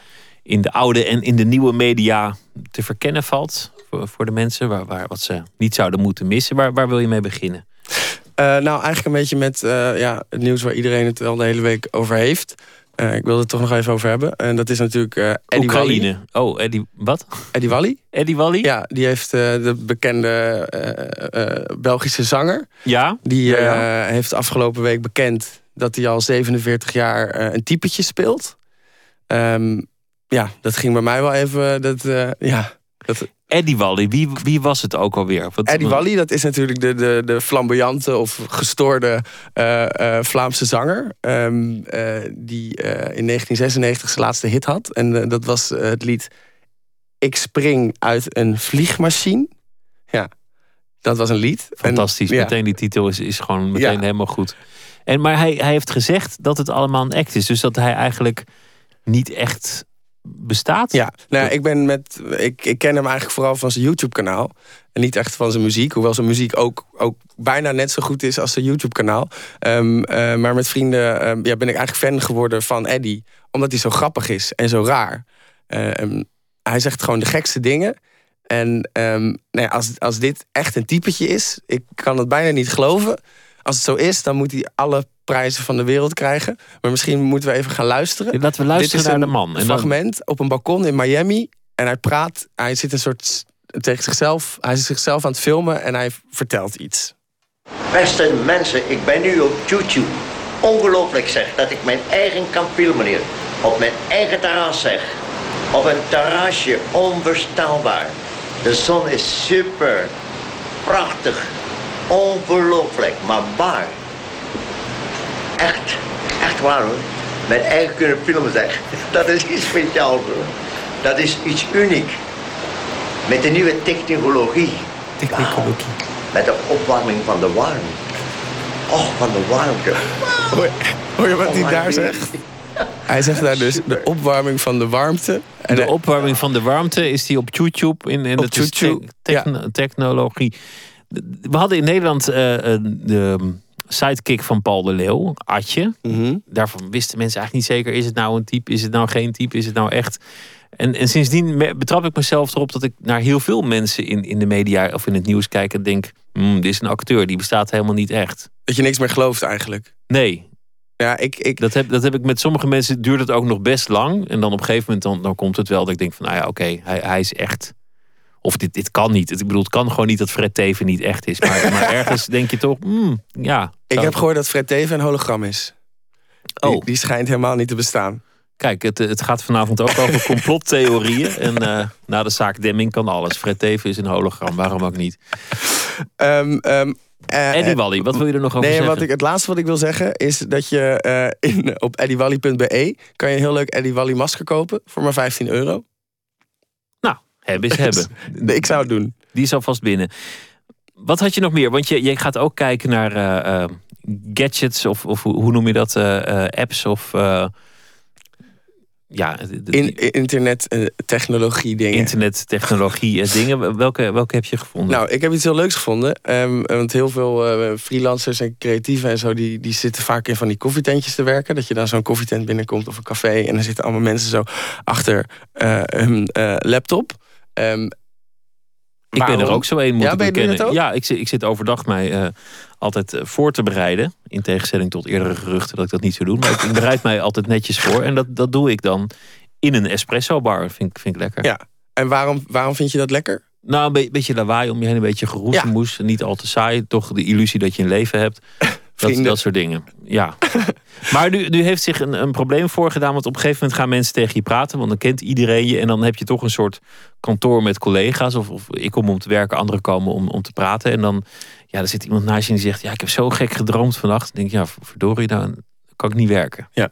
in de oude en in de nieuwe media te verkennen valt. Voor, voor de mensen, waar, waar, wat ze niet zouden moeten missen. Waar, waar wil je mee beginnen? Eh, nou, eigenlijk een beetje met eh, ja, het nieuws waar iedereen het wel de hele week over heeft. Eh, ik wilde het toch nog even over hebben. En dat is natuurlijk eh Eddie Oekraïne. Wally. Oh, Eddie, wat? Eddie Wally. Eddie Wally? Ja, die heeft eh, de bekende Belgische zanger. Ja? Die Ja, ja. heeft afgelopen week bekend dat hij al 47 jaar een typetje speelt. Ehm, ja, dat ging bij mij wel even. Dat, ja, dat, Eddie Wally, wie, wie was het ook alweer? Wat, Eddie Wally, dat is natuurlijk de, de, de flamboyante of gestoorde eh, eh, Vlaamse zanger. ehm, eh, die in 1996 zijn laatste hit had. En dat was het lied Ik spring uit een vliegmachine. Ja, dat was een lied. Fantastisch. En, ja. Meteen die titel is, is gewoon meteen Ja. helemaal goed. En, maar hij, hij heeft gezegd dat het allemaal een act is. Dus dat hij eigenlijk niet echt bestaat. Ja, nou, ik, ben met, ik, ik ken hem eigenlijk vooral van zijn YouTube-kanaal. En niet echt van zijn muziek. Hoewel zijn muziek ook, ook bijna net zo goed is als zijn YouTube-kanaal. Ehm, eh, maar met vrienden ehm, ja, ben ik eigenlijk fan geworden van Eddie. Omdat hij zo grappig is en zo raar. Ehm, hij zegt gewoon de gekste dingen. En nou als, als dit echt een typetje is, ik kan het bijna niet geloven. Als het zo is, dan moet hij alle prijzen van de wereld krijgen. Maar misschien moeten we even gaan luisteren. Laten we luisteren Dit is naar een de man. En dan- fragment op een balkon in Miami. En hij praat, hij zit een soort tegen zichzelf. Hij is zichzelf aan het filmen en hij vertelt iets. Beste mensen, ik ben nu op YouTube. Ongelooflijk zeg, dat ik mijn eigen kan filmen hier. Op mijn eigen terras zeg. Op een terrasje, onverstaanbaar. De zon is super. Prachtig. Ongelooflijk, maar waar. Echt, echt waar hoor. Mijn eigen kunnen filmen zeg. Dat is iets speciaals hoor. Dat is iets uniek. Met de nieuwe technologie. Technologie. Met de opwarming van de warmte. Oh, van de warmte. Hoor, hoor je wat Oh, hij daar zegt? Hij zegt daar dus de opwarming van de warmte. En de opwarming van de warmte is die op YouTube. In, en Op techno- technologie. We hadden in Nederland eh, de sidekick van Paul de Leeuw, Atje. Mhm. Daarvan wisten mensen eigenlijk niet zeker: is het nou een type, is het nou geen type, is het nou echt. En, en sindsdien betrap ik mezelf erop dat ik naar heel veel mensen in, in de media of in het nieuws kijk en denk: hmm, dit is een acteur, die bestaat helemaal niet echt. Dat je niks meer gelooft eigenlijk. Nee. Ja, ik, ik... Dat, heb, dat heb ik met sommige mensen, duurt het ook nog best lang. En dan op een gegeven moment dan, dan komt het wel dat ik denk van, nou ja, oké, hij, hij is echt Of dit, dit kan niet. Ik bedoel, het kan gewoon niet dat Fred Teven niet echt is. Maar, maar ergens denk je toch, hmm, ja. Ik heb gehoord dat Fred Teven een hologram is. Oh. die schijnt helemaal niet te bestaan. Kijk, het, het gaat vanavond ook over complottheorieën. En eh, na de zaak Demming kan alles. Fred Teven is een hologram, waarom ook niet? Ehm, eh, Eddie eh, Wally, wat wil je er nog over nee, zeggen? Wat ik, het laatste wat ik wil zeggen is dat je in, op eddiewally.be kan je een heel leuk Eddie Wally masker kopen voor maar 15 euro. Hebben is hebben. Nee, ik zou het doen. Die is alvast binnen. Wat had je nog meer? Want je, je gaat ook kijken naar eh, eh, gadgets of, of hoe noem je dat? eh, apps of... ja, In, internet, eh, technologie dingen. internet, technologie en dingen. Welke, welke heb je gevonden? Nou, ik heb iets heel leuks gevonden. Ehm, want heel veel freelancers en creatieven en zo... Die, die zitten vaak in van die koffietentjes te werken. Dat je dan zo'n koffietent binnenkomt of een café... en dan zitten allemaal mensen zo achter eh, hun laptop. Ehm, Ik ben er ook zo een, moet Ja, ik bekennen. Ja, ik, zit- ik zit overdag mij eh, altijd eh, voor te bereiden. In tegenstelling tot eerdere geruchten dat ik dat niet zou doen. Maar ik, ik bereid mij altijd netjes voor. En dat, dat doe ik dan in een espresso bar. Vind, ik- vind ik lekker. Ja. En waarom, waarom vind je dat lekker? Nou, een be- beetje lawaai om je heen, een beetje geroezemoes. Niet al te saai. Toch de illusie dat je een leven hebt. Dat, Vrienden. dat soort dingen. Ja. maar nu, nu heeft zich een, een probleem voorgedaan. Want op een gegeven moment gaan mensen tegen je praten. Want dan kent iedereen je. En dan heb je toch een soort kantoor met collega's. Of, of ik kom om te werken, anderen komen om, om te praten. En dan ja, er zit iemand naast je en die zegt... Ja, ik heb zo gek gedroomd vannacht. Dan denk ik, ja, verdorie, dan kan ik niet werken. Ja.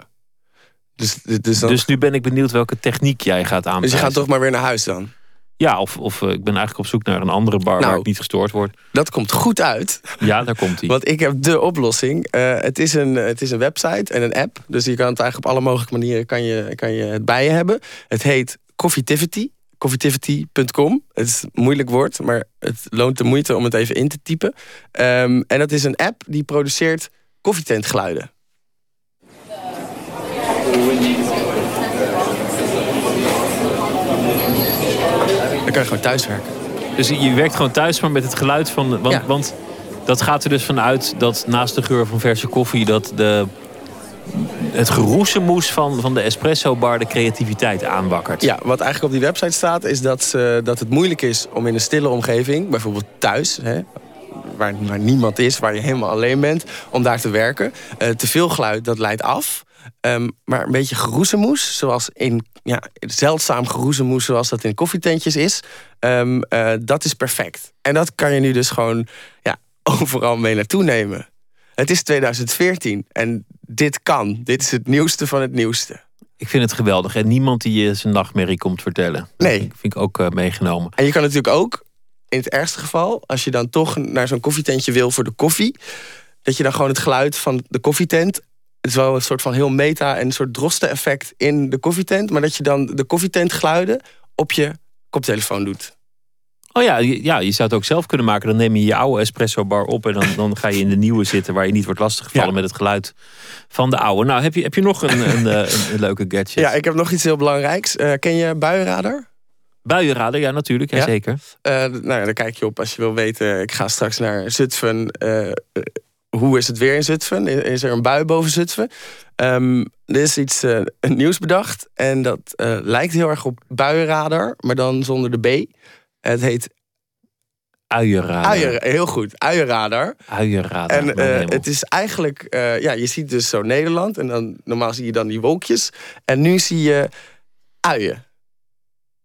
Dus, dus, dan, Dus nu ben ik benieuwd welke techniek jij gaat dus aanpassen. je gaat toch maar weer naar huis dan? Ja, of, of eh, ik ben eigenlijk op zoek naar een andere bar waar Nou. ik niet gestoord word. Dat komt goed uit. Ja, daar komt hij. Want ik heb de oplossing. Eh, het, is een, het is een website en een app. Dus je kan het eigenlijk op alle mogelijke manieren kan je, kan je het bij je hebben. Het heet Coffeetivity. Coffeetivity.com. Het is een moeilijk woord, maar het loont de moeite om het even in te typen. Ehm, en dat is een app die produceert koffietentgeluiden. Dan kan je gewoon thuis werken. Dus je werkt gewoon thuis, maar met het geluid van. Want, Ja. want dat gaat er dus vanuit dat naast de geur van verse koffie, dat de, het geroezemoes van, van de espresso bar de creativiteit aanwakkert. Ja, wat eigenlijk op die website staat is dat, ze, dat het moeilijk is om in een stille omgeving, bijvoorbeeld thuis, hè, waar, waar niemand is, waar je helemaal alleen bent, om daar te werken. Eh, te veel geluid, dat leidt af. Ehm, maar een beetje geroezemoes, zoals in ja, zeldzaam geroezemoes, zoals dat in koffietentjes is, ehm, eh, dat is perfect. En dat kan je nu dus gewoon ja, overal mee naartoe nemen. Het is 2014 en dit kan. Dit is het nieuwste van het nieuwste. Ik vind het geweldig. En niemand die je zijn nachtmerrie komt vertellen. Nee. Dat vind ik ook eh, meegenomen. En je kan natuurlijk ook, in het ergste geval, als je dan toch naar zo'n koffietentje wil voor de koffie, dat je dan gewoon het geluid van de koffietent. Het is wel een soort van heel meta en een soort drosten-effect in de koffietent. Maar dat je dan de koffietentgeluiden op je koptelefoon doet. Oh ja, ja, je zou het ook zelf kunnen maken. Dan neem je je oude espresso bar op en dan, dan ga je in de nieuwe zitten waar je niet wordt lastiggevallen met het geluid van de oude. Nou, heb je, heb je nog een, een, eh, een, een leuke gadget? Ja, ik heb nog iets heel belangrijks. Eh, ken je buienradar? Buienradar, ja, natuurlijk. Ja, Ja? Zeker. Eh, nou ja, daar kijk je op als je wil weten. Ik ga straks naar Zutphen. Hoe is het weer in Zutphen? Is, er een bui boven Zutphen? Ehm, er is iets eh, nieuws bedacht. En dat eh, lijkt heel erg op buienradar, maar dan zonder de B. Het heet Uienradar. uier, heel goed, uienradar. Uienradar. En eh, het is eigenlijk, ja, je ziet dus zo Nederland en dan normaal zie je dan die wolkjes. En nu zie je uien.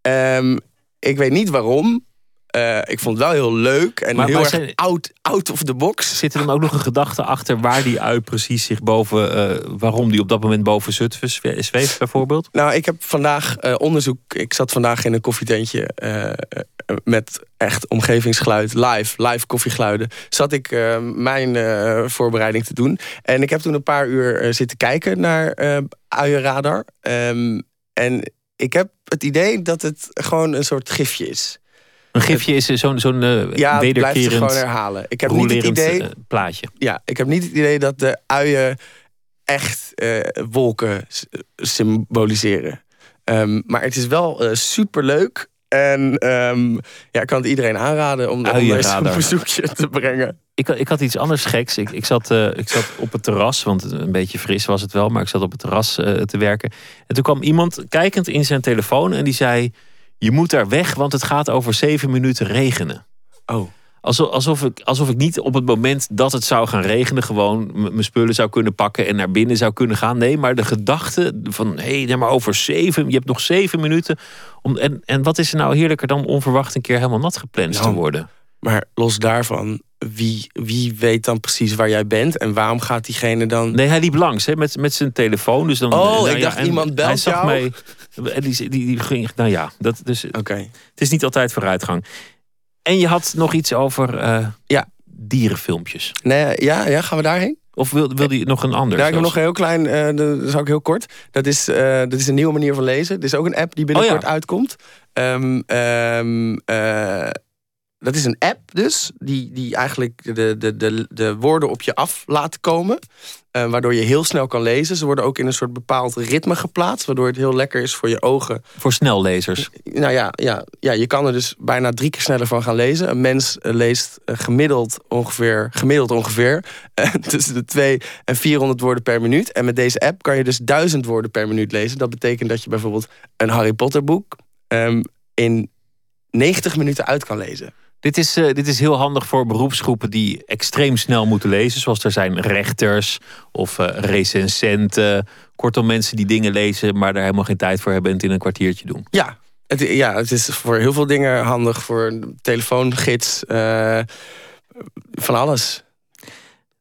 Ehm, ik weet niet waarom. Eh, ik vond het wel heel leuk en Maar- heel maar erg zijn- out, out of the box. Zit er dan ook nog een gedachte achter waar die ui precies zich boven, eh, waarom die op dat moment boven Zutphen zwe- zweeft bijvoorbeeld? Nou, ik heb vandaag eh, onderzoek. Ik zat vandaag in een koffietentje met echt omgevingsgeluid, live, live koffiegeluiden. Zat ik mijn voorbereiding te doen. En ik heb toen een paar uur zitten kijken naar uienradar. Ehm, en ik heb het idee dat het gewoon een soort gifje is. Een gifje is eh, zo'n zo'n eh, Ja, wederkerend, gewoon herhalen. Ik heb niet het idee. eh, plaatje. Ja, ik heb niet het idee dat de uien echt wolken symboliseren. Ehm, maar het is wel super superleuk. En ehm, ja, ik kan het iedereen aanraden om, Uienradar. een bezoekje te brengen. Ik, had- ik had iets anders geks. Ik, ik, zat, ik zat op het terras, want een beetje fris was het wel, maar ik zat op het terras te werken. En toen kwam iemand kijkend in zijn telefoon en die zei: Je moet daar weg, want het gaat over zeven minuten regenen. Oh. Alsof, alsof, ik, alsof ik niet op het moment dat het zou gaan regenen... gewoon mijn spullen zou kunnen pakken en naar binnen zou kunnen gaan. Nee, maar de gedachte van... hé, hey, maar over zeven... je hebt nog zeven minuten. Om, en, en wat is er nou heerlijker dan onverwacht... een keer helemaal nat gepland te Nou, worden? Maar los daarvan, wie, wie weet dan precies waar jij bent en waarom gaat diegene dan. Nee, hij liep langs hè, met, met zijn telefoon. Dus dan, Oh, nou ik ja, dacht, en iemand belt hij zag jou. Mij, en die, die, die ging, nou ja, dat, dus, Oké. het is niet altijd vooruitgang. En je had nog iets over eh, ja. dierenfilmpjes. Nee, ja, ja, gaan we daarheen? Of wil, wilde je nog een ander? Ja, ik heb zelfs? nog een heel klein, eh dat is ook heel kort. Dat is, eh, dat is een nieuwe manier van lezen. Dit is ook een app die binnenkort Oh ja. uitkomt. Ehm, ehm, eh, dat is een app dus, die, die eigenlijk de, de, de, de woorden op je af laat komen. eh, waardoor je heel snel kan lezen. Ze worden ook in een soort bepaald ritme geplaatst. Waardoor het heel lekker is voor je ogen. Voor snellezers. Nou ja, ja, ja, je kan er dus bijna drie keer sneller van gaan lezen. Een mens eh, leest eh, gemiddeld ongeveer, gemiddeld ongeveer tussen de 2 en 400 woorden per minuut. En met deze app kan je dus 1000 woorden per minuut lezen. Dat betekent dat je bijvoorbeeld een Harry Potter boek ehm, in 90 minuten uit kan lezen. Dit is, eh, dit is heel handig voor beroepsgroepen die extreem snel moeten lezen. Zoals er zijn rechters of eh, recensenten. Kortom, mensen die dingen lezen, maar daar helemaal geen tijd voor hebben en het in een kwartiertje doen. Ja, het, ja, het is voor heel veel dingen handig. Voor een telefoongids, eh, van alles.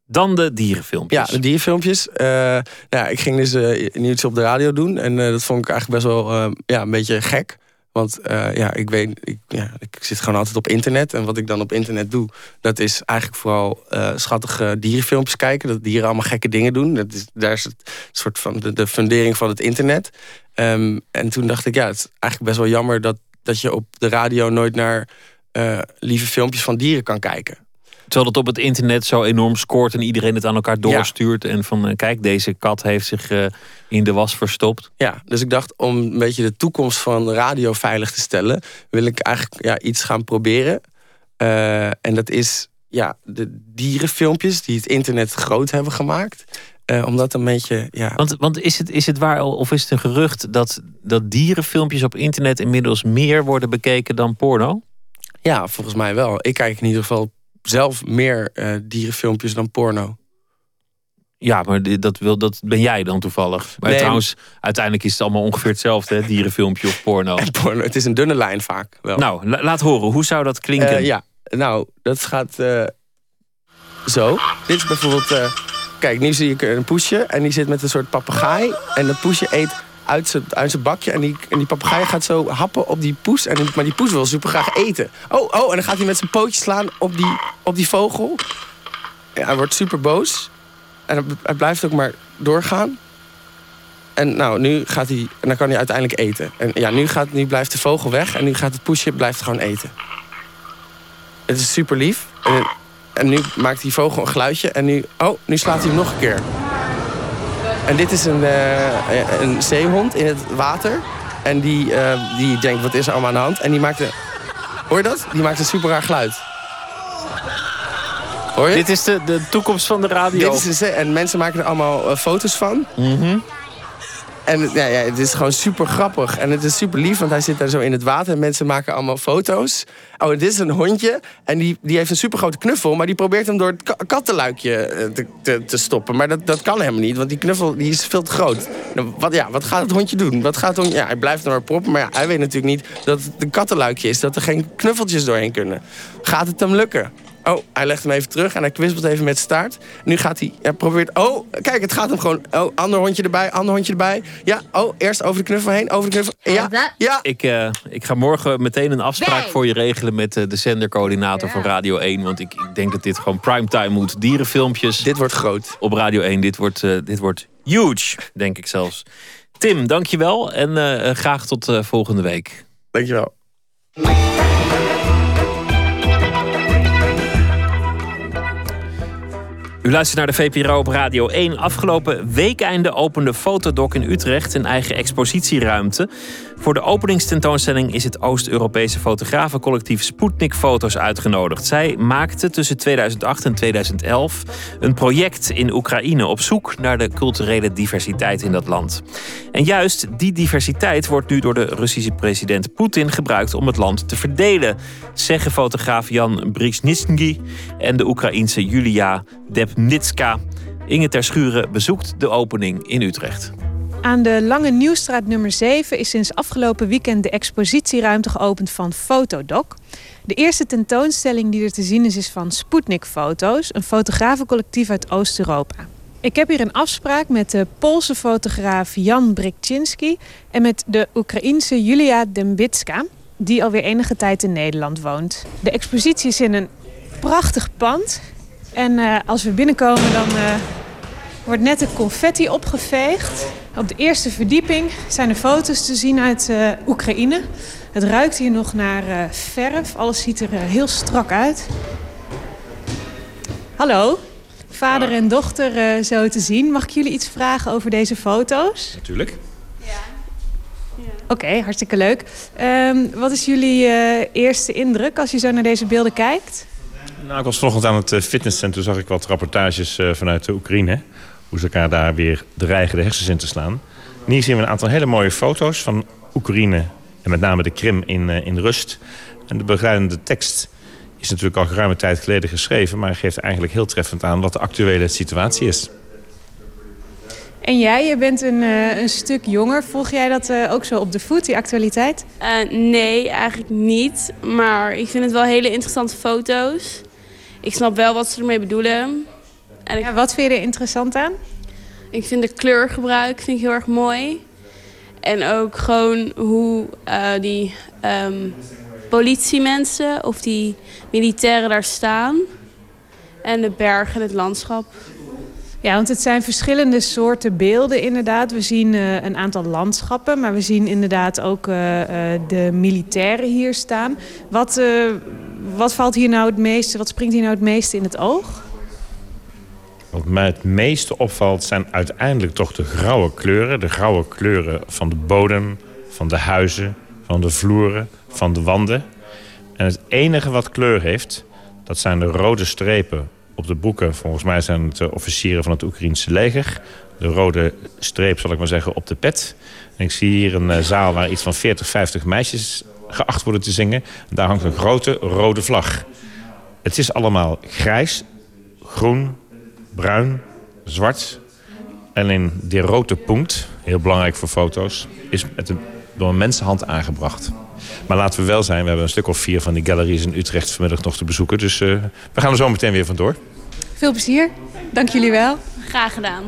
Dan de dierenfilmpjes. Ja, de dierenfilmpjes. Eh, nou ja, ik ging dus eh nieuws op de radio doen. En dat vond ik eigenlijk best wel ja, een beetje gek. Want eh, ja, ik weet, ik, ja, ik zit gewoon altijd op internet. En wat ik dan op internet doe, dat is eigenlijk vooral eh, schattige dierenfilmpjes kijken. Dat dieren allemaal gekke dingen doen. Dat is, daar is het soort van de, de fundering van het internet. Ehm, en toen dacht ik, ja, het is eigenlijk best wel jammer dat, dat je op de radio nooit naar eh, lieve filmpjes van dieren kan kijken. Terwijl het op het internet zo enorm scoort en iedereen het aan elkaar doorstuurt. En van eh, kijk, deze kat heeft zich eh, in de was verstopt. Ja, dus ik dacht om een beetje de toekomst van radio veilig te stellen, wil ik eigenlijk ja, iets gaan proberen. Eh, en dat is ja, de dierenfilmpjes die het internet groot hebben gemaakt. Omdat een beetje, ja. Want, want is, het, is het waar of is het een gerucht dat, dat dierenfilmpjes op internet inmiddels meer worden bekeken dan porno? Ja, volgens mij wel. Ik kijk in ieder geval zelf meer eh, dierenfilmpjes dan porno. Ja, maar dat, wil, dat ben jij dan toevallig. Maar Nee. trouwens, uiteindelijk is het allemaal ongeveer hetzelfde, hè? dierenfilmpje of porno. porno. Het is een dunne lijn vaak wel. Nou, la- laat horen, hoe zou dat klinken? Eh, ja, nou, dat gaat eh, zo. Dit is bijvoorbeeld... kijk, nu zie ik een poesje en die zit met een soort papegaai. En dat poesje eet uit zijn, uit bakje. En die, en die papegaai gaat zo happen op die poes. En, maar die poes wil super graag eten. Oh, oh, en dan gaat hij met zijn pootjes slaan op die, op die vogel. Hij wordt super boos. En hij- blijft ook maar doorgaan. En nou, nu gaat hij... En dan kan hij uiteindelijk eten. En ja, nu, gaat, blijft de vogel weg. En nu gaat het poesje blijft gewoon eten. Het is super lief. En, en nu maakt die vogel een geluidje. En nu, oh, nu slaat hij hem nog een keer. En dit is een, eh, een zeehond in het water. En die, eh, die denkt, wat is er allemaal aan de hand? En die maakt een... Hoor je dat? Die maakt een super raar geluid. Hoor je? Dit is de, de toekomst van de radio. Dit is een zee- en mensen maken er allemaal eh, foto's van. Mhm. En ja, het is gewoon super grappig. En het is super lief, want hij zit daar zo in het water. En mensen maken allemaal foto's. Oh, dit is een hondje. En die, die heeft een super grote knuffel. Maar die probeert hem door het ka- kattenluikje eh, te, te, te stoppen. Maar dat, dat kan helemaal niet, want die knuffel die is veel te groot. Nou, wat, ja, wat gaat het hondje doen? Wat gaat het ja, hij blijft er maar proppen. Maar ja, hij weet natuurlijk niet dat het een kattenluikje is. Dat er geen knuffeltjes doorheen kunnen. Gaat het hem lukken? Oh, hij legt hem even terug en hij kwispelt even met zijn staart. Nu gaat hij, hij probeert, oh, kijk, het gaat hem gewoon. Oh, ander hondje erbij, ander hondje erbij. Ja, oh, eerst over de knuffel heen, over de knuffel. Ja, ja. Ik, eh, ik ga morgen meteen een afspraak voor je regelen met eh, de zendercoördinator van Radio 1. Want ik, ik denk dat dit gewoon primetime moet. Dierenfilmpjes. Dit wordt groot. Op Radio 1. Dit wordt, eh, dit wordt huge, denk ik zelfs. Tim, dankjewel. En graag tot volgende week. Dankjewel. U luistert naar de VPRO op Radio 1. Afgelopen weekeinde opende Fotodoc in Utrecht een eigen expositieruimte. Voor de openingstentoonstelling is het Oost-Europese fotografencollectief Sputnik Foto's uitgenodigd. Zij maakte tussen 2008 en 2011 een project in Oekraïne op zoek naar de culturele diversiteit in dat land. En juist die diversiteit wordt nu door de Russische president Poetin gebruikt om het land te verdelen, zeggen fotograaf Jan Brzezinski en de Oekraïense Julia Debnitska. Inge Ter Schuren bezoekt de opening in Utrecht. Aan de Lange Nieuwstraat nummer 7 is sinds afgelopen weekend de expositieruimte geopend van Fotodoc. De eerste tentoonstelling die er te zien is, is van Sputnik Foto's, een fotografencollectief uit Oost-Europa. Ik heb hier een afspraak met de Poolse fotograaf Jan Brzezinski en met de Oekraïense Julia Dembitska, die alweer enige tijd in Nederland woont. De expositie is in een prachtig pand. En uh, als we binnenkomen, dan uh, wordt net de confetti opgeveegd. Op de eerste verdieping zijn er foto's te zien uit uh, Oekraïne. Het ruikt hier nog naar verf. Alles ziet er heel strak uit. Hallo, vader en dochter zo te zien. Mag ik jullie iets vragen over deze foto's? Natuurlijk. Oké, okay, hartstikke leuk. Um, wat is jullie eerste indruk als je zo naar deze beelden kijkt? Nou, ik was vanochtend aan het fitnesscentrum, zag ik wat rapportages uh, vanuit de Oekraïne. Hoe ze elkaar daar weer dreigen de hersens in te slaan. En hier zien we een aantal hele mooie foto's van Oekraïne en met name de Krim in, uh, in rust. En de begeleidende tekst is natuurlijk al geruime tijd geleden geschreven... maar geeft eigenlijk heel treffend aan wat de actuele situatie is. En jij, je bent een, uh, een stuk jonger. Volg jij dat uh, ook zo op de voet, die actualiteit? Uh, nee, eigenlijk niet. Maar ik vind het wel hele interessante foto's. Ik snap wel wat ze ermee bedoelen. En ik... ja, wat vind je er interessant aan? Ik vind de kleurgebruik vind ik heel erg mooi. En ook gewoon hoe die um, politiemensen of die militairen daar staan. En de bergen en het landschap. Ja, want het zijn verschillende soorten beelden inderdaad. We zien uh, een aantal landschappen, maar we zien inderdaad ook uh, uh, de militairen hier staan. Wat, wat valt hier nou het meeste, wat springt hier nou het meeste in het oog? Wat mij het meeste opvalt zijn uiteindelijk toch de grauwe kleuren. De grauwe kleuren van de bodem, van de huizen, van de vloeren, van de wanden. En het enige wat kleur heeft, dat zijn de rode strepen op de boeken. Volgens mij zijn het de officieren van het Oekraïense leger. De rode streep, zal ik maar zeggen, op de pet. En ik zie hier een uh, zaal waar iets van 40, 50 meisjes geacht worden te zingen. En daar hangt een grote rode vlag. Het is allemaal grijs, groen, bruin, zwart. En in die rode punt, heel belangrijk voor foto's, is met een, door een mensenhand aangebracht. Maar laten we wel zijn, we hebben een stuk of vier van die galeries in Utrecht vanmiddag nog te bezoeken. Dus uh, we gaan er zo meteen weer vandoor. Veel plezier. Dank jullie wel. Graag gedaan.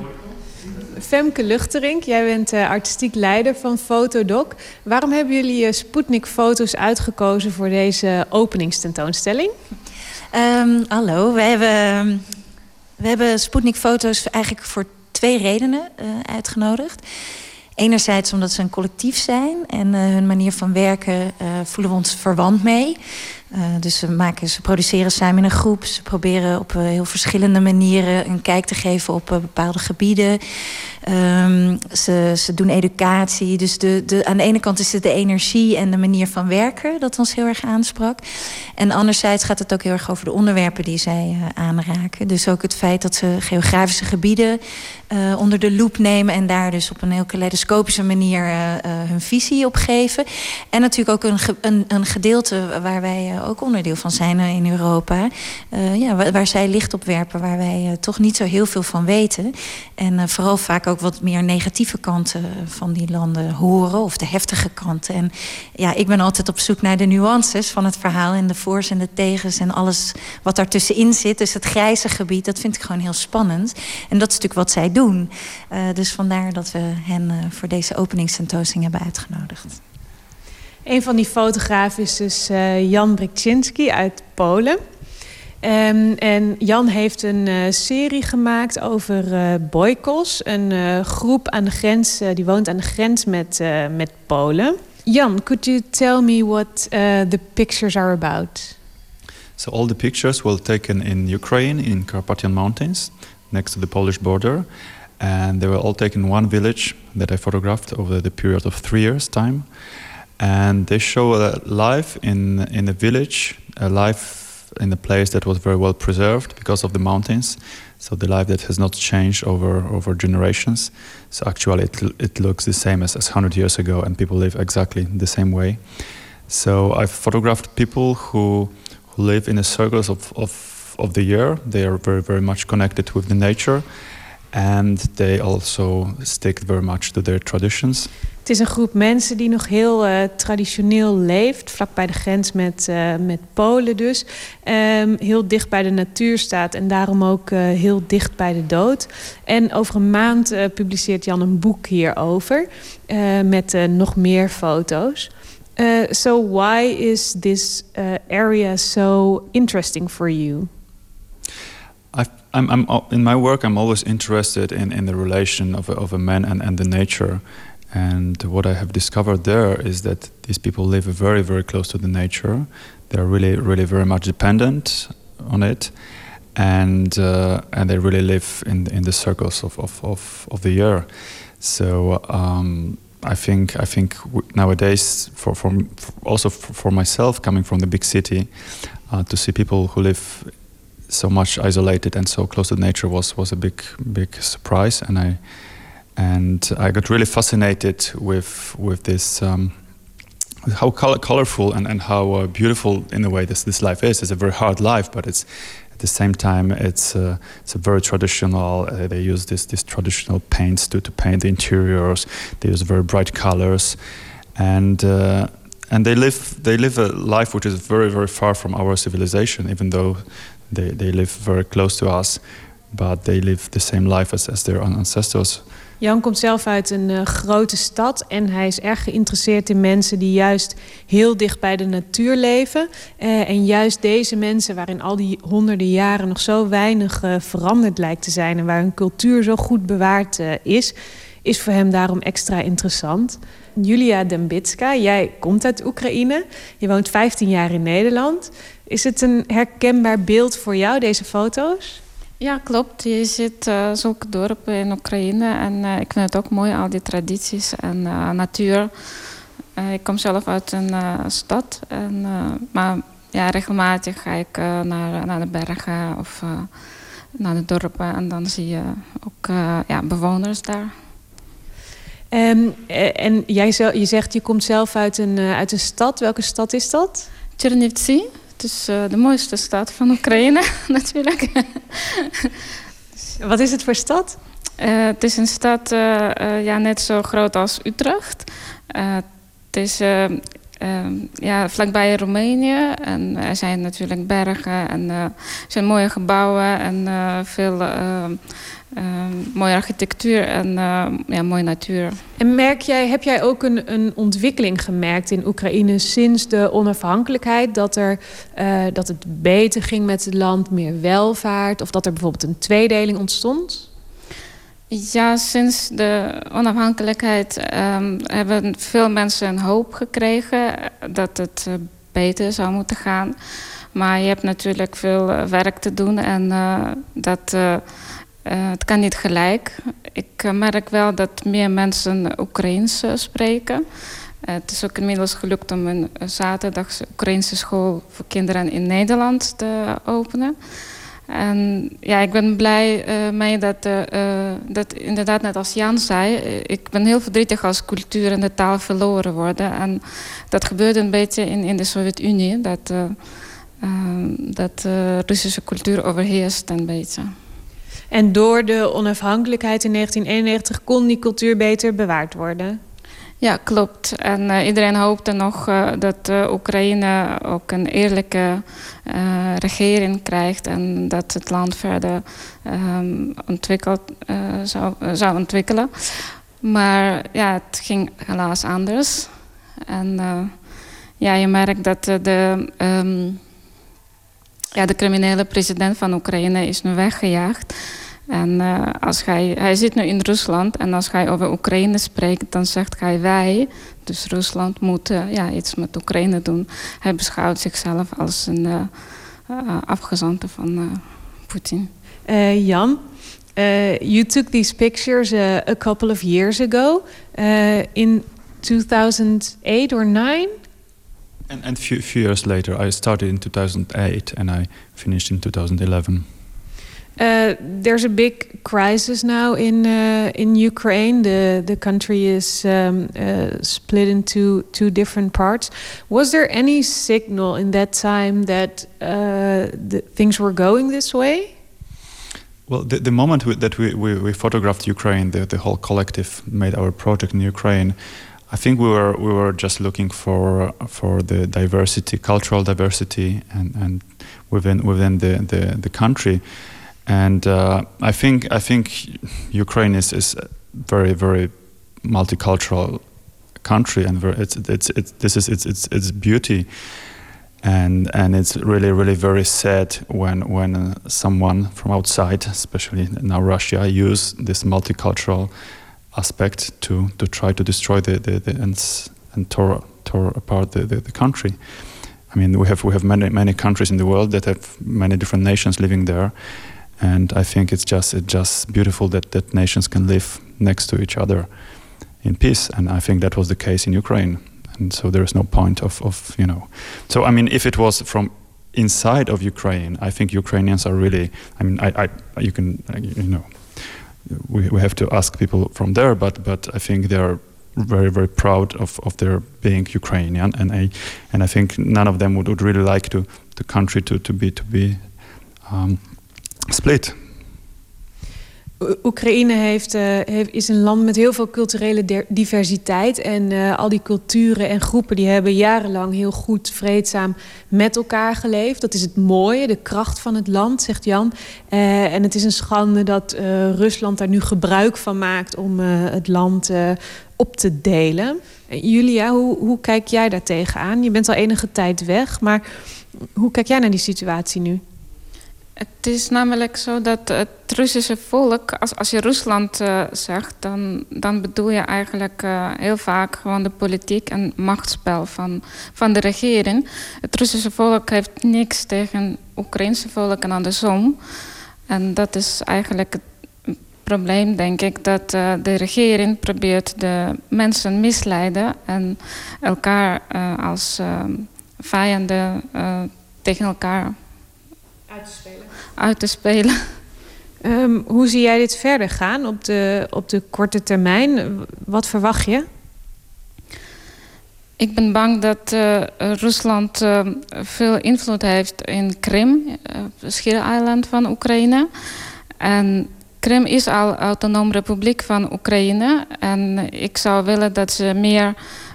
Femke Luchterink, jij bent uh, artistiek leider van Fotodoc. Waarom hebben jullie uh, Sputnik foto's uitgekozen voor deze openingstentoonstelling? Um, hallo, we hebben, we hebben Sputnik foto's eigenlijk voor twee redenen uh, uitgenodigd. Enerzijds omdat ze een collectief zijn en uh, hun manier van werken uh, voelen we ons verwant mee. Uh, dus ze, maken, ze produceren samen in een groep. Ze proberen op heel verschillende manieren een kijk te geven op bepaalde gebieden. Um, ze, ze doen educatie. Dus de, de, aan de ene kant is het de energie en de manier van werken dat ons heel erg aansprak. En anderzijds gaat het ook heel erg over de onderwerpen die zij aanraken. Dus ook het feit dat ze geografische gebieden onder de loep nemen en daar dus op een heel kaleidoscopische manier hun visie op geven. En natuurlijk ook een, een, een gedeelte waar wij ook onderdeel van zijn in Europa. ja, waar, zij licht op werpen, waar wij toch niet zo heel veel van weten. En vooral vaak ook wat meer negatieve kanten van die landen horen, of de heftige kanten. En ja, ik ben altijd op zoek naar de nuances van het verhaal en de voor's en de tegens en alles wat daartussenin zit. Dus het grijze gebied, dat vind ik gewoon heel spannend. En dat is natuurlijk wat zij doen. Dus vandaar dat we hen voor deze openingstentoonstelling hebben uitgenodigd. Een van die fotografen is dus uh, Jan Brzezinski uit Polen. Um, en Jan heeft een uh, serie gemaakt over uh, Boykos, een groep aan de grens, die woont aan de grens met, met Polen. Jan, could you tell me what the pictures are about? So all the pictures were taken in Ukraine, in Carpathian Mountains, next to the Polish border. and they were all taken in one village that I photographed over the period of three years' time. And they show a life in in a village, a life in a place that was very well preserved because of the mountains. So the life that has not changed over over generations. So actually, it, it looks the same as, as 100 years ago, and people live exactly the same way. So I've photographed people who, who live in the circles of, of, of the year. They are very, very much connected with the nature. And they also stick very much to their traditions. Het is een groep mensen die nog heel uh, traditioneel leeft, vlakbij de grens met, uh, met Polen dus. Um, heel dicht bij de natuur staat en daarom ook uh, heel dicht bij de dood. En over een maand publiceert Jan een boek hierover met nog meer foto's. so why is this area so interesting for you? I'm, I'm, in my work, I'm always interested in, in the relation of of a man and, and the nature. And what I have discovered there is that these people live very, very close to the nature. They're really, really very much dependent on it. And, uh, and they really live in, in the circles of, of, of, of the year. So um, I think, I think nowadays, for, for, also for myself, coming from the big city, uh, to see people who live so much isolated and so close to nature was was a big big surprise, and I and I got really fascinated with with this. Um, with how color, colorful and, and how uh, beautiful in a way this, this life is. It's a very hard life, but it's at the same time it's uh, it's a very traditional. Uh, they use this this traditional paints to, to paint the interiors. They use very bright colors, and uh, and they live they live a life which is very very far from our civilization. Even though they, they live very close to us, but they live the same life as, as their ancestors. Jan komt zelf uit een uh, grote stad en hij is erg geïnteresseerd in mensen die juist heel dicht bij de natuur leven. Uh, en juist deze mensen, waarin al die honderden jaren nog zo weinig uh, veranderd lijkt te zijn en waar hun cultuur zo goed bewaard is, is voor hem daarom extra interessant. Julia Dembitska, jij komt uit Oekraïne. Je woont 15 jaar in Nederland. Is het een herkenbaar beeld voor jou, deze foto's? Ja, klopt. Je ziet uh, zulke dorpen in Oekraïne. En uh, ik vind het ook mooi, al die tradities en uh, natuur. ik kom zelf uit een stad. En, maar ja, regelmatig ga ik naar, naar de bergen of naar de dorpen. En dan zie je ook ja, bewoners daar. Um, en jij je zegt, je komt zelf uit een, uit een stad. Welke stad is dat? Chernivtsi. Het is uh, de mooiste stad van Oekraïne, natuurlijk. Wat is het voor stad? Uh, het is een stad uh, ja, net zo groot als Utrecht. het is ja, vlakbij Roemenië. En er zijn natuurlijk bergen en er zijn mooie gebouwen en veel mooie architectuur en uh, ja, mooie natuur. En merk jij, heb jij ook een, een ontwikkeling gemerkt in Oekraïne sinds de onafhankelijkheid? Dat, er, uh, dat het beter ging met het land, meer welvaart? Of dat er bijvoorbeeld een tweedeling ontstond? Ja, sinds de onafhankelijkheid um, hebben veel mensen een hoop gekregen dat het beter zou moeten gaan. Maar je hebt natuurlijk veel werk te doen en dat uh, het kan niet gelijk. Ik uh, merk wel dat meer mensen Oekraïens uh, spreken. het is ook inmiddels gelukt om een zaterdagse Oekraïnse school voor kinderen in Nederland te openen. En ja, ik ben blij mee dat, dat inderdaad net als Jan zei... ik ben heel verdrietig als cultuur en de taal verloren worden. En dat gebeurde een beetje in, in de Sovjet-Unie. Dat, dat Russische cultuur overheerst een beetje. En door de onafhankelijkheid in 1991 kon die cultuur beter bewaard worden. Ja, klopt. En uh, iedereen hoopte nog uh, dat uh, Oekraïne ook een eerlijke regering krijgt en dat het land verder um, ontwikkeld, zou, zou ontwikkelen. Maar ja, het ging helaas anders. En ja, je merkt dat de, um, ja, de criminele president van Oekraïne is nu weggejaagd. En uh, als hij, hij zit nu in Rusland en als hij over Oekraïne spreekt, dan zegt hij wij. Dus Rusland moet uh, ja, iets met Oekraïne doen. Hij beschouwt zichzelf als een uh, afgezante van Poetin. Jan, Uh, you took these pictures uh, a couple of years ago, uh, in 2008 or 9? And, and few, few years later, I started in 2008 and I finished in 2011. Uh, there's a big crisis now in uh, in Ukraine. The the country is um, uh, split into two different parts. Was there any signal in that time that the things were going this way? Well, the, the moment we, that we, we, we, photographed Ukraine, the, the whole collective made our project in Ukraine. I think we were we were just looking for for the diversity, cultural diversity, and, and within within the, the, the country. And uh, I think I think Ukraine is is a very very multicultural country, and very, it's, it's, it's this is its its its beauty. And and it's really really very sad when when uh, someone from outside, especially now Russia, use this multicultural aspect to to try to destroy the the, the and and tore tore apart the, the, the country. I mean, we have we have many many countries in the world that have many different nations living there, and I think it's just it's just beautiful that that nations can live next to each other in peace. And I think that was the case in Ukraine. And so there is no point of, of you know. So I mean, if it was from inside of Ukraine, I think Ukrainians are really. I mean, I, I you can you know, we, we have to ask people from there, but but I think they are very very proud of, of their being Ukrainian, and I and I think none of them would, would really like to the country to to be to be um, split. Oekraïne uh, heeft, is een land met heel veel culturele diversiteit. En uh, al die culturen en groepen die hebben jarenlang heel goed, vreedzaam met elkaar geleefd. Dat is het mooie, de kracht van het land, zegt Jan. Uh, en het is een schande dat Rusland daar nu gebruik van maakt om het land op te delen. Julia, hoe, hoe kijk jij daar tegenaan? Je bent al enige tijd weg, maar hoe kijk jij naar die situatie nu? Het is namelijk zo dat het Russische volk, als, als je Rusland uh, zegt, dan, dan bedoel je eigenlijk uh, heel vaak gewoon de politiek en machtsspel van, van de regering. Het Russische volk heeft niks tegen het Oekraïnse volk en andersom. En dat is eigenlijk het probleem, denk ik, dat uh, de regering probeert de mensen misleiden en elkaar als vijanden tegen elkaar uit te spelen. Uit te spelen. Um, hoe zie jij dit verder gaan op de, op de korte termijn? Wat verwacht je? Ik ben bang dat uh, Rusland uh, veel invloed heeft in Krim, uh, het schiereiland van Oekraïne. En Krim is al autonoom republiek van Oekraïne. En ik zou willen dat ze meer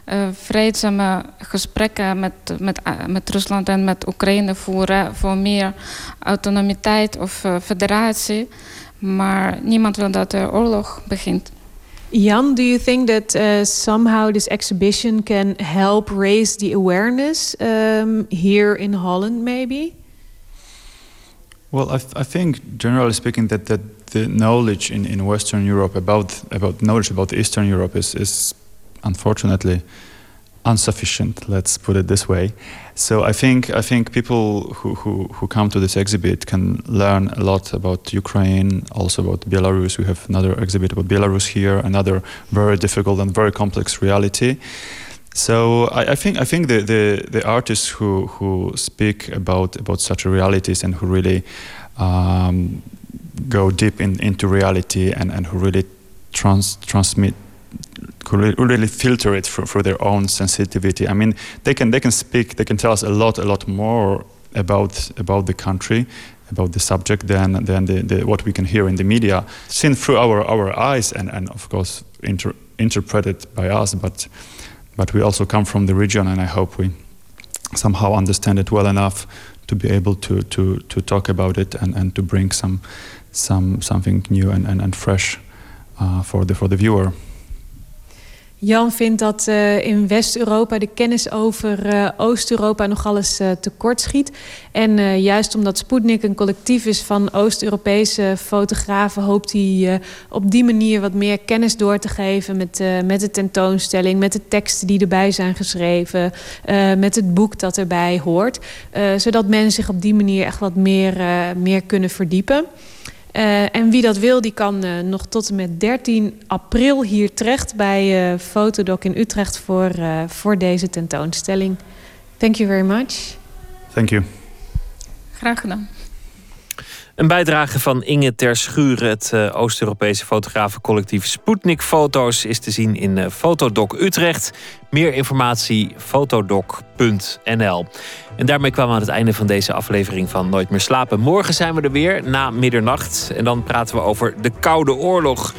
uh, vreedzame gesprekken met, met, uh, met Rusland en met Oekraïne voeren voor meer autonomiteit of uh, federatie. Maar niemand wil dat er oorlog begint. Jan, do you think that uh, somehow this exhibition can help raise the awareness um, here in Holland, maybe? Well, I, I think, generally speaking, that, that the knowledge in, in Western Europe about about knowledge about Eastern Europe is, is unfortunately insufficient let's put it this way. So i think i think people who, who, who come to this exhibit can learn a lot about ukraine also about belarus. We have another exhibit about belarus here another very difficult and very complex reality. So I, I, think I think the, the, the artists who, who speak about about such realities and who really um, go deep in, into reality and, and who really trans, transmit could really filter it for their own sensitivity. I mean, they can they can speak, they can tell us a lot, a lot more about about the country, about the subject than than the, the, what we can hear in the media, seen through our our eyes, and and of course inter, interpreted by us. But but we also come from the region, and I hope we somehow understand it well enough to be able to to to talk about it and and to bring some some something new and and, and fresh uh, for the for the viewer. Jan vindt dat uh, in West-Europa de kennis over uh, Oost-Europa nogal eens uh, tekort schiet. En juist omdat Sputnik een collectief is van Oost-Europese fotografen, hoopt hij op die manier wat meer kennis door te geven met, met de tentoonstelling, met de teksten die erbij zijn geschreven, met het boek dat erbij hoort. zodat mensen zich op die manier echt wat meer, meer kunnen verdiepen. Uh, en wie dat wil, die kan uh, nog tot en met 13 april hier terecht bij uh, Fotodoc in Utrecht voor, voor deze tentoonstelling. Thank you very much. Thank you. Graag gedaan. Een bijdrage van Inge Ter Schuren, het uh, Oost-Europese fotografencollectief Sputnik Foto's, is te zien in uh, Fotodoc Utrecht. Meer informatie fotodoc.nl. En daarmee kwamen we aan het einde van deze aflevering van Nooit meer slapen. Morgen zijn we er weer na middernacht en dan praten we over de Koude Oorlog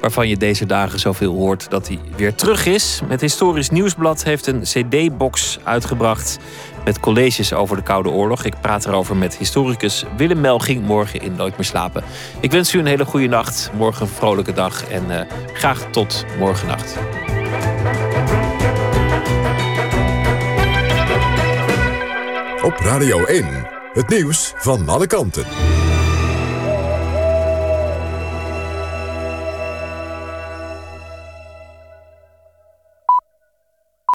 waarvan je deze dagen zoveel hoort dat hij weer terug is. Het Historisch Nieuwsblad heeft een CD-box uitgebracht met colleges over de Koude Oorlog. Ik praat erover met historicus Willem Melging morgen in Nooit meer slapen. Ik wens u een hele goede nacht, morgen een vrolijke dag en uh, graag tot morgennacht. Op Radio 1, het nieuws van alle kanten.